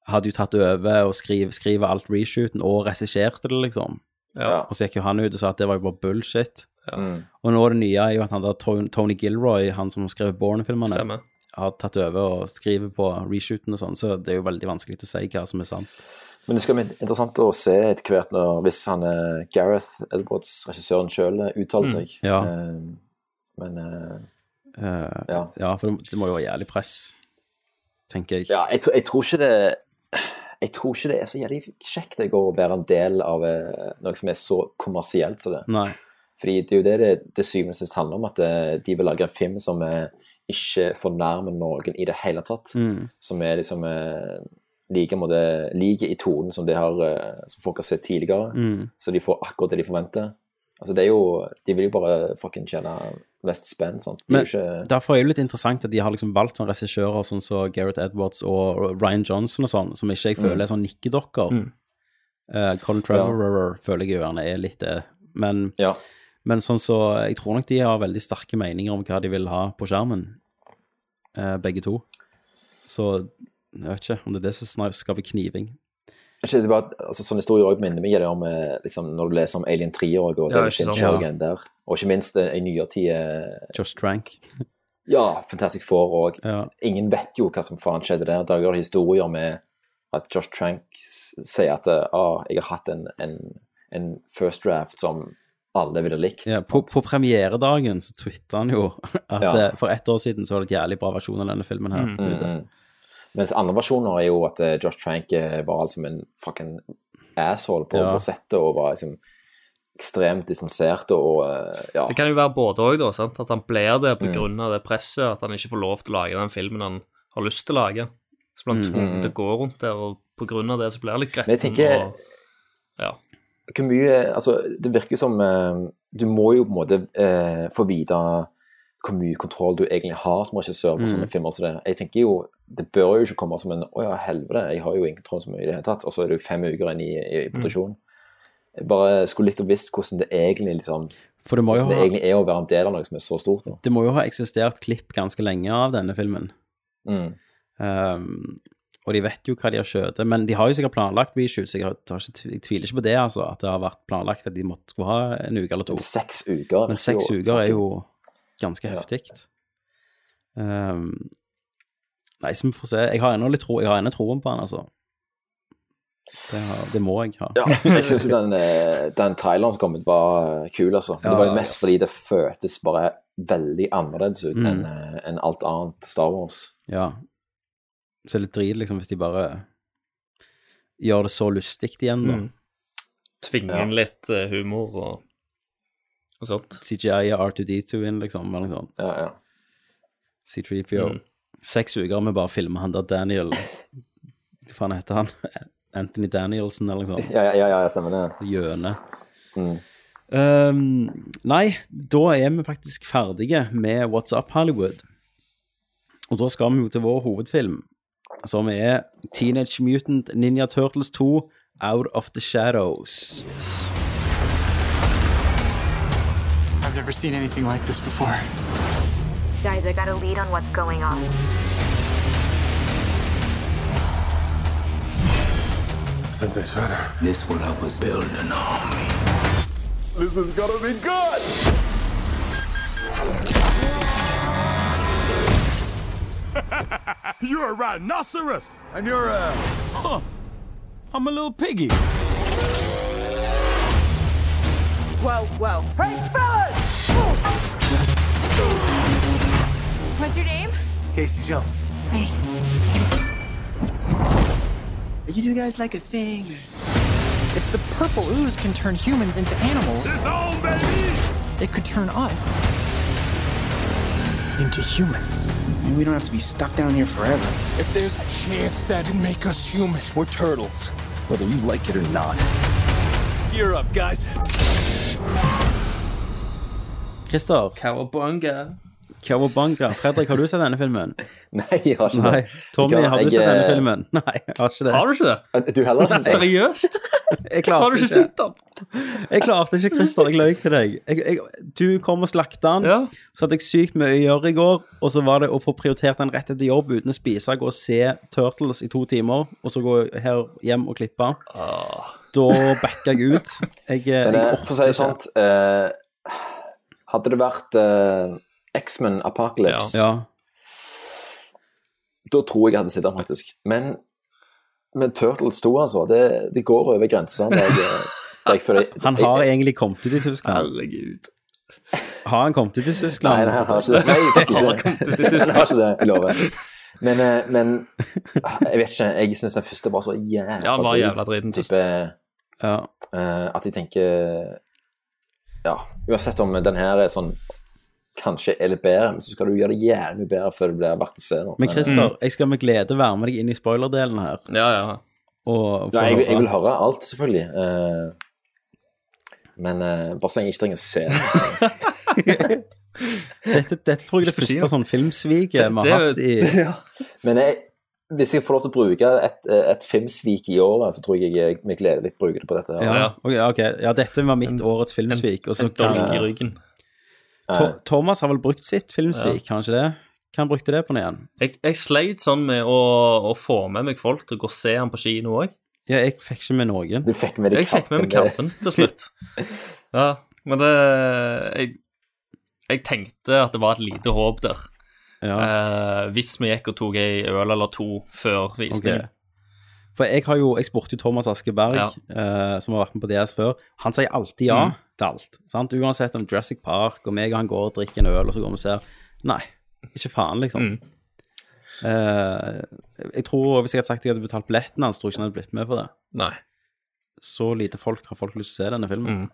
hadde jo tatt over og skrive, skrive alt reshooten og regisserte det, liksom. Ja. Og så gikk jo han ut og sa at det var jo bare bullshit. Mm. Og nå det nye er jo at han der Tony, Gilroy, han som har skrevet Bourne-filmene, har tatt over og skriver på reshooten og sånn, så det er jo veldig vanskelig å si hva som er sant. Men det skal bli interessant å se etter hvert når, hvis han er Gareth Edwards, regissøren sjøl, uttaler Mm. seg. Ja. Uh, men uh, uh, Ja. ja, for det, det må jo være jævlig press, tenker jeg. Ja, jeg, jeg tror ikke det Jeg tror ikke det er så jævlig kjekt jeg, å være en del av eh, noe som er så kommersielt som det. Nei. Fordi det er jo det det, det syvende sist handler om, at eh, de vil lage en film som eh, ikke fornærmer noen i det hele tatt. Mm. Som er liksom like, måte, like i tonen som, har, som folk har sett tidligere. Mm. Så de får akkurat det de forventer. Altså det er jo, De vil jo bare fucking tjene mest spenn. sant? Men ikke, derfor er det litt interessant at de har liksom valgt sånne regissører sånn som Gareth Edwards og Ryan Johnson og sånn, som ikke jeg føler Mm. er sånn nikkedokker. Mm. Uh, Colin Trevorrow føler jeg jo gjerne er litt det. Men, men sånn så Jeg tror nok de har veldig sterke meninger om hva de vil ha på skjermen, uh, begge to. Så jeg vet ikke om det er det som skaper kniving. Ikke, det bare, altså, sånne historier også minner meg det om eh, liksom, når du leser om Alien 3 og, og Ja, David ikke sant. Ja. der. Og ikke minst eh, i nyere tid eh, Josh Trank. Ja, Fantastic Four òg. Ja. Ingen vet jo hva som faen skjedde der. Der går det historier med at Josh Trank sier at ah, jeg har hatt en, en, en first draft som alle ville likt. Ja, på, på premieredagen så twitter han jo at Ja. for ett år siden så var det en jævlig bra versjon av denne filmen her. Mm, mm. Mens andre versjoner er jo at eh, Josh Trank eh, var liksom en fucking asshole på, Ja. på settet og var liksom ekstremt distansert og eh, ja. Det kan jo være både òg, da. Sant? At han blir det på Mm. av det presset, at han ikke får lov til å lage den filmen han har lyst til å lage. Så blir han Mm. tvunget Mm. til å gå rundt der, og av det så blir han litt gretten. Men jeg tenker- og, ja. hvor mye Altså, det virker som uh, Du må jo på en måte uh, få vite hvor mye kontroll du egentlig har som regissør på Mm. sånne filmer som det. Jeg tenker jo Det bør jo ikke komme som en Å ja, helvete, jeg har jo ingen kontroll mye i det hele tatt. Og så er du fem uker inn i, i produksjonen. Jeg bare skulle likt å visst hvordan det egentlig liksom For det må jo det egentlig er å være en del av noe som er så stort. Da. Det må jo ha eksistert klipp ganske lenge av denne filmen. Mm. Um, og de vet jo hva de har skjøtet, men de har jo sikkert planlagt reshoots. Jeg, ikke, jeg tviler ikke på det, altså, at det har vært planlagt at de måtte skulle ha en uke eller to. Men seks uker Men seks uker er jo ganske heftig. Um, nei, så vi får se. Jeg har ennå litt tro, jeg har ennå troen på han, altså. Det, har, det må jeg ha. Ja, jeg syns jo den, eh, den traileren som kom ut, var eh, kul, altså. Men det var jo mest yes. fordi det føltes bare veldig annerledes ut Mm. enn en alt annet Star Wars. Ja. Så det er litt drit, liksom, hvis de bare gjør det så lystig igjen, da. Mm. Tvinge Ja. litt eh, humor og, og sånt. CGI og R2D2 inn, liksom, eller noe sånt. Ja, ja. C3PO. Mm. Seks uker med bare å filme han der Daniel Hva faen heter han? Anthony Danielsen, eller noe sånt. Ja, ja, ja, ja stemmer det. Gjøne. Mm. Um, nei, da er vi faktisk ferdige med What's Up Hollywood. Og da skal vi jo til vår hovedfilm, som er Teenage Mutant Ninja Turtles 2 Out of the Shadows. Never seen anything like this before. Guys, I got a lead on what's going on. Sensei Shredder. This will help us build an army. This is gonna be good! You're a rhinoceros! And you're a. Huh. I'm a little piggy. Whoa, whoa. Hey, fellas! What's your name? Casey Jones. Hey. You two guys like a thing? If the purple ooze can turn humans into animals, it could turn us into humans. I mean, we don't have to be stuck down here forever. If there's a chance that'd make us human, we're turtles. Whether you like it or not. Gear up, guys. Christer. Cowabunga. Cowabunga. Fredrik, har du sett denne filmen? Nei, jeg har ikke Nei. det. Tommy, Jeg har du jeg, sett denne eh, filmen? Nei, jeg har ikke det. Har du ikke det? Du heller ikke? Seriøst? Jeg klarte Har du ikke sett den? Jeg klarte ikke, Christer. Jeg løy til deg. Jeg, jeg, du kom og slakta den. Så hadde jeg sykt mye å gjøre i går, og så var det å få prioritert den rett etter jobb uten å spise, gå og se Turtles i to timer, og så gå her hjem og klippe. Da backa jeg ut. Jeg, jeg Men eh, orket for å si det sånn, eh, hadde det vært eh, X-Men Apocalypse, Ja. da tror jeg jeg hadde sittet den, faktisk. Men, men Turtles 2, altså, det, det går over grensa. når jeg, jeg Han har egentlig kommet ut i Tyskland. Herregud. Har han kommet ut i Tyskland? Nei, nei, han har ikke det. Nei, faktisk Han har ikke. kommet ut i Han har Tyskland. ikke det, jeg lover. Men, eh, men jeg vet ikke, jeg syns den første var så jævla Ja, han var jævla driten. Type, ja. at jeg tenker Ja, uansett om den her er sånn Kanskje er litt bedre, men så skal du gjøre det jævlig mye bedre før det blir verdt å se. Da. Men Christer, jeg skal med glede være med deg inn i spoilerdelen her. Ja, ja. Og Ja, jeg, jeg vil høre alt, selvfølgelig. Uh, men uh, bare så lenge jeg ikke trenger å se det. Dette, dette tror jeg er det første sånn filmsviket vi Det- har hatt i ja. Men jeg, hvis jeg får lov til å bruke et, et filmsvik i året, så tror jeg jeg med glede litt bruker det på dette. her. Ja, ok, okay. ja, dette var mitt årets filmsvik. En, så en dolk i ryggen. To Thomas har vel brukt sitt filmsvik, Ja. kanskje det? Hvem han brukte det på nå igjen? Jeg, jeg sleit sånn med å, å få med meg folk til å gå og se han på kino òg. Ja, jeg fikk ikke med noen. Du fikk med Jeg fikk med meg kampen til slutt. Ja, men det jeg, jeg tenkte at det var et lite håp der. Eh, hvis vi gikk og tok ei øl eller to før visningen. Ok. For jeg har jo, jeg spurte jo Thomas Askeberg, Ja. eh, som har vært med på DS før. Han sier alltid ja Mm. til alt. Sant? Uansett om Jurassic Park, og meg og han går og drikker en øl, og så går vi og ser. Nei, ikke faen, liksom. Mm. Eh, jeg tror, Hvis jeg hadde sagt at jeg hadde betalt billetten hans, tror jeg ikke han hadde blitt med for det. Nei. Så lite folk har folk lyst til å se denne filmen. Mm.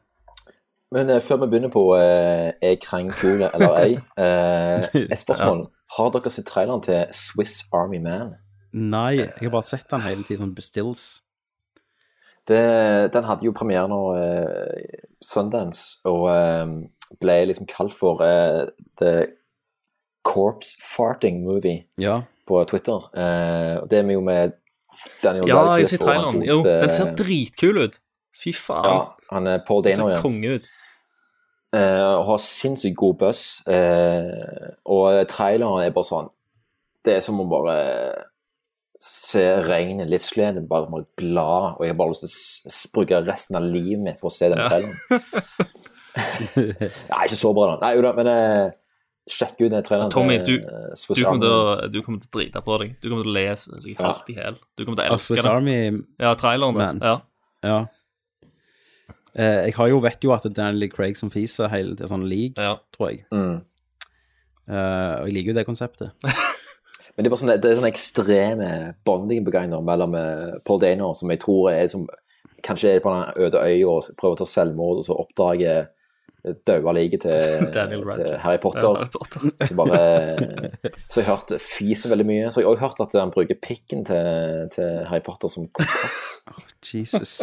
Men eh, før vi begynner på eh, er Krang kul eller ei, eh, et spørsmål. Har dere sett traileren til Swiss Army Man? Nei, jeg har bare sett den hele tiden, sånn bestills. Det, den hadde jo premiere nå eh, Sundance, og eh, ble liksom kalt for eh, The Corpse Farting Movie Ja. på Twitter. Eh, og det er jo med Daniel Ja, jeg Radcliffe ser traileren. Jo, den ser dritkul ut. Fy faen. Ja, han er Paul Den Dano, ser ja. konge ut. Eh, og har sinnssykt god buzz. Eh, og traileren er bare sånn Det er som om bare se ren livsglede, bare være glad. Og jeg har bare lyst til å bruke resten av livet mitt på å se den Ja. traileren. Nei, ikke så bra, da. Nei, jo da, men eh, sjekk ut den traileren. Tommy, du, du, kommer til å, du kommer til å drite på deg. Du kommer til å lese deg helt i hæl. Du kommer til å Ah, elske Swiss den. Army Ja, traileren. Man. Ja. Ja. Eh, jeg har jo, vet jo at det er Daniel Craig som fiser hele til sånn league, tror jeg. Mm. Eh, og jeg liker jo det konseptet. Men det er bare sånn, det er sånn ekstreme bonding på mellom eh, Paul Dano, som jeg tror er som Kanskje er på den øde øya og prøver å ta selvmord, og så oppdager daua liket til, til Harry Potter. Harry Potter. så bare Så jeg har hørt fiser veldig mye. Så jeg har også hørt at han bruker pikken til, til Harry Potter som kompass. Jesus.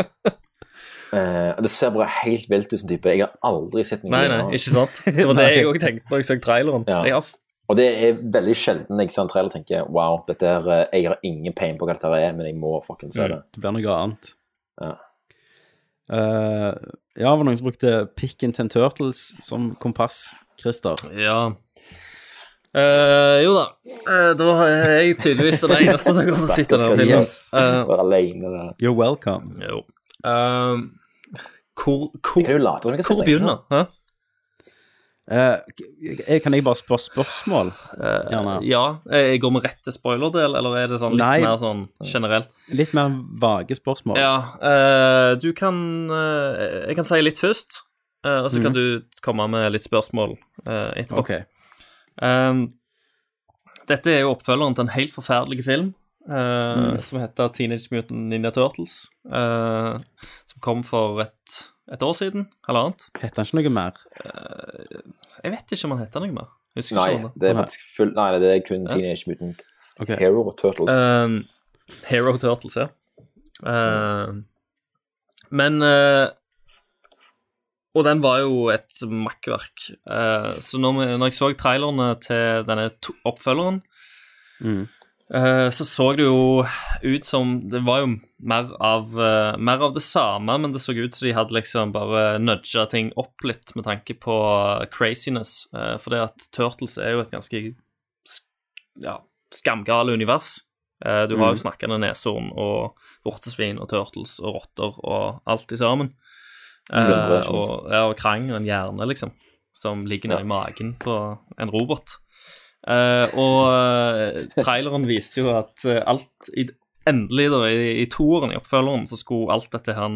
Uh, det ser bare helt vilt ut som type. Jeg har aldri sett noe Nei, nei, ikke sant? Det var det jeg òg tenkte da jeg så traileren. Ja. Jeg har Og det er veldig sjelden jeg ser en trailer og tenker wow, dette er, eh, jeg har ingen pain på hva dette er, men jeg må fuckings se det. Det blir noe annet. Ja. Uh, ja, var det noen som brukte Pick and Ten Turtles som kompass, Christer? Ja. Uh, jo da. Uh, da er jeg tydeligvis den eneste som kan sitte der. Yes. Uh, Være alene der. You're welcome. jo. Uh, hvor hvor, hvor begynner? Hæ? Eh, kan jeg bare spørre spørsmål? Gjerne. Eh, Ja. Jeg går med rett til spoilerdel, eller er det sånn litt Nei. mer sånn generelt? Litt mer vage spørsmål. Ja. eh, du kan eh, Jeg kan si litt først, eh, og så kan Mhm. du komme med litt spørsmål eh, etterpå. Okay. Dette er jo oppfølgeren til en helt forferdelig film eh, Mm. som heter Teenage Mutant Ninja Turtles. eh, som kom for et, et år siden, halvannet. Heter han ikke noe mer? Jeg vet ikke om han heter noe mer. Husker Nei, ikke om det er faktisk full Nei, det er kun Ja. Teenage Mutant okay. Hero Turtles. Um, Hero Turtles, ja. Uh, men uh, Og den var jo et makkverk. Uh, så når, vi, når jeg så trailerne til denne to oppfølgeren, Mm. Uh, så så det jo ut som Det var jo mer av, uh, mer av det samme, men det så ut som de hadde liksom bare nudga ting opp litt med tanke på craziness. Uh, for det at Turtles er jo et ganske sk- ja, skamgale univers. Eh, Du har jo Mm. snakkende neshorn og vortesvin og turtles og rotter og alt i sammen. Eh, og, ja, og krang og en hjerne, liksom, som ligger nedi magen på en robot. Eh, og eh, traileren viste jo at eh, alt i, Endelig, da, i, i toeren, i oppfølgeren, så skulle alt dette her,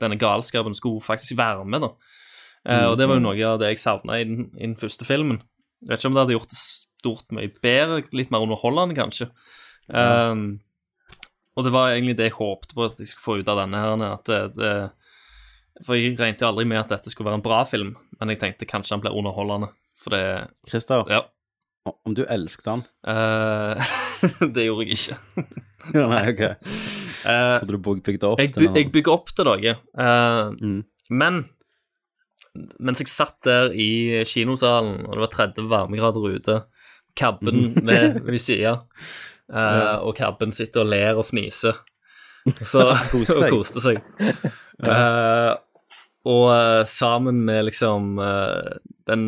denne galskapen skulle faktisk være med, da. Eh, og det var jo noe av det jeg savna i, den- i den første filmen. Jeg vet ikke om det hadde gjort det stort mye bedre, litt mer underholdende, kanskje. Um, og det var egentlig det jeg håpte på at jeg skulle få ut av denne her. At det, det, for jeg regnet jo aldri med at dette skulle være en bra film, men jeg tenkte kanskje han ble underholdende. For det Christer, Ja. Om du elsket han? Uh, det gjorde jeg ikke. Ja, Nei, ok. Eh, Trodde du bygde opp jeg, til noe? jeg bygger opp til noe. Uh, Mm. Men mens jeg satt der i kinosalen, og det var 30 varmegrader ute, kabben ved, ved sida, uh, Ja. og kabben sitter og ler og fniser, så, og koste seg. Og sammen med liksom den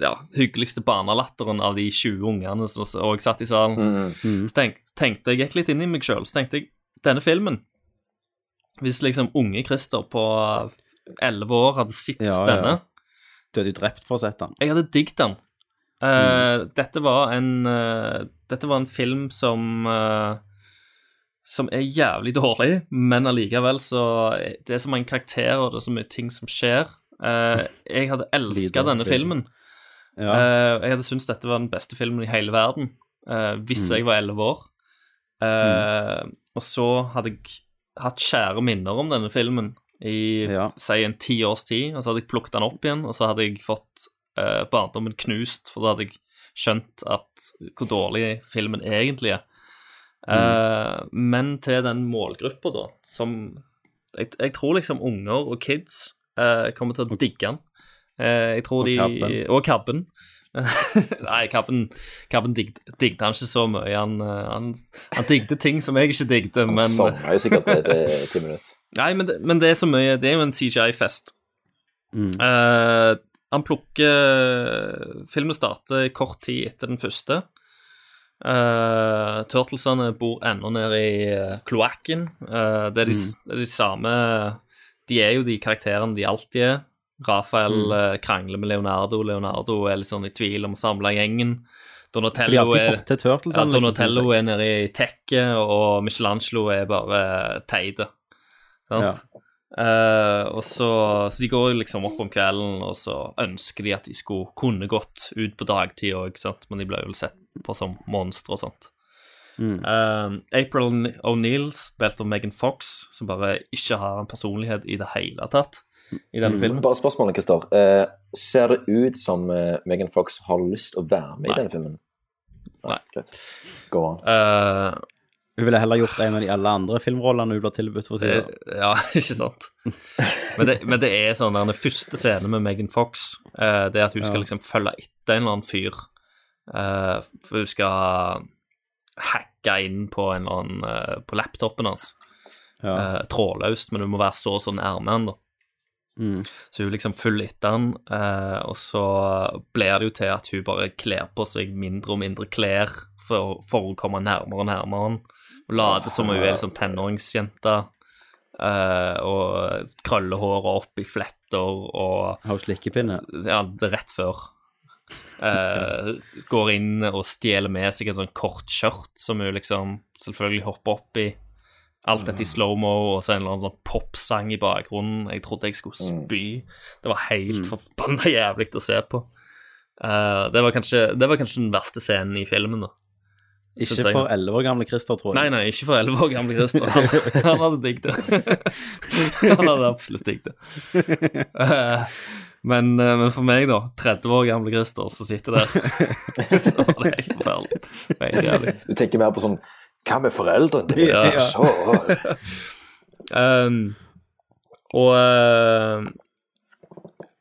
ja, hyggeligste barnelatteren av de 20 ungene som òg satt i salen, Mm. så tenk, tenkte jeg gikk litt inn i meg sjøl, så tenkte jeg denne filmen Hvis liksom unge Christer på 11 år hadde sett Ja, ja. denne Du hadde jo drept for å sette den. Jeg hadde digget den. Uh, Dette var en uh, Dette var en film som uh, Som er jævlig dårlig, men allikevel så Det er så mange karakterer, det er så mye ting som skjer. Eh, jeg hadde elska denne filmen. Ja. Uh, jeg hadde syntes dette var den beste filmen i hele verden uh, hvis Mm. jeg var elleve år. Eh, Og så hadde jeg hatt kjære minner om denne filmen i Ja. si en ti års tid, og så hadde jeg plukket den opp igjen, og så hadde jeg fått barndommen knust, for da hadde jeg skjønt at hvor dårlig filmen egentlig er. Eh, men til den målgruppa, da, som jeg, jeg tror liksom unger og kids kommer til å digge den. Eh, jeg tror Og de Kabben. Og Kabben. Nei, Kabben, Kabben digget, digget han ikke så mye. Han, eh, han, han digget ting som jeg ikke digget, Han men sanger jo sikkert det i ti minutter. Nei, men det, men det er så mye Det er jo en CGI-fest. Mm. Uh, han plukker Filmen starter kort tid etter den første. Uh, Turtlesene bor ennå nede i uh, kloakken. Uh, det, er de, mm. det er de samme De er jo de karakterene de alltid er. Rafael Mm. eh, krangler med Leonardo. Leonardo er litt sånn i tvil om å samle gjengen. Donatello er, Turtles. ja, liksom, Donatello liksom, er nede i tekket, og Michelangelo er bare teite. Sant? Eh, og så, så de går liksom opp om kvelden, og så ønsker de at de skulle kunne gått ut på dagtid òg, men de blir jo sett på som monstre og sånt. Mm. Uh, April O'Neill spilte om Megan Fox, som bare ikke har en personlighet i det hele tatt i denne Mm. filmen. Bare spørsmålet, Christer. Eh, ser det ut som eh, Megan Fox har lyst til å være med Nei. i denne filmen? Nei. Greit. Gå an. Eh, Hun ville heller gjort en av de alle andre filmrollene hun ble tilbudt for tida. Eh, Ja, ikke sant. Men det, men det er sånn der, den første scenen med Megan Fox, eh, det er at hun skal liksom følge etter en eller annen fyr. Eh, for hun skal hacke inn på en eller annen På laptopen hans. Ja. Eh, trådløst, men hun må være så og så nærme han, da. Mm. Så hun liksom følger etter han, eh, og så blir det jo til at hun bare kler på seg mindre og mindre klær for, for å komme nærmere og nærmere han. Og later som hun er liksom tenåringsjente. eh, og krøller håret opp i fletter og Har hun slikkepinne? Ja, det er rett før. Eh, går inn og stjeler med seg et sånn kort skjørt som hun liksom selvfølgelig hopper opp i. Alt dette i slow-mo, og så en eller annen sånn popsang i bakgrunnen. Jeg trodde jeg skulle spy. Det var helt forbanna jævlig å se på. Uh, det, var kanskje, det var kanskje den verste scenen i filmen, da. Ikke jeg. for elleve år gamle Christer, tror jeg. Nei, nei, ikke for elleve år gamle Christer. Han, han hadde digget det. han hadde absolutt digget det. Uh, men, eh, men for meg, da, 30 år gamle Christer som sitter der, så var det helt forferdelig. Du tenker mer på sånn Hva med foreldrene dine? Ja. Så Um, og eh,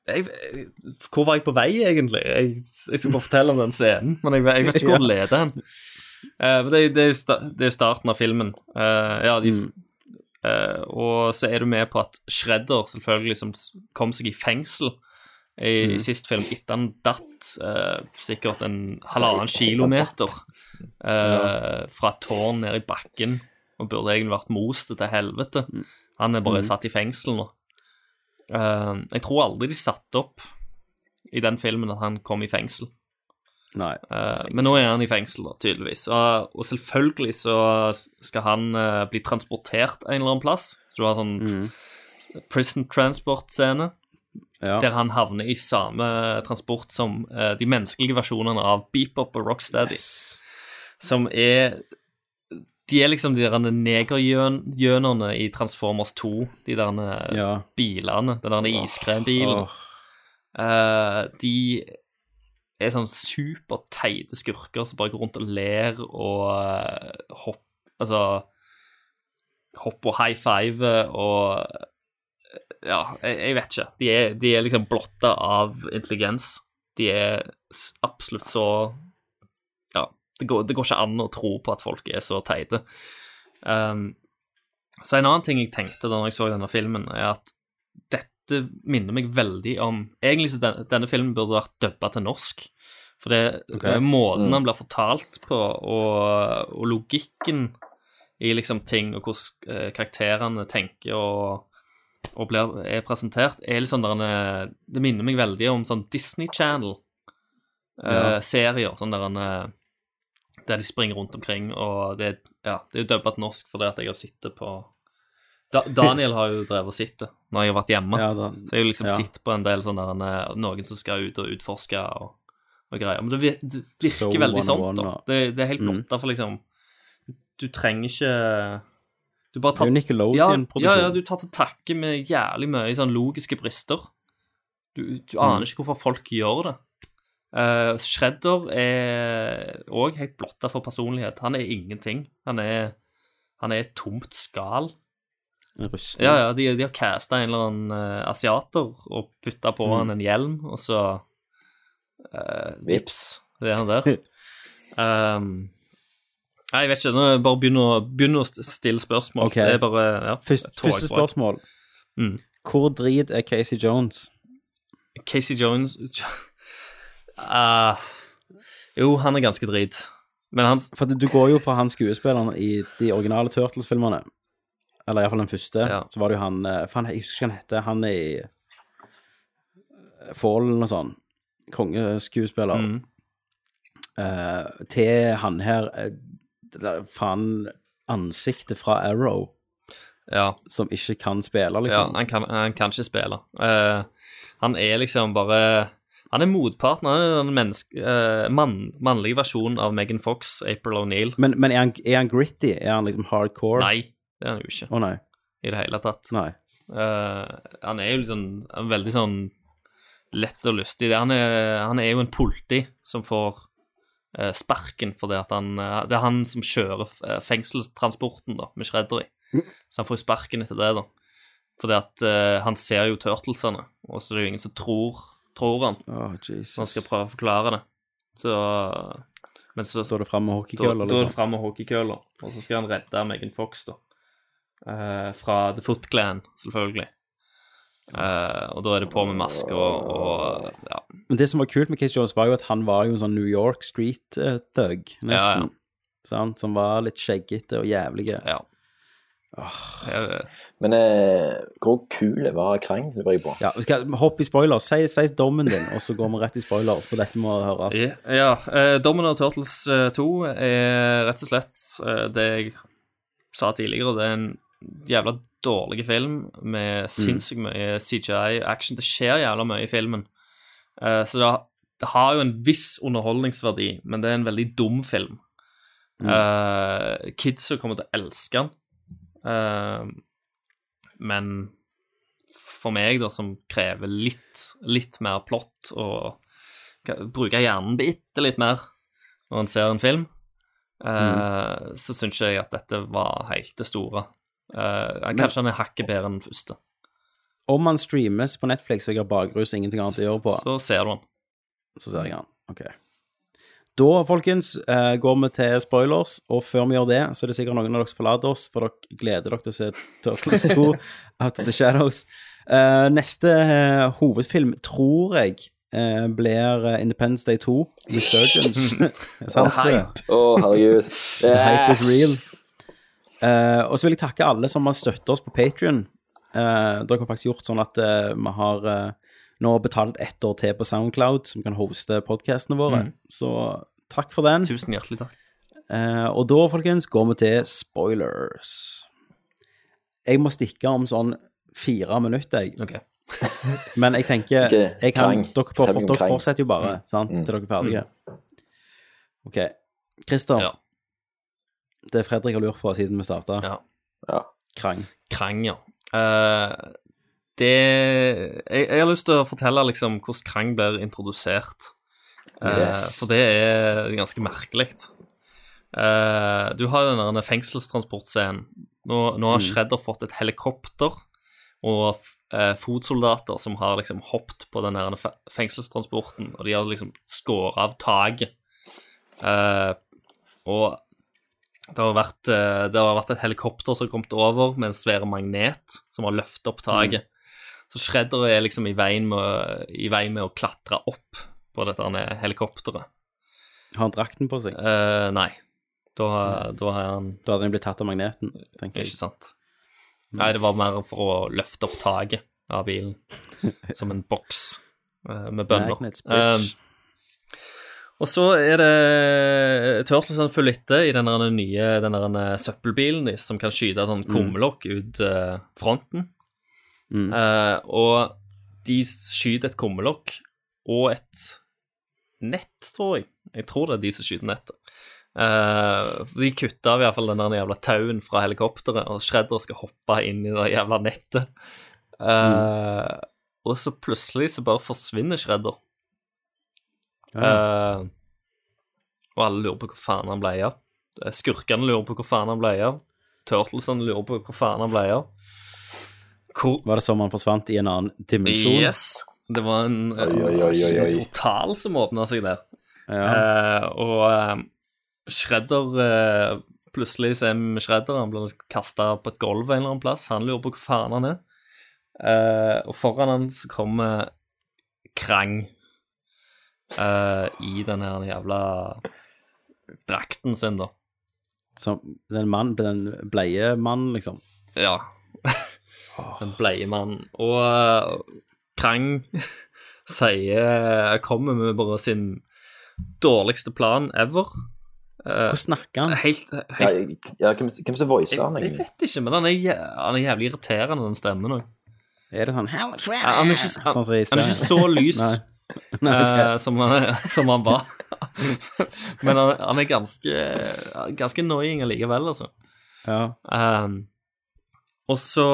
jeg, jeg, Hvor var jeg på vei, egentlig? Jeg, jeg skulle bare fortelle om den scenen, men jeg, jeg vet ikke hvor den leder hen. Uh, det, er- er det er jo starten av filmen. Uh, ja, de, uh, og så er du med på at Shredder selvfølgelig som kom seg i fengsel i, Mm. i sist film etter han datt uh, sikkert en halvannen kilometer eh, fra tårn ned i bakken og burde egentlig vært most til helvete. Han er bare Mm. satt i fengsel nå. Uh, jeg tror aldri de satte opp i den filmen at han kom i fengsel. Nei. Uh, men nå er han i fengsel, da, tydeligvis. Og, og selvfølgelig så skal han uh, bli transportert en eller annen plass. Så du har sånn prison transport-scene. Ja. Der han havner i samme transport som uh, de menneskelige versjonene av Beepop og Rocksteady. Som er De er liksom de der negergjønerne i Transformers 2. De der Ja. bilene. Den der iskrembilen. Oh. Uh, de er sånn superteite skurker som bare går rundt og ler og uh, hopp Altså Hopper og high five og Ja, jeg, jeg vet ikke. De er, de er liksom blotta av intelligens. De er absolutt så Ja, det går, det går ikke an å tro på at folk er så teite. Um, så en annen ting jeg tenkte da jeg så denne filmen, er at dette minner meg veldig om Egentlig så denne, denne filmen burde vært dubba til norsk. For det Ok. eh, måten han blir fortalt på, og, og logikken i liksom ting, og hvordan eh, karakterene tenker og, og blir, er presentert, er litt sånn der en, eh, Det minner meg veldig om sånn Disney Channel-serier. Ja. sånn der en, eh, der de springer rundt omkring, og det, ja, det er jo dubba til norsk fordi at jeg har sittet på da, Daniel har jo drevet og sittet når jeg har vært hjemme. Ja, da- så jeg har liksom ja. sittet på en del sånn der en, eh, noen som skal ut og utforske og, og greier. Men det, vir- det virker so veldig 101 sånn, da. Det, det er helt Mm. Derfor liksom Du trenger ikke Du bare Det er jo Nickelodeon-produksjon. Ja, ja, du tar til takke med jævlig mye sånn logiske brister. Du, du aner Mm. ikke hvorfor folk gjør det. Uh, Shredder er òg helt blotta for personlighet. Han er ingenting. Han er, han er et tomt skall. En rustning. Ja, ja, de, de har casta en eller annen uh, asiater og putta på Mm. han en hjelm, og så uh, Vips, det er han der. um, nei, jeg vet ikke. Nå bare begynn å, begynne å stille spørsmål. Ok. Det er bare ja, Først, første spørsmål. Mm. Hvor drit er Casey Jones? Casey Jones uh, Jo, han er ganske drit. Men han For du går jo fra han skuespilleren i de originale Turtles-filmene. Eller iallfall den første. Så var det jo han eh, Faen, jeg husker ikke hva han heter. Han er i eh, Fallen og sånn. Kongeskuespiller. Mm. Uh, til han her Faen ansiktet fra Arrow. Ja. Som ikke kan spille, Ja, liksom. han kan, han kan ikke spille. Uh, han er liksom bare Han er motparten. Han er den menneske, uh, mann, mannlige versjonen av Megan Fox, April O'Neill. Men, men er, han, er han gritty? Er han liksom hardcore? Nei, det er han jo ikke. Å nei. I det hele tatt. Nei. Uh, han er jo liksom veldig sånn lett og lystig. Han er, han er jo en politi som får sparken fordi at han eh, Det er han som kjører eh, fengselstransporten da, med Shredder i. Så han får jo sparken etter det, da. Fordi at uh, han ser jo turtlesene, og så er det jo ingen som tror, tror han Oh, Jesus. han skal prøve å forklare det. Så Men så Står det fram med da, hockeykøller, da er det liksom? fram med hockeykøller, og så skal han redde Megan Fox, da. Uh, fra The Foot Clan, selvfølgelig. Eh, og da er det på med maske og, og ja. Men det som var kult med Casey Jones, var jo at han var jo en sånn New York street uh, thug, nesten. Ja, ja. Sant? Som var litt skjeggete og jævlige. Ja. Oh. Men eh, hvor kul var Krang, lurer jeg på. Ja, vi skal hoppe i spoiler. Si, si dommen din, og så går vi rett i spoilers, for dette må høres. Ja, ja eh, av Turtles eh, 2 er rett og slett eh, det jeg sa tidligere. Det er en jævla dårlig film med sinnssykt mye CGI-action. Det skjer jævla mye i filmen. Uh, så det, det har jo en viss underholdningsverdi, men det er en veldig dum film. Mm. Uh, Kidsa kommer til å elske den. Uh, men for meg, da, som krever litt, litt mer plott og bruker hjernen bitte litt mer når en ser en film, mm. så syns jeg at dette var helt det store. Eh, kanskje han er hakket bedre enn den første. Om han streames på Netflix og jeg har bakrus og ingenting annet å gjøre på, Så ser du han. så ser jeg han. Ok. Da, folkens, eh, går vi til spoilers, og før vi gjør det, så er det sikkert noen av dere som forlater oss, for dere gleder dere til å se Turtles 2 Out of the Shadows. Uh, neste uh, hovedfilm tror jeg uh, blir Independence Day 2, Resurgence. Sant? Hype. Å, herregud. The hype is real. Eh, og så vil jeg takke alle som har støttet oss på Patrion. Uh, dere har faktisk gjort sånn at uh, vi har eh, nå betalt ett år til på Soundcloud, som kan hoste podkastene våre. Mm. Så takk for den. Tusen hjertelig takk. Eh, og da, folkens, går vi til spoilers. Jeg må stikke om sånn fire minutter, jeg. Men jeg tenker okay. jeg kan, dere, om dere fortsetter jo bare, Mm. sant, Mm. til dere er ferdige. OK. Christer. Det er Fredrik har lurt på siden vi starta. Ja. Krang. Krang, ja. Uh, det jeg, jeg har lyst til å fortelle liksom hvordan Krang blir introdusert. Eh, Yes. For det er ganske merkelig. Eh, du har jo den fengselstransportscenen. Nå, nå har Mm. Shredder fått et helikopter og eh, fotsoldater som har liksom hoppet på den der fengselstransporten, og de har liksom skåret av taket. Eh, og det har, vært, eh, det har vært et helikopter som har kommet over med en svære magnet som har løftet opp taket. Så Shredder er liksom i veien med, i vei med å klatre opp på dette helikopteret. Har han drakten på seg? Uh, nei. Da, da har han Da hadde han blitt tatt av magneten, tenker jeg. Ikke sant. Nei, det var mer for å løfte opp taket av bilen. Som en boks uh, med bønner. Magnets, bitch. Um, og så er det Turtles som følger etter i den nye den søppelbilen som kan skyte sånn Mm. kumlokk ut uh, fronten. Eh, og de skyter et kumlokk og et nett, tror jeg. Jeg tror det er de som skyter nettet. Uh, de kutter av i hvert fall den jævla tauen fra helikopteret, og Shredder skal hoppe inn i det jævla nettet. Eh, Og så plutselig så bare forsvinner Shredder. Eh, og alle lurer på hvor faen han ble av. Eh, Skurkene lurer på hvor faen han ble av. Turtlesene lurer på hvor faen han ble av. Hvor Var det som han forsvant i en annen dimensjon? Yes. Det var en eh, Oi, portal som åpna seg der. Ja. Uh, og uh, Shredder uh, Plutselig så er Shredder, han blir kasta på et gulv en eller annen plass. Han lurer på hvor faen han er. Eh, og foran han så kommer Krang eh, i den her jævla drakten sin, da. Som den mann, den bleie mannen, liksom. Ja. Den bleie mannen. Og uh, Krang sier Kommer med bare sin dårligste plan ever. Hvordan snakker han? Helt, helt ja, hvem, hvem som voicer han, jeg, jeg vet ikke, men han er, han er jævlig irriterende, den stemmen òg. Er det sånn Han er ikke, han, Sånn han er ikke så sted. lys Nei. Nei, ok. eh, som, han, som han var. Men han, han er ganske Ganske annoying allikevel, altså. Ja. Um, og så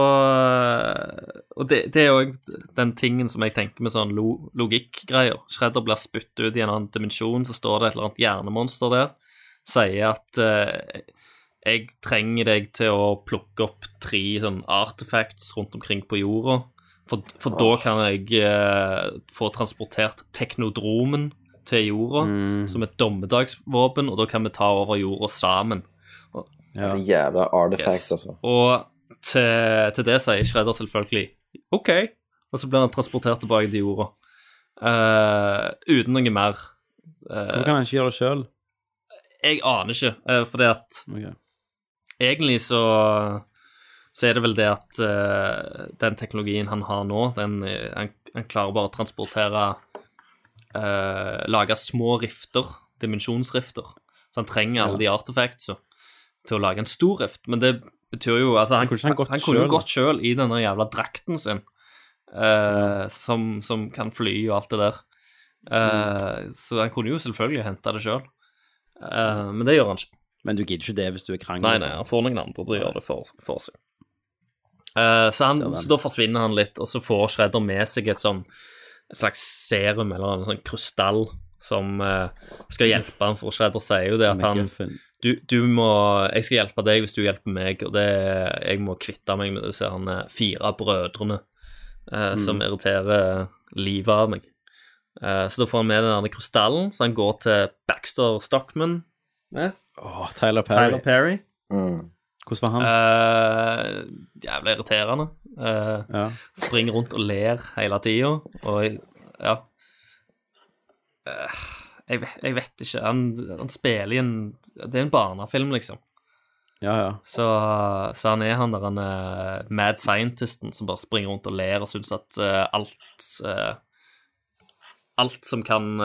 Og det, det er jo den tingen som jeg tenker med sånn lo, logikkgreier. Shredder blir spyttet ut i en annen dimensjon, så står det et eller annet hjernemonster der. Sier at eh, jeg trenger deg til å plukke opp tre sånn artifacts rundt omkring på jorda. For, for da kan jeg eh, få transportert teknodromen til jorda som et dommedagsvåpen, og da kan vi ta over jorda sammen. Og, Ja. Det jævla artifacts, Yes. altså. Og til, til det sier Shredder selvfølgelig OK, og så blir han transportert tilbake til jorda. Uh, uten noe mer. Eh, Hvorfor kan han ikke gjøre det sjøl? jeg aner ikke, uh, fordi at egentlig så så er det vel det at uh, den teknologien han har nå, den, eh, han, han klarer bare å transportere uh, Lage små rifter, dimensjonsrifter. Så han trenger alle de artefactsa til å lage en stor rift. Men det betyr jo altså, Han, han han kunne jo gått sjøl i denne jævla drakten sin, eh, som, som kan fly og alt det der. Mm. Så han kunne jo selvfølgelig henta det sjøl. men det gjør han ikke. Men du gidder ikke det hvis du er krangel? Nei, nei, han får noen andre til å gjøre det for, for seg. Eh, så, han, så da forsvinner han litt, og så får Shredder med seg et sånn et slags serum eller en sånn krystall som uh, skal hjelpe han, for Shredder sier jo det at han du, du må Jeg skal hjelpe deg hvis du hjelper meg, og det jeg må kvitte meg med disse eh, fire brødrene eh, som Mm. irriterer livet av meg. Eh, så da får han med den der krystallen, så han går til Baxter Stockman. Eh? Åh, Tyler Perry. Tyler Perry. Hvordan var han? Uh, jævlig irriterende. Eh, Springer rundt og ler hele tida, og ja uh, jeg, vet, jeg vet ikke. Han, han spiller i en Det er en barnefilm, liksom. Ja, ja. Så, så han er han der han er mad scientisten som bare springer rundt og ler og syns at alt Alt som kan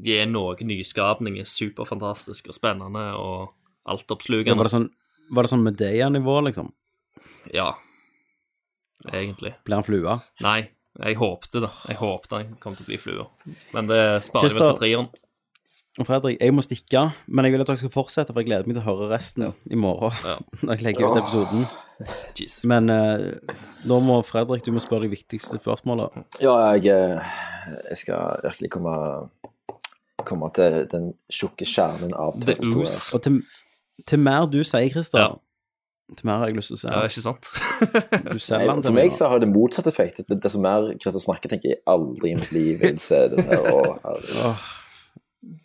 gi noe nyskapning, er superfantastisk og spennende og Ja, altoppslukende. var det sånn Var det sånn Medea-nivå, liksom? Ja, egentlig. Blir han flua? Nei, jeg håpte det. Jeg håpte han kom til å bli flua. Men det sparer vi til treeren. Og Fredrik, jeg må stikke, men jeg vil at dere skal fortsette, for jeg gleder meg til å høre resten i morgen. Når jeg legger ut episoden. Jesus. Men eh, nå må Fredrik, du må spørre de viktigste spørsmålene. Ja, jeg, eh, jeg skal virkelig komme, komme til den tjukke kjernen av historien. Og til, til mer du sier, Christer, til mer har jeg lyst til å se. Ja, ikke sant? Du selger Nei, den for til meg meg. så har det motsatt effekt. Det, det som mer Christer snakker, tenker jeg aldri i mitt liv vil se det her. Og, herregud.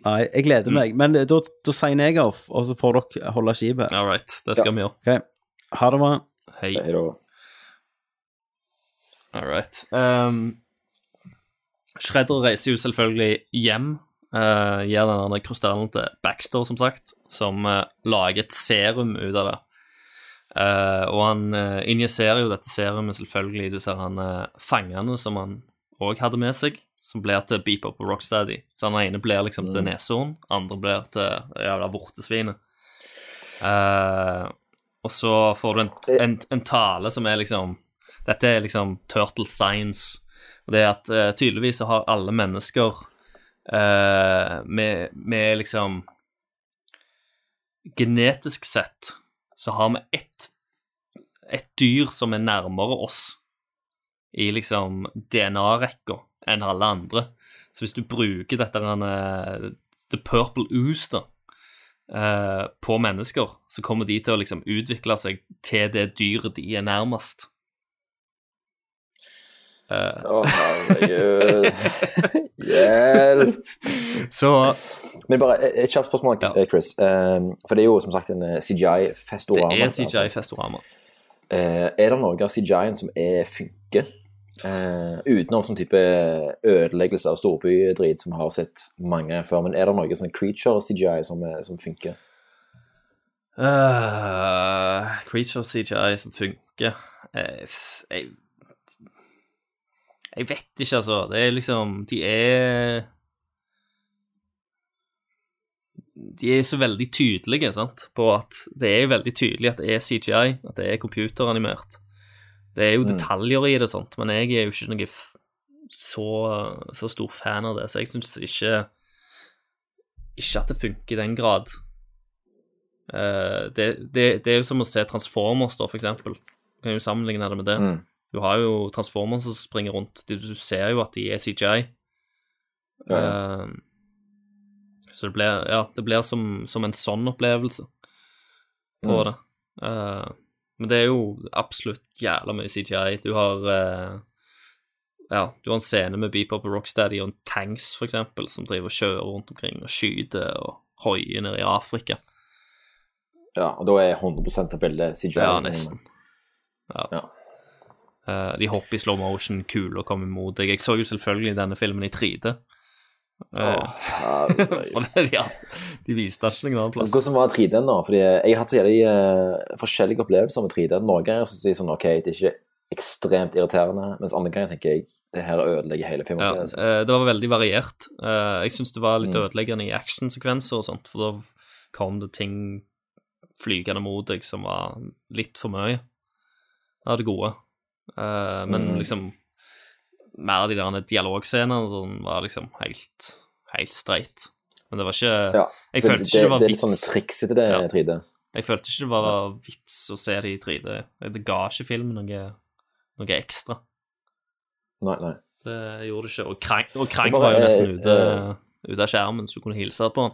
Nei, jeg gleder meg. Men da, da signer jeg off, og så får dere holde skipet. All right, det skal vi gjøre. Ok, Ha det bra. Hei. Hei da. All right. Um, Shredder reiser jo selvfølgelig hjem. Uh, gir den andre krystallen til Baxter, som sagt, som uh, lager et serum ut av det. Uh, og han uh, injiserer jo dette serumet selvfølgelig i disse han, eh, fangene som han òg hadde med seg, som blir til Beep Up og Rocksteady. Så han ene blir liksom til Mm. neshorn, andre blir til jævla vortesvinet. Eh, og så får du en, en, en tale som er liksom Dette er liksom turtle science. Og det er at eh, tydeligvis så har alle mennesker eh, med, med liksom Genetisk sett så har vi ett et dyr som er nærmere oss i liksom DNA-rekka enn alle andre. Så hvis du bruker dette uh, The Purple Ooze da, uh, på mennesker, så kommer de til å liksom utvikle seg til det dyret de er nærmest. Eh, Å, herregud. Hjelp. Så Men bare et, et kjapt spørsmål, ja. Chris. Um, for det er jo som sagt en eh, CGI-festorama. Det er CGI-festorama. Uh, er det noe av CGI-en som er funker? Uh, utenom sånn type ødeleggelse av storbydrit som har sett mange før. Men er det noe sånn creature-CGI som, som funker? Uh, creature CGI som funker Eh, s- jeg, jeg vet ikke, altså. Det er liksom De er De er så veldig tydelige sant, på at det er veldig tydelig at det er CGI, at det er computeranimert. Det er jo Mm. detaljer i det, sant, men jeg er jo ikke noe så, så stor fan av det, så jeg syns ikke Ikke at det funker i den grad. Uh, det, det, det er jo som å se Transformers, da, for eksempel. Du kan jo sammenligne det med det. Mm. Du har jo Transformers som springer rundt. Du, ser jo at de er CGI. Ja, Uh, så det blir, ja, det blir som, som en sånn opplevelse på Mm. det. Uh, men det er jo absolutt jævla mye CGI. Du har uh, ja, du har en scene med Beepop og Rocksteady og en tanks, for eksempel, som driver og kjører rundt omkring og skyter og hoier nede i Afrika. Ja, og da er 100 av bildet CGI. Ja, nesten. Ja. Eh, de hopper i slow motion, kuler kommer mot deg. Jeg så jo selvfølgelig denne filmen i 3D. Åh, For det, ja, de viste ikke noen annen plass. Hvordan var 3D-en da? Fordi jeg har hatt så jævlig uh, forskjellige opplevelser med 3D. Noen ganger syns jeg sånn, ok, det er ikke ekstremt irriterende, mens andre ganger tenker jeg, det her ødelegger hele Ja, filmopplevelsen. eh, det var veldig variert. Jeg syns det var litt Mm. ødeleggende i actionsekvenser og sånt, for da kom det ting flygende mot deg som var litt for mye av det gode. Eh, Men Mm. liksom mer av de der dialogscenene og sånn var liksom helt, helt streit. Men det var ikke Ja, Jeg følte det- ikke det var det er litt vits. sånn til det, 3D. Jeg følte ikke det var vits å se det i 3D. Det ga ikke filmen noe, noe ekstra. Nei, nei. Det gjorde det ikke. Og Krang, og Krang bare var jo nesten ute, uh, ute av skjermen, så du kunne hilse på han.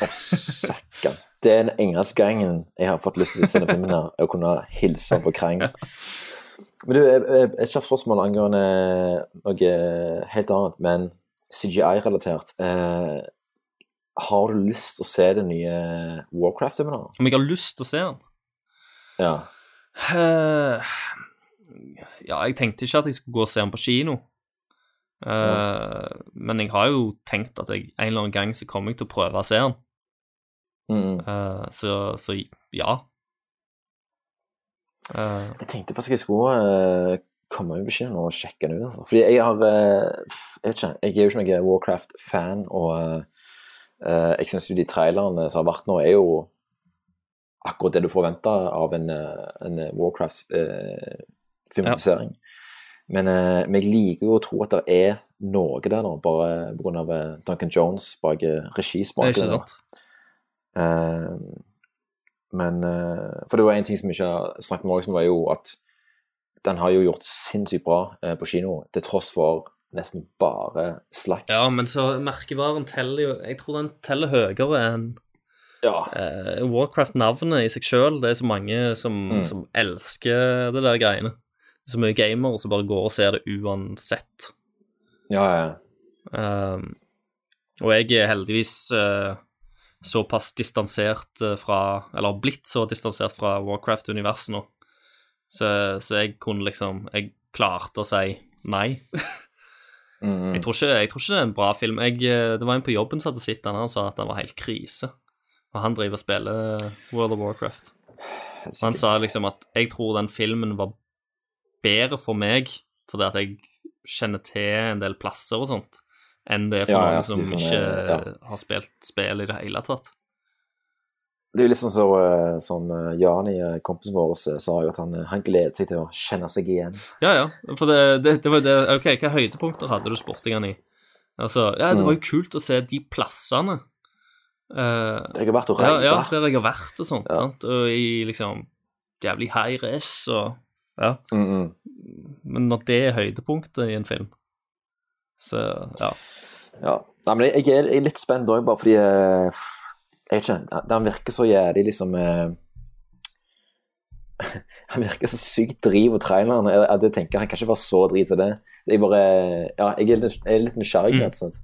Å, søkken. Det er den eneste gangen jeg har fått lyst til å se filmen her, er å kunne hilse på Krang. Men du, et kjapt spørsmål angående noe helt annet, men CGI-relatert. Eh, har du lyst til å se den nye Warcraft-filmen? Om jeg har lyst til å se den? Ja. Uh, ja, jeg tenkte ikke at jeg skulle gå og se den på kino. Eh, Men jeg har jo tenkt at jeg, en eller annen gang så kommer jeg til å prøve å se han. Mm. Uh, så, så ja. Uh, Jeg tenkte faktisk jeg skulle uh, komme med beskjeden og sjekke den ut. Altså. Fordi jeg har Jeg vet ikke, jeg er jo ikke noen Warcraft-fan, og jeg syns jo de trailerne som har vært nå, er jo akkurat det du forventer av en, en Warcraft-filmatisering. Men, eh, men jeg liker jo å tro at det er noe der nå, bare pga. Duncan Jones bak eh, det er ikke sant. Men eh, For det var en ting som vi ikke har snakket om som var jo at den har jo gjort sinnssykt bra eh, på kino, til tross for nesten bare slakt. Ja, men så merkevaren teller jo Jeg tror den teller høyere enn Ja. eh, Warcraft-navnet i seg sjøl. Det er så mange som, Mm. som elsker det der greiene. Så mye gamere som bare går og ser det uansett. Ja, ja. Um, og jeg er heldigvis eh, såpass distansert eh, fra Eller blitt så distansert fra Warcraft-universet nå. Så, så jeg kunne liksom Jeg klarte å si nei. Mm, Jeg, tror ikke, jeg tror ikke det er en bra film. Jeg, eh, det var en på jobben som hadde sett den og sa at den var helt krise. Og han driver og spiller World of Warcraft. Og han sa liksom at jeg tror den filmen var bedre for meg fordi at jeg kjenner til en del plasser og sånt, enn det er for noen som ikke ja. har spilt spill i det hele tatt. Det er jo liksom sånn så, eh, sånn eh, Jani, eh, kompisen vår, eh, sa jo at han, eh, han gleder seg til å kjenne seg igjen. Ja, ja. For det, det, det var det OK, hva høydepunkter hadde du sportingene i? Altså, ja, det var jo kult å se de plassene. Uh, Der jeg har vært og Ja, ja, der jeg har vært og sånt. Ja. Sant? Og i liksom jævlig high res og Ja. Mm, mm. Men når det er høydepunktet i en film, så ja. Ja. Nei, men jeg, jeg er- litt spent òg, bare fordi eh, Jeg vet ikke, den virker så jævlig liksom eh, Han virker så sykt driv og traileren. Jeg, jeg, jeg tenker Han kan ikke være så drit som det. Jeg bare Ja, jeg er litt, jeg er litt nysgjerrig. Mm. slett.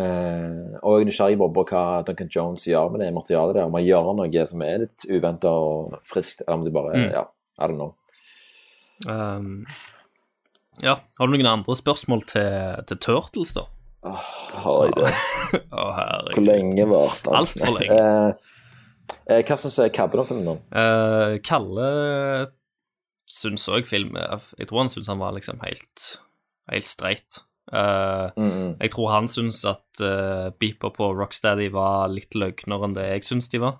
Eh, og jeg er nysgjerrig på hva Duncan Jones gjør med det materialet der. Om han gjør noe som er litt uventa og friskt, eller om de bare Mm. Ja, I don't know. Um, ja. Har du noen andre spørsmål til, til Turtles, da? Har jeg det? Åh, herregud. Hvor lenge varte den? Altfor lenge. Eh, eh, hva syns jeg Cabben om filmen? Eh, Kalle syns òg film Jeg tror han syns han var liksom helt, helt streit. Uh, Mm, mm. Jeg tror han syns at uh, Beeper på Rocksteady var litt løgnere enn det jeg syns de var.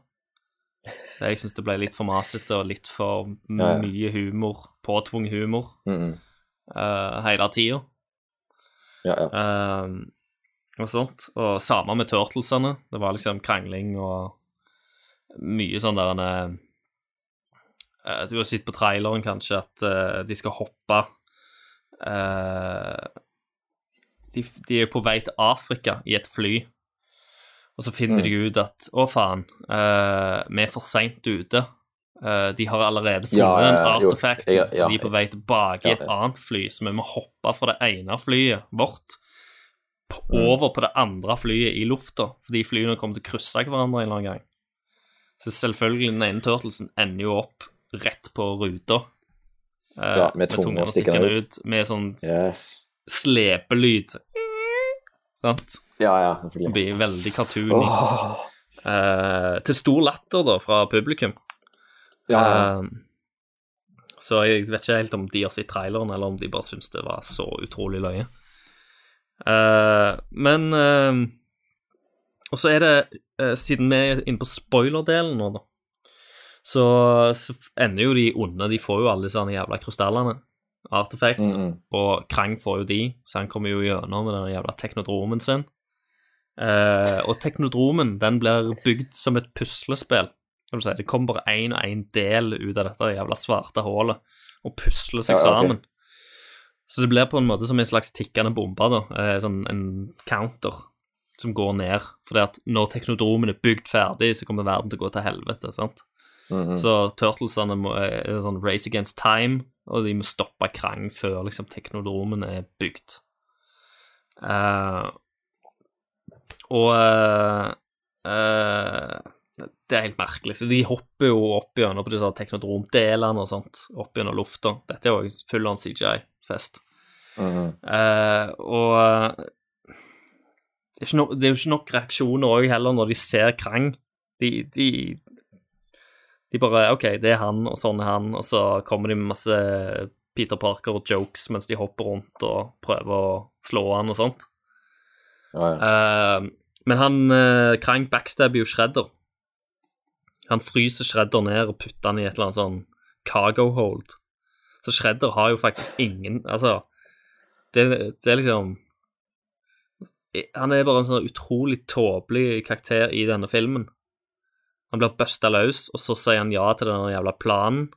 Jeg syns det ble litt for masete og litt for Ja, ja. mye humor, påtvunget humor, Mm, mm. Eh, hele tida. Ja, ja. Eh, og sånt. Og samme med Turtlesene. Det var liksom krangling og mye sånn der en eh, Du har sett på traileren kanskje at de skal hoppe de, de er på vei til Afrika i et fly, og så finner Mm. de ut at å, faen, vi er for seint ute. Eh, de har allerede funnet Ja, en artefakt. Ja, ja. De er på vei tilbake i et annet fly, så vi må hoppe fra det ene flyet vårt på, Mm. over på det andre flyet i lufta, fordi flyene kommer til å krysse hverandre en eller annen gang. Så selvfølgelig, den ene turtlesen ender jo opp rett på ruta. Uh, Ja, med tunga stikkende ut. ut. Med sånn Yes. slepelyd. sant? Ja, ja, selvfølgelig. Det blir veldig cartoony. Oh. Uh, til stor latter, da, fra publikum. Ja, ja. Eh, så jeg vet ikke helt om de har sett traileren, eller om de bare syns det var så utrolig løye. Uh, men uh, Og så er det, eh, siden vi er inne på spoiler-delen nå, da, så, så ender jo de onde De får jo alle disse jævla krystallene, artifacts, -hmm. og Krang får jo de, så han kommer jo gjennom med den jævla teknodromen sin. Uh, og teknodromen den blir bygd som et puslespill. Kan du si. Det kommer bare én og én del ut av dette jævla svarte hullet og pusler seg Ja, okay. sammen. Så det blir på en måte som en slags tikkende bombe, da. Eh, sånn en counter som går ned. For at når teknodromen er bygd ferdig, så kommer verden til å gå til helvete. sant? Mhm. Så turtlesene må, er en sånn race against time, og de må stoppe Krang før liksom teknodromen er bygd. Eh, og eh, eh, det er helt merkelig. Så de hopper jo opp gjennom på disse teknodromdelene og sånt, opp gjennom lufta. Dette er jo full on CGI-fest. Mhm. Eh, og eh, det er, ikke no, det er jo ikke nok reaksjoner òg heller når de ser Krang. De, de, de bare OK, det er han, og sånn er han, og så kommer de med masse Peter Parker og jokes mens de hopper rundt og prøver å slå han og sånt. Eh, men han eh, Krang backstabber jo Shredder. Han fryser Shredder ned og putter han i et eller annet sånn cargo hold. Så Shredder har jo faktisk ingen Altså, det, det er liksom Han er bare en sånn utrolig tåpelig karakter i denne filmen. Han blir busta løs, og så sier han ja til den jævla planen.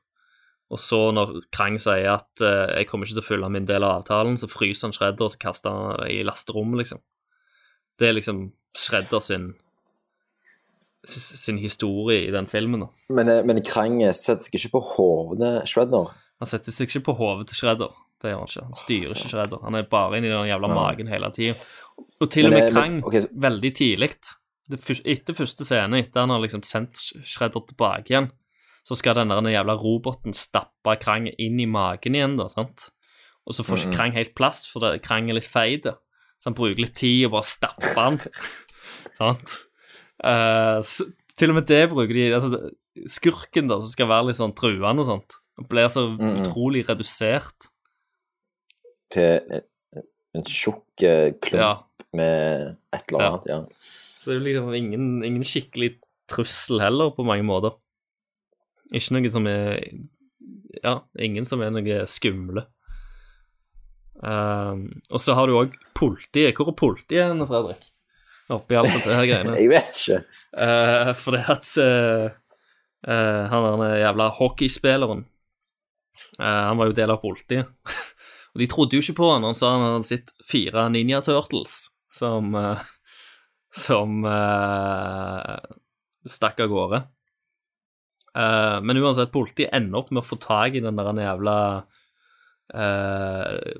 Og så, når Krang sier at uh, 'jeg kommer ikke til å følge min del av avtalen', så fryser han Shredder, og så kaster han i lasterommet, liksom. Det er liksom Shredder sin sin historie i den filmen. da. Men, eh, men Krang setter seg ikke på hodet Shredder. Han setter seg ikke på hodet til Shredder. Det gjør han ikke. Han styrer ikke Shredder. Han er bare inni den jævla Ja. magen hele tida. Og til og med eh, Krang, men- okay, så- veldig tidlig Etter første scene, etter han har liksom sendt Shredder tilbake igjen, så skal den der jævla roboten stappe Krang inn i magen igjen, da, sant? Og så får ikke Mhm. Krang helt plass, for det, Krang er litt feit, så han bruker litt tid og bare stapper han. sant? Så, til og med det bruker de altså, Skurken, da, som skal være litt sånn truende og sånt, blir så Mhm. utrolig redusert. Til en, tjukk eh, klump Ja. med et eller Ja. annet. Ja. Så det er liksom ingen, ingen skikkelig trussel heller, på mange måter. Ikke noe som er Ja, ingen som er noe skumle. Um, og så har du òg politiet. Hvor er politiet hen, Fredrik? Oppi alt dette her greiene. Jeg vet ikke. Uh, fordi at uh, uh, han der jævla hockeyspilleren Han var jo del av politiet. og de trodde jo ikke på han han sa han hadde sett fire Ninja Turtles som Som stakk av gårde. Men uansett, politiet ender opp med å få tak i den der jævla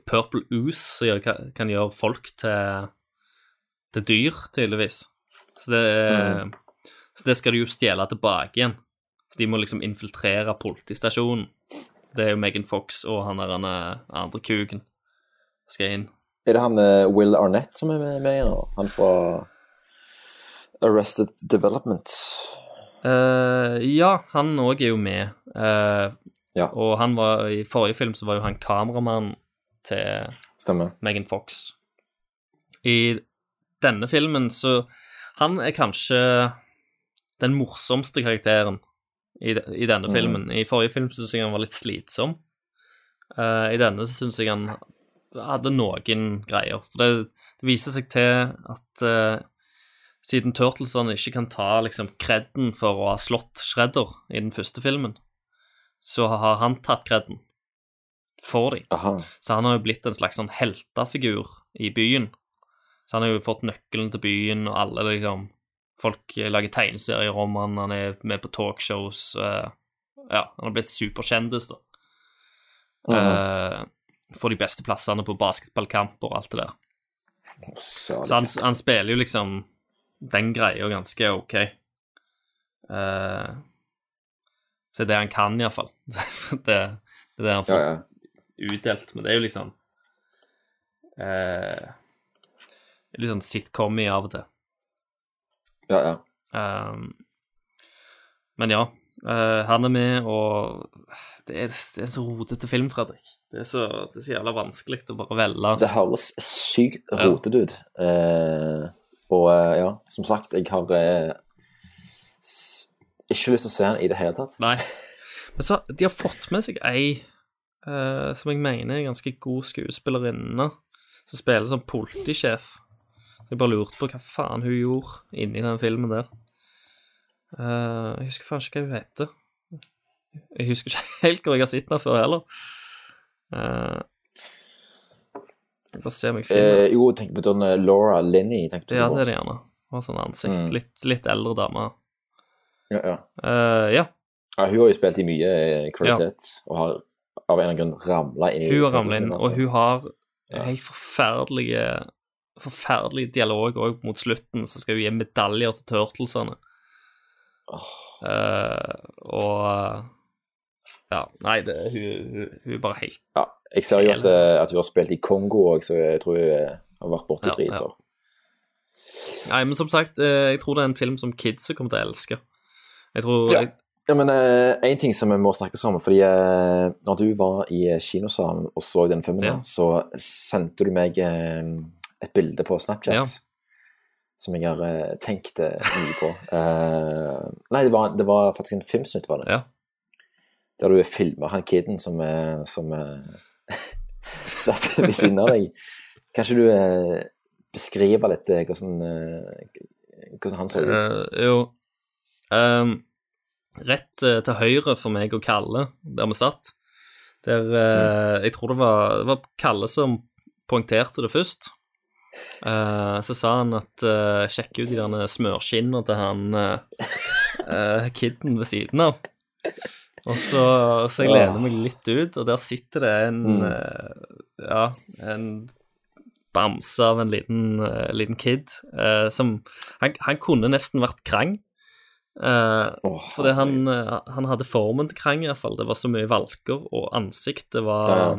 Purple Ooze som kan, kan gjøre folk til, til dyr, tydeligvis. Så det, Mm. så det skal de jo stjele tilbake igjen. Så de må liksom infiltrere politistasjonen. Det er jo Megan Fox og han der er andre kuken skal inn. Er det han eh, Will Arnett som er med, i nå? Han fra Arrested Development. Uh, ja, han òg er jo med. Eh, Og han var, i forrige film så var jo han kameramannen til Stemmer. Megan Fox. I denne filmen så Han er kanskje den morsomste karakteren i, de, i denne Mhm. filmen. I forrige film syns jeg han var litt slitsom. Uh, I denne syns jeg han hadde noen greier. For det, det viser seg til at uh, siden Turtlesene ikke kan ta liksom kreden for å ha slått Shredder i den første filmen, så har han tatt kreden for dem. Så han har jo blitt en slags sånn heltefigur i byen. Så han har jo fått nøkkelen til byen, og alle liksom Folk lager tegneserier om han, han er med på talkshows. Uh, ja, han har blitt superkjendis, da. Uh -huh. uh, får de beste plassene på basketballkamper og alt det der. Så han, han spiller jo liksom den greia ganske ok. Uh, så det er det han kan, iallfall. det, det er det han får Ja, utdelt. Men det er jo liksom eh, litt sånn sitcom-y av og til. Ja, ja. Um, men ja, uh, han er med, og det er, det er så rotete film, Fredrik. Det er så, det er så jævla vanskelig å bare velge. Det høres sykt rotete ut. Uh, og uh, ja, som sagt, jeg har ikke lyst til å se den i det hele tatt. Nei. Men så, de har fått med seg ei som jeg mener er ganske god skuespillerinne, som spiller som politisjef. Jeg bare lurte på hva faen hun gjorde inni den filmen der. Eh, jeg husker faen ikke hva hun heter. Jeg husker ikke helt hvor jeg har sett henne før heller. Eh, jeg bare se om jeg finner Eh, jo, tenk på den eh, Laura Linney. Ja, det er det gjerne. Hun har sånn ansikt. Mm. Litt, litt eldre dame. Ja, ja. Uh, ja. ja, hun har jo spilt i mye kvalitet, ja. og har av en eller annen grunn ramla inn i Hun har ramla inn, og hun har helt forferdelige Forferdelig dialog òg mot slutten, så skal hun gi medaljer til turtlesene. Eh, og Ja, nei, det, hun, er bare helt Ja, jeg ser jo at, eh, at hun har spilt i Kongo òg, så jeg tror hun eh, har vært borte Ja, drit ja. før. Nei, men som sagt, jeg tror det er en film som kidsa kommer til å elske. Jeg tror Ja. Ja, men én ting som vi må snakke sammen, fordi uh, når du var i kinosalen og så den filmen, Ja. så sendte du meg eh, et bilde på Snapchat Ja. som jeg har eh, tenkt eh, mye på. uh, nei, det var, det var faktisk en filmsnutt, var det. Ja. Der du filmer han kiden som, som satt ved siden av deg. Kanskje du eh, beskriver litt hvordan, hvordan han så ut? Uh, jo Um, Rett uh, til høyre for meg og Kalle, der vi satt, der eh, Jeg tror det var, det var Kalle som poengterte det først. Eh, så sa han at uh, sjekk ut de der smørskinnene til han uh, kiden ved siden av. Og så, så jeg lener meg litt ut, og der sitter det en Mm. eh, Ja, en bamse av en liten, eh, liten kid eh, som han, han kunne nesten vært krang. Oh, fordi han, eh, han hadde formen til krang, iallfall. Det var så mye valker, og ansiktet var ja.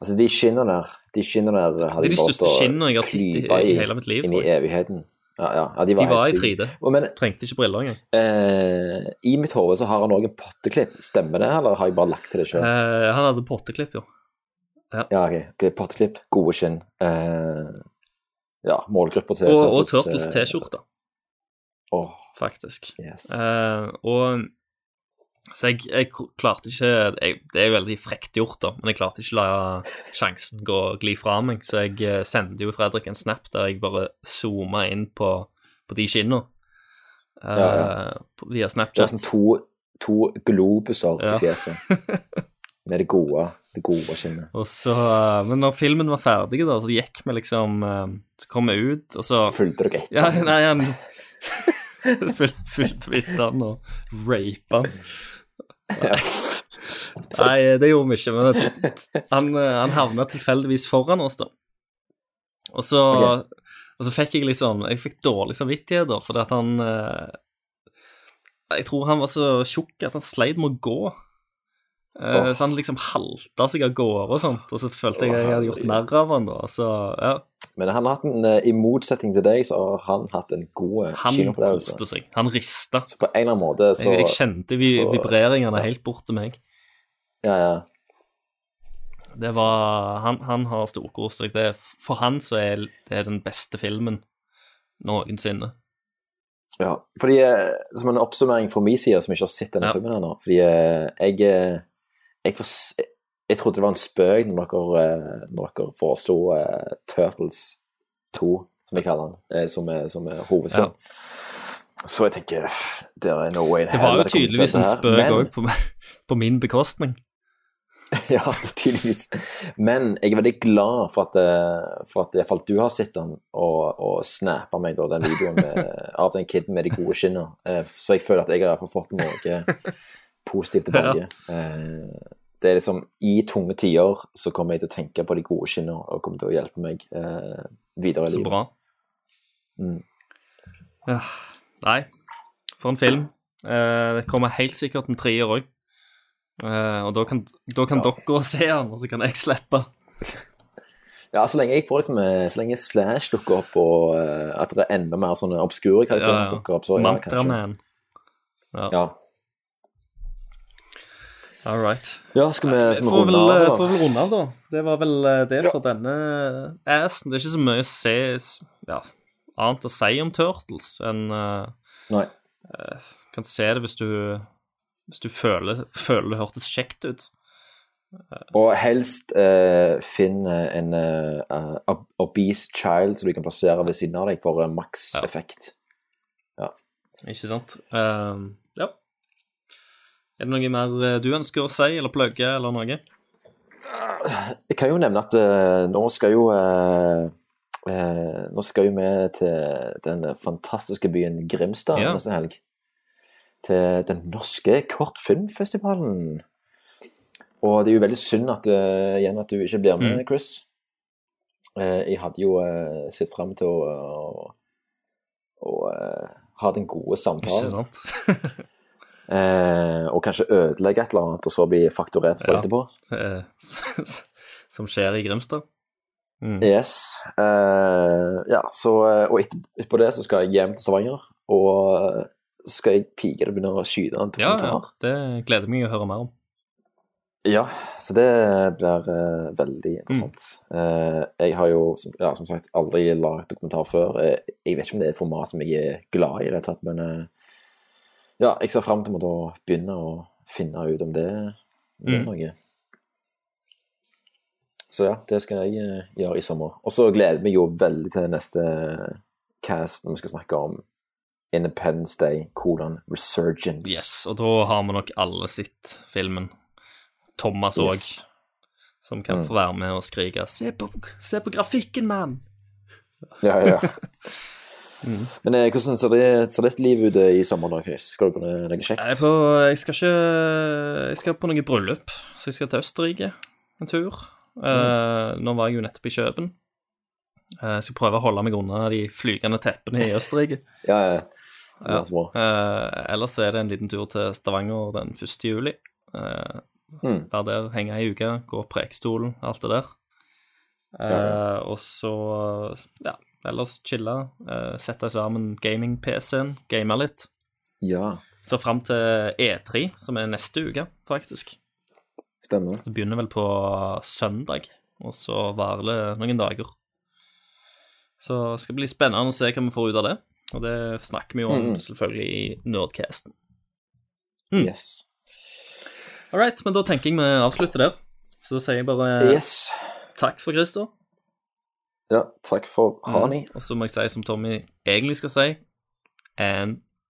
Altså, de skinnene der, de skinnene der hadde Det er de største skinnene jeg har sett i- i hele mitt liv, Inn i evigheten. Ja, ja, ja, de De var, var i helt syke. 3D. Og Men Trengte ikke briller engang. eh, i mitt hode så har han òg en potteklipp. Stemmer det, eller har jeg bare lagt til det sjøl? Eh, han hadde potteklipp, jo. Ja, ok. ok, Potteklipp, gode skinn. Eh, ja, målgrupper til Og, og Turtles, eh, T-skjorte, Åh, faktisk. yes. Eh, og Så jeg, jeg klarte ikke jeg, Det er jo veldig frekt gjort, da, men jeg klarte ikke å la sjansen gå gli fra meg, så jeg eh, sendte jo Fredrik en snap der jeg bare zooma inn på, på de skinnene Ja, ja. uh, via Det Snapchat. var sånn to, to globuser Ja. i fjeset. Med det gode, det gode skinnet. Og så, eh, men når filmen var ferdig, da, så gikk vi liksom Så kom vi ut, og så Fulgte dere etter? Ja, nei, han fulgte vi etter han og rapa han. Nei, det gjorde vi ikke, men han, han havna tilfeldigvis foran oss, da. Og så, okay. og så fikk jeg liksom Jeg fikk dårlig samvittighet, da, fordi at han eh, Jeg tror han var så tjukk at han sleit med å gå. Oh. Så han liksom halta seg av gårde og sånt, og så følte jeg at jeg hadde gjort narr av han da. Så ja, Men han har hatt en, eh, i motsetning til deg, så har han hatt en god kinoopplevelse. han kinoopplevelse. koste seg. Han rista. Så på en eller annen måte så Jeg, jeg kjente vi, så- vibreringene ja. helt bort til meg. Ja, ja. Det var Han, han har storkost seg. Det, for han så er det den beste filmen noensinne. Ja, fordi eh, Som en oppsummering fra min side, som ikke har sett denne Ja. filmen ennå Fordi eh, jeg eh, jeg, fors- jeg trodde det var en spøk når dere, eh, når dere foreslo uh, Turtles 2, som vi kaller den, eh, som er, som er hovedfilm. Så jeg tenker Det er no way in Det var jo tydeligvis en spøk òg, Men- på, på min bekostning. Ja, tydeligvis. Men jeg er veldig glad for at, for at iallfall du har sett den og, og snappa meg da, den videoen med, av den kiden med de gode skinnene. Eh, Så jeg føler at jeg har fått noe positivt tilbake. Eh, Det er liksom I tunge tider så kommer jeg til å tenke på de gode skinnene og kommer til å hjelpe meg eh, videre i livet. Så bra. Mm. Ja. Nei, for en film. Eh, det kommer helt sikkert en treer òg. og da kan, da kan dere se den, og så kan jeg slippe. Ja, så lenge jeg får liksom eh, Så lenge Slash dukker opp, og eh, at det er enda mer sånne obskure karakterer som dukker opp, så ja, kanskje. Ja. Ja. All right. Ja, skal vi, skal vi får vel, runde av? eh, da? får vel runde av, da. Det var vel eh, det for denne assen. Det er ikke så mye å se ja, annet å si om Turtles enn uh, Nei. Uh, Kan se det hvis du Hvis du føler, føler det hørtes kjekt ut. Og helst uh, finn en obese child som du kan plassere ved siden av deg for maks effekt. Ja. Ikke sant? Uh. Er det noe mer eh, du ønsker å si eller plugge eller noe? Jeg kan jo nevne at uh, nå skal jo uh, uh, Nå skal jo vi til den fantastiske byen Grimstad Ja. neste helg. Til den norske kortfilmfestivalen. Og det er jo veldig synd at, igjen at du ikke blir med, Mm. Chris. Jeg hadde jo sett frem til å, å, å ha den gode Ikke samtalen. sant? Eh, og kanskje ødelegge et eller annet, og så bli fakturert for Ja. etterpå. Eh, Som skjer i Grimstad. Mm. Yes. eh, ja, så eh, Og etter, etterpå det så skal jeg hjem til Stavanger, og eh, så skal jeg pike det begynne å skyte en Ja, ja. Det gleder meg å høre mer om. Ja, så det blir uh, veldig interessant. Eh, jeg har jo, som, ja, som sagt, aldri lagd dokumentar før. Eh, jeg vet ikke om det er et format som jeg er glad i det tatt, men eh, ja, jeg ser fram til å begynne å finne ut om det, om det er Mm. noe. Så ja, det skal jeg eh, gjøre i sommer. Og så gleder vi jo veldig til neste cast når vi skal snakke om Independence Day, kolon Resurgence. Yes, og da har vi nok alle sett filmen. Thomas òg, Yes. som kan Mm. få være med og skrike 'Se på, se på grafikken, mann!' Ja, ja. Mm. Men eh, hvordan ser det, ser ditt liv ut eh, i sommer, da, Chris? Skal du på noe, kjekt? Jeg, på, jeg skal ikke Jeg skal på noe bryllup, så jeg skal til Østerrike en tur. Eh, nå var jeg jo nettopp i Kjøben. Uh, jeg skal prøve å holde meg unna de flygende teppene i Østerrike. Ja, ja. Så Uh, ellers er det en liten tur til Stavanger den 1. juli. Uh, Mm. Være der, henge ei uke, gå på Prekestolen, alt det der. Eh, Ja, Og så, ja, ellers chille. uh, sette sammen gaming-PC-en, game litt. Ja, Så fram til E3, som er neste uke, faktisk. stemmer. Det begynner vel på søndag, og så varer det noen dager. Så det skal bli spennende å se hva vi får ut av det. Og det snakker vi jo om Mm. selvfølgelig i Nerdcasten. Yes. All right, men da tenker jeg vi avslutter der. Så sier jeg bare Yes. takk for Christer. Ja, takk for Hani. Mm. Og så må jeg si som Tommy egentlig skal si, and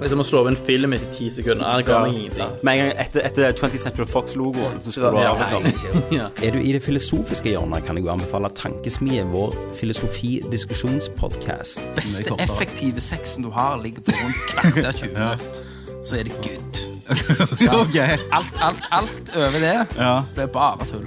Hvis jeg må slå over en film etter ti sekunder, det ga meg ingenting. Med en gang etter, etter 20th Central Fox-logoen, så skal du ha liksom ja. Er du i det filosofiske hjørnet, kan jeg jo anbefale Tankesmie, vår filosofidiskusjonspodkast. beste effektive sexen du har, ligger på rundt kvarter 20 minutter. Så er det good. Ja. Alt, alt, alt over det Ja. blir bare tull.